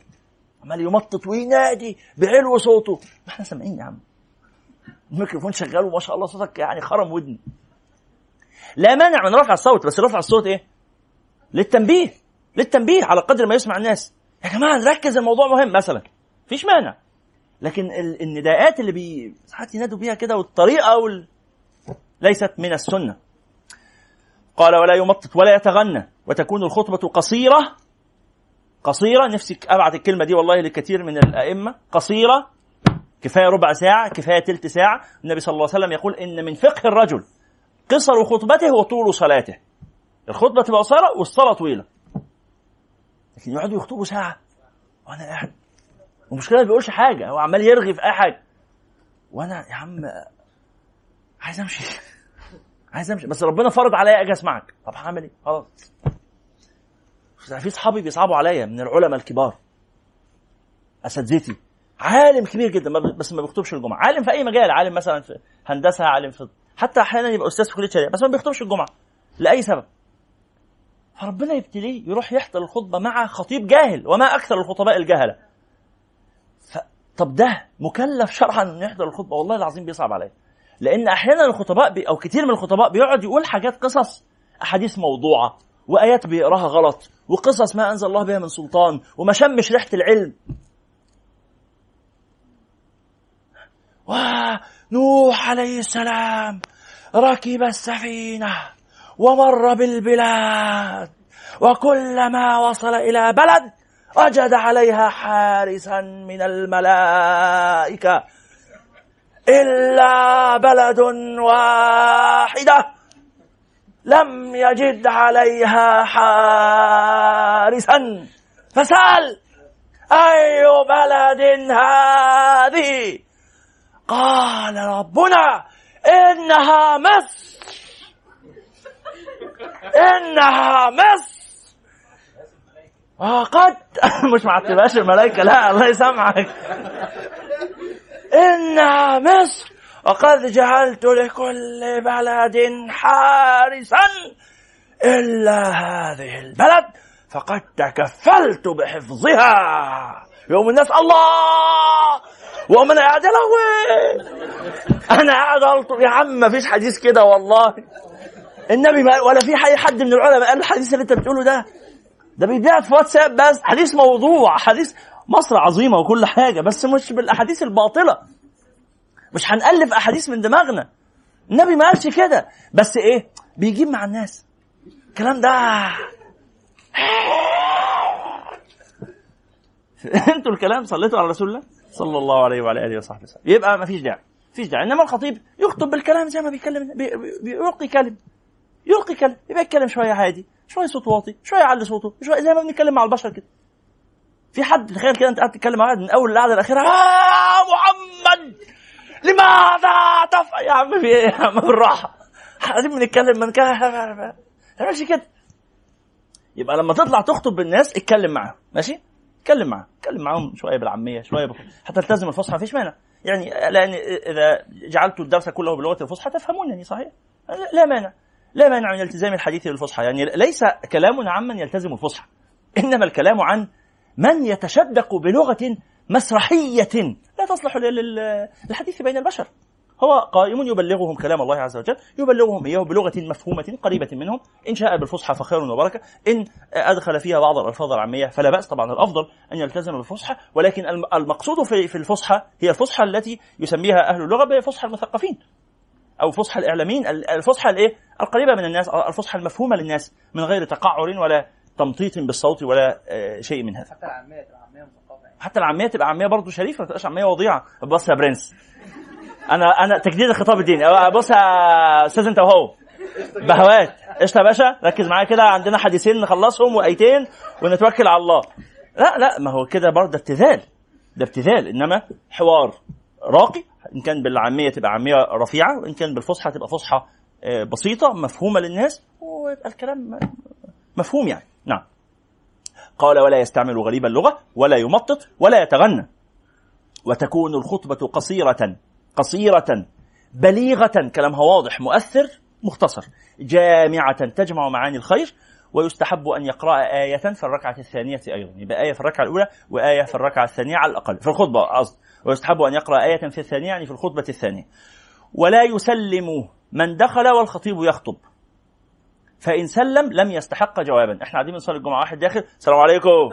عمال يمطط وينادي بعلو صوته. ما إحنا سامعين يا عم. الميكروفون شغال وما شاء الله صوتك يعني خرم ودني. لا مانع من رفع الصوت بس رفع الصوت إيه؟ للتنبيه. للتنبيه على قدر ما يسمع الناس. يا جماعة نركز الموضوع مهم مثلا. مفيش مانع. لكن النداءات اللي بي ساعات ينادوا بيها كده والطريقة وال... ليست من السنة. قال ولا يمطط ولا يتغنى وتكون الخطبة قصيرة. قصيرة نفسي ابعت الكلمة دي والله لكثير من الأئمة. قصيرة كفاية ربع ساعة كفاية تلت ساعة. النبي صلى الله عليه وسلم يقول إن من فقه الرجل قصر خطبته وطول صلاته. الخطبة تبقى قصيرة والصلاة طويلة. لكن يقعدوا يخطبوا ساعة وأنا قاعد. والمشكلة ما بيقولش حاجة هو عمال يرغي في أي حاجة. وأنا يا عم عايز امشي. عايز امشي. بس ربنا فرض عليا أجي اسمعك. طب هعمل إيه؟ خلاص. في اصحابي بيصعبوا عليا من العلماء الكبار. أساتذتي. عالم كبير جدا بس ما بيخطبش الجمعة. عالم في أي مجال. عالم مثلا في هندسة عالم في حتى أحيانا يبقى أستاذ في كلية شريعة بس ما بيخطبش الجمعة. لأي سبب. فربنا يبتليه يروح يحضر الخطبة مع خطيب جاهل وما أكثر الخطباء الجهلة. ف... طب ده مكلف شرعا إنه يحضر الخطبة. والله العظيم بيصعب عليه لأن أحيانا الخطباء. أو كتير من الخطباء بيقعد يقول حاجات قصص أحاديث موضوعة وآيات بيقراها غلط وقصص ما أنزل الله بها من سلطان وما شمش ريحة العلم ونوح عليه السلام ركب السفينة ومر بالبلاد وكلما وصل إلى بلد وجد عليها حارسا من الملائكة إلا بلد واحدة لم يجد عليها حارسا. فسأل أي بلد هذه؟ قال ربنا إنها مصر إنها مصر وقد مش معتبهاش الملائكة لا الله يسامحك. انها مصر وقد جعلت لكل بلد حارسا إلا هذه البلد فقد تكفلت بحفظها. يوم الناس الله ومن قاعد أنا قاعد يا عم ما فيش حديث كده والله. النبي ما ولا في اي حد من العلماء قال الحديث اللي انت بتقوله ده. ده بيتباع في واتساب بس حديث موضوع حديث مصر عظيمة وكل حاجة بس مش بالأحاديث الباطلة. مش هنألف أحاديث من دماغنا. النبي ما قالش كده. بس إيه؟ بيجيب مع الناس. الكلام ده. أنتوا الكلام صليتوا على رسول الله؟ صلى الله عليه وعلى آله وصحبه وسلم. يبقى ما فيش داعي. فيش داعي. إنما الخطيب يخطب بالكلام زي ما بيتكلم بيلقي كلمه يلقي كلام يبقى يتكلم شوية عادي شوية صوت واطي شوية يعلي صوته شوية زي ما بنتكلم مع البشر كده. في حد تخيل كده انت قاعد تتكلم مع واحد من أول القعده الاخيره آه محمد! لماذا تفعل يا عم في إيه؟ يا عم بالراحة. عايزين بنتكلم من كده ما تعملش كده. يبقى لما تطلع تخطب بالناس اتكلم معاهم. ماشي؟ اتكلم معاهم. اتكلم معاهم شوية بالعامية شوية بخ... حتى تلتزم الفصحى مفيش مانع. يعني لأن إذا جعلت الدرس كله بلغة الفصحى تفهمونني صحيح؟ لا مانع. لا مانع من التزام الحديث بالفصحى يعني ليس كلامنا عمن يلتزم الفصحى. إنما الكلام عن من يتشدق بلغة مسرحية لا تصلح للحديث بين البشر. هو قائم يبلغهم كلام الله عز وجل يبلغهم إياه بلغة مفهومة قريبة منهم. إن شاء بالفصحى فخير وبركة. إن أدخل فيها بعض الألفاظ العامية فلا بأس طبعا الأفضل أن يلتزم بالفصحى. ولكن المقصود في الفصحى هي الفصحى التي يسميها أهل اللغة بفصحى المثقفين أو فصحى الإعلاميين. الفصحى الإيه؟ القريبة من الناس الفصحى المفهومة للناس من غير تقعر ولا تمطيط بالصوت ولا آه، شيء من هذا. حتى العامية تبقى عاميه مثقفة. يعني حتى العامية تبقى عامية برضه شريفة ما تبقاش عامية وضيعة. بص يا برنس. أنا أنا تجديد الخطاب الديني. أه، بص يا أستاذ أنت وهو. بهوات. قشطة يا باشا. ركز معايا كده. عندنا حديثين نخلصهم وآيتين ونتوكل على الله. لا لا ما هو كده برضه ده ابتذال. ده ابتذال. إنما حوار راقي. إن كان بالعامية تبقى عامية رفيعة وإن كان بالفصحى تبقى فصحى آه، بسيطة مفهومة للناس ويبقى الكلام مفهوم يعني. قال ولا يستعمل غريب اللغة ولا يمطط ولا يتغنى. وتكون الخطبة قصيرة قصيرة بليغة كلامها واضح مؤثر مختصر. جامعة تجمع معاني الخير ويستحب أن يقرأ آية في الركعة الثانية أيضا. يبقى آية في الركعة الأولى وآية في الركعة الثانية على الأقل. في الخطبة قصد. ويستحب أن يقرأ آية في الثانية يعني في الخطبة الثانية. ولا يسلم من دخل والخطيب يخطب. فإن سلم لم يستحق جوابا. إحنا قاعدين بنصلي الجمعة. واحد داخل السلام عليكم.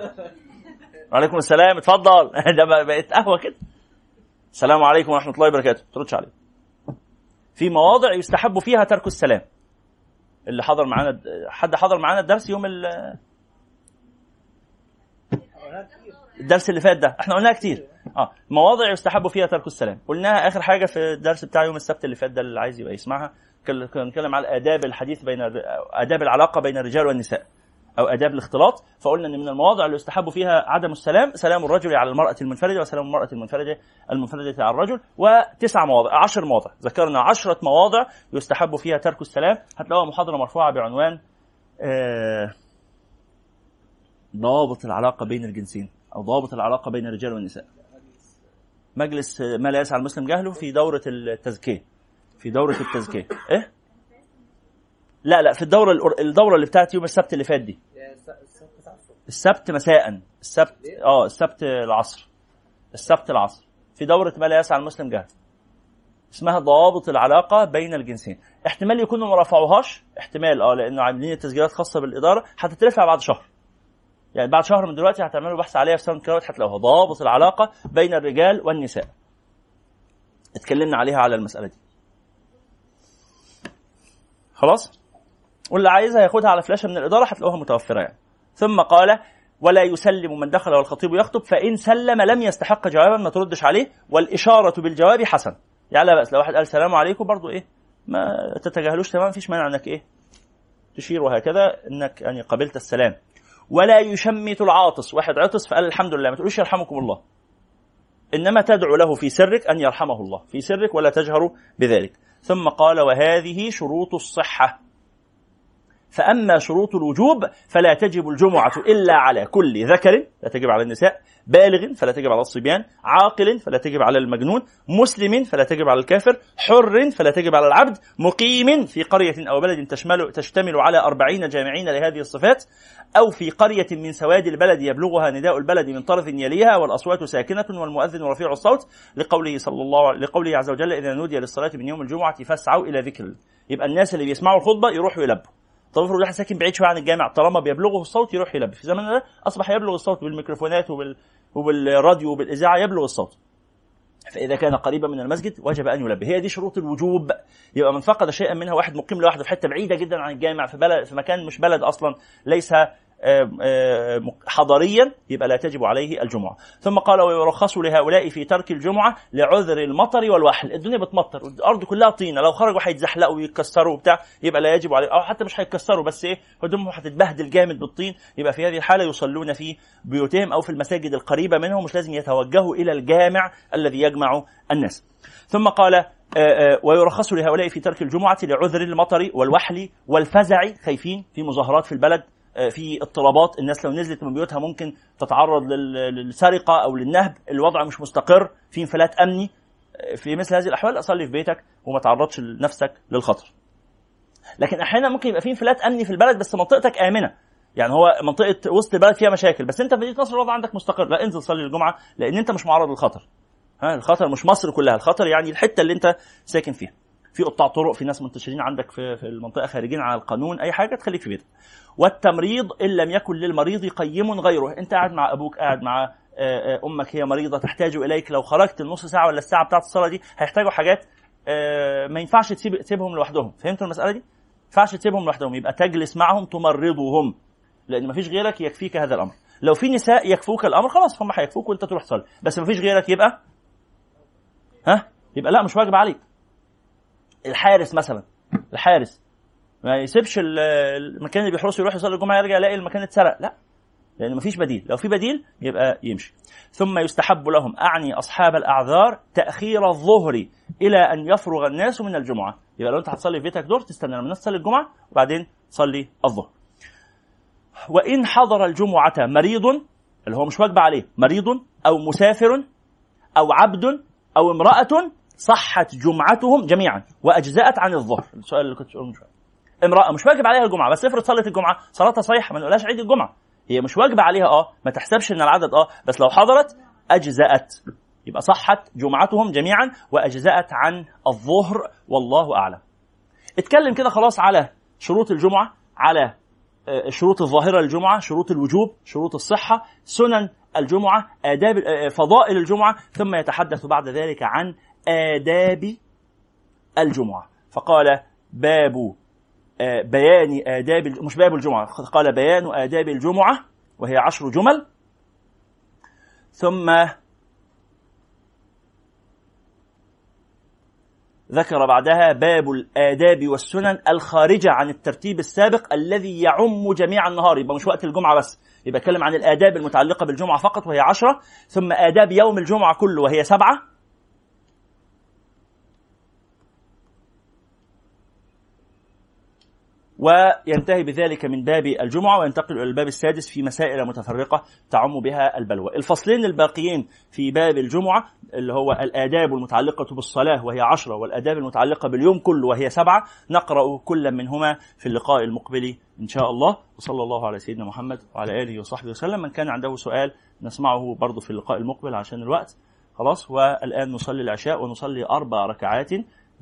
وعليكم السلام. اتفضل. ده بقت قهوة كده. السلام عليكم ورحمة الله وبركاته. تردش عليه في مواضع يستحب فيها ترك السلام. اللي حضر معانا حد حضر معانا الدرس يوم ال الدرس اللي فات ده. إحنا قلناها كتير. آه. مواضع يستحب فيها ترك السلام. قلناها آخر حاجة في الدرس بتاع يوم السبت اللي فات ده اللي عايز يبقى يسمعها. كنا بنتكلم على آداب الحديث بين آداب العلاقة بين الرجال والنساء أو آداب الاختلاط فقلنا إن من المواضع اللي يستحب فيها عدم السلام سلام الرجل على المرأة المنفردة وسلام المرأة المنفردة المنفردة على الرجل وتسع مواضع عشر مواضع. ذكرنا عشرة مواضع يستحب فيها ترك السلام. هتلاقوها محاضرة مرفوعة بعنوان آه العلاقة بين الجنسين أو ضابط العلاقة بين الرجال والنساء. مجلس ما لا يسعى المسلم جهله في دورة التزكية. في دورة التزكية. إيه؟ لا لا في الدورة الدورة اللي بتاعت يوم السبت اللي فات دي. السبت مساء. السبت آه السبت العصر. السبت العصر. في دورة ما لا يسع المسلم جهله. اسمها ضوابط العلاقة بين الجنسين. احتمال يكونوا ما رفعوهاش. احتمال آه لأنه عاملين التسجيلات خاصة بالإدارة. هتترفع بعد شهر. يعني بعد شهر من دلوقتي هتعملوا بحث عليها في ساوند كلاود هتلاقوها. ضوابط العلاقة بين الرجال والنساء. اتكلمنا عليها على المسألة دي. خلاص؟ واللي عايزها ياخدها على فلاشة من الإدارة هتلاقوها متوفرة يعني. ثم قال ولا يسلم من دخل والخطيب يخطب فإن سلم لم يستحق جوابا ما تردش عليه. والإشارة بالجواب حسن. يعني لا بأس لو واحد قال السلام عليكم برضو إيه ما تتجاهلوش تمام مفيش مانع إنك إيه تشير وهكذا إنك يعني قبلت السلام. ولا يشمت العاطس. واحد عطس فقال الحمد لله. ما تقولوش يرحمكم الله. إنما تدعو له في سرك أن يرحمه الله. في سرك ولا تجهر بذلك. ثم قال وهذه شروط الصحة. فأما شروط الوجوب فلا تجب الجمعة إلا على كل ذكر لا تجب على النساء بالغ فلا تجب على الصبيان عاقل فلا تجب على المجنون مسلم فلا تجب على الكافر حر فلا تجب على العبد مقيم في قرية أو بلد تشمل, تشتمل على أربعين جامعين لهذه الصفات أو في قرية من سواد البلد يبلغها نداء البلد من طرف يليها والأصوات ساكنة والمؤذن رفيع الصوت لقوله صلى الله لقوله عز وجل إذا نودي للصلاة من يوم الجمعة فاسعوا إلى ذكر. يبقى الناس اللي بيسمعوا الخطبة يروحوا يلبوا. طب افرض واحد ساكن بعيد شوية عن الجامع طالما بيبلغه الصوت يروح يلبي في زماننا ده أصبح يبلغ الصوت بالميكروفونات وبال... وبالراديو وبالإذاعة يبلغ الصوت. فإذا كان قريبا من المسجد وجب أن يلبي هي دي شروط الوجوب. يبقى من فقد شيئا منها واحد مقيم لوحده في حتة بعيدة جدا عن الجامع في بلد في مكان مش بلد أصلا ليس حضريا يبقى لا تجب عليه الجمعة. ثم قال ويرخص لهؤلاء في ترك الجمعة لعذر المطر والوحل. الدنيا بتمطر الأرض كلها طينة. لو خرجوا هيتزحلقوا ويتكسروا وبتاع يبقى لا يجب عليه. أو حتى مش هيتكسروا بس إيه هدومهم هتتبهدل جامد بالطين. يبقى في هذه الحالة يصلون في بيوتهم أو في المساجد القريبة منهم مش لازم يتوجهوا إلى الجامع الذي يجمع الناس. ثم قال آه، آه، ويرخص لهؤلاء في ترك الجمعة لعذر المطر والوحل والفزع. خايفين في مظاهرات في البلد. في اضطرابات. الناس لو نزلت من بيوتها ممكن تتعرض لل- للسرقة أو للنهب. الوضع مش مستقر. في انفلات أمني. في مثل هذه الأحوال أصلي في بيتك وما تعرضش نفسك للخطر. لكن أحيانا ممكن يبقى في انفلات أمني في البلد بس منطقتك آمنة. يعني هو منطقة وسط البلد فيها مشاكل. بس أنت في مدينة نصر الوضع عندك مستقر. لا انزل صلي الجمعة لأن أنت مش معرض للخطر. ها الخطر مش مصر كلها. الخطر يعني الحتة اللي أنت ساكن فيها. في قطاع طرق في ناس منتشرين عندك في, في المنطقة خارجين على القانون أي حاجة تخليك في بيتك. والتمريض إن لم يكن للمريض قيم غيره. أنت قاعد مع أبوك قاعد مع آه، آه، أمك هي مريضة تحتاج إليك. لو خرجت النص ساعة ولا الساعة بتاعت الصلاة دي هيحتاجوا حاجات آه، ما ينفعش تسيب تسيبهم لوحدهم. فهمتوا المسألة دي؟ ما ينفعش تسيبهم لوحدهم. يبقى تجلس معهم تمرضهم. لأن ما فيش غيرك يكفيك هذا الأمر. لو في نساء يكفوك الأمر خلاص هم هيكفوك وأنت تروح تصلي. بس ما فيش غيرك يبقى؟ ها؟ يبقى لا مش واجب عليك. الحارس مثلا الحارس ما يسيبش ال- المكان اللي بيحرسه يروح يصلي الجمعة يرجع يلاقي المكان اتسرق لا لأن مفيش بديل لو في بديل يبقى يمشي. ثم يستحب لهم أعني أصحاب الأعذار تأخير الظهر إلى أن يفرغ الناس من الجمعة. يبقى لو أنت هتصلي في بيتك دور تستنى لما الناس تصلي الجمعة وبعدين تصلي الظهر. وإن حضر الجمعة مريض اللي هو مش واجب عليه مريض أو مسافر أو عبد أو امرأة صحت جمعتهم جميعا وأجزأت عن الظهر. السؤال اللي كنت من شوية. امرأة مش واجب عليها الجمعة بس افرض صلت الجمعة صلاتها صحيحة ما نقولهاش عيد الجمعة. هي مش واجبه عليها آه ما تحسبش إن العدد آه بس لو حضرت أجزأت. يبقى صحت جمعتهم جميعا وأجزأت عن الظهر والله أعلم. اتكلم كده خلاص على شروط الجمعة على آه، شروط الظاهرة للجمعة شروط الوجوب شروط الصحة سنن الجمعة آداب آه، فضائل الجمعة ثم يتحدث بعد ذلك عن آداب الجمعة. فقال باب آه، بيان آداب مش باب الجمعة قال بيان آداب الجمعة وهي عشر جمل. ثم ذكر بعدها باب الآداب والسنن الخارجة عن الترتيب السابق الذي يعم جميع النهار. يبقى مش وقت الجمعة بس. يبقى أتكلم عن الآداب المتعلقة بالجمعة فقط وهي عشرة. ثم آداب يوم الجمعة كله وهي سبعة. وينتهي بذلك من باب الجمعة وينتقل إلى الباب السادس في مسائل متفرقة تعم بها البلوى. الفصلين الباقيين في باب الجمعة اللي هو الآداب المتعلقة بالصلاة وهي عشرة والآداب المتعلقة باليوم كله وهي سبعة نقرأ كل منهما في اللقاء المقبل إن شاء الله. وصلى الله على سيدنا محمد وعلى آله وصحبه وسلم. من كان عنده سؤال نسمعه برضه في اللقاء المقبل عشان الوقت. خلاص والآن نصلي العشاء ونصلي أربع ركعات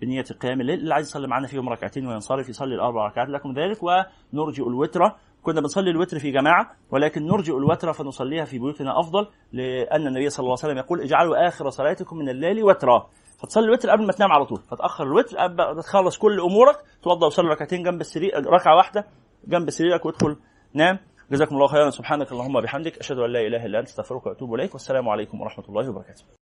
بنية قيام الليل. اللي عايز يصلي معنا فيهم ركعتين وينصرف يصلي الأربع ركعات. لكم ذلك ونرجئ الوتر. كنا بنصلي الوتر في جماعة ولكن نرجئ الوتر فنصليها في بيوتنا أفضل لأن النبي صلى الله عليه وسلم يقول اجعلوا آخر صلاتكم من الليل وترا. فتصلي الوتر قبل ما تنام على طول. فتأخر الوتر قبل تخلص كل أمورك توضأ وصلي ركعتين جنب السرير ركعة واحدة جنب سريرك وادخل نام. جزاكم الله خيرا. سبحانك اللهم وبحمدك أشهد أن لا إله إلا أنت أستغفرك وأتوب إليك. والسلام عليكم ورحمة الله وبركاته.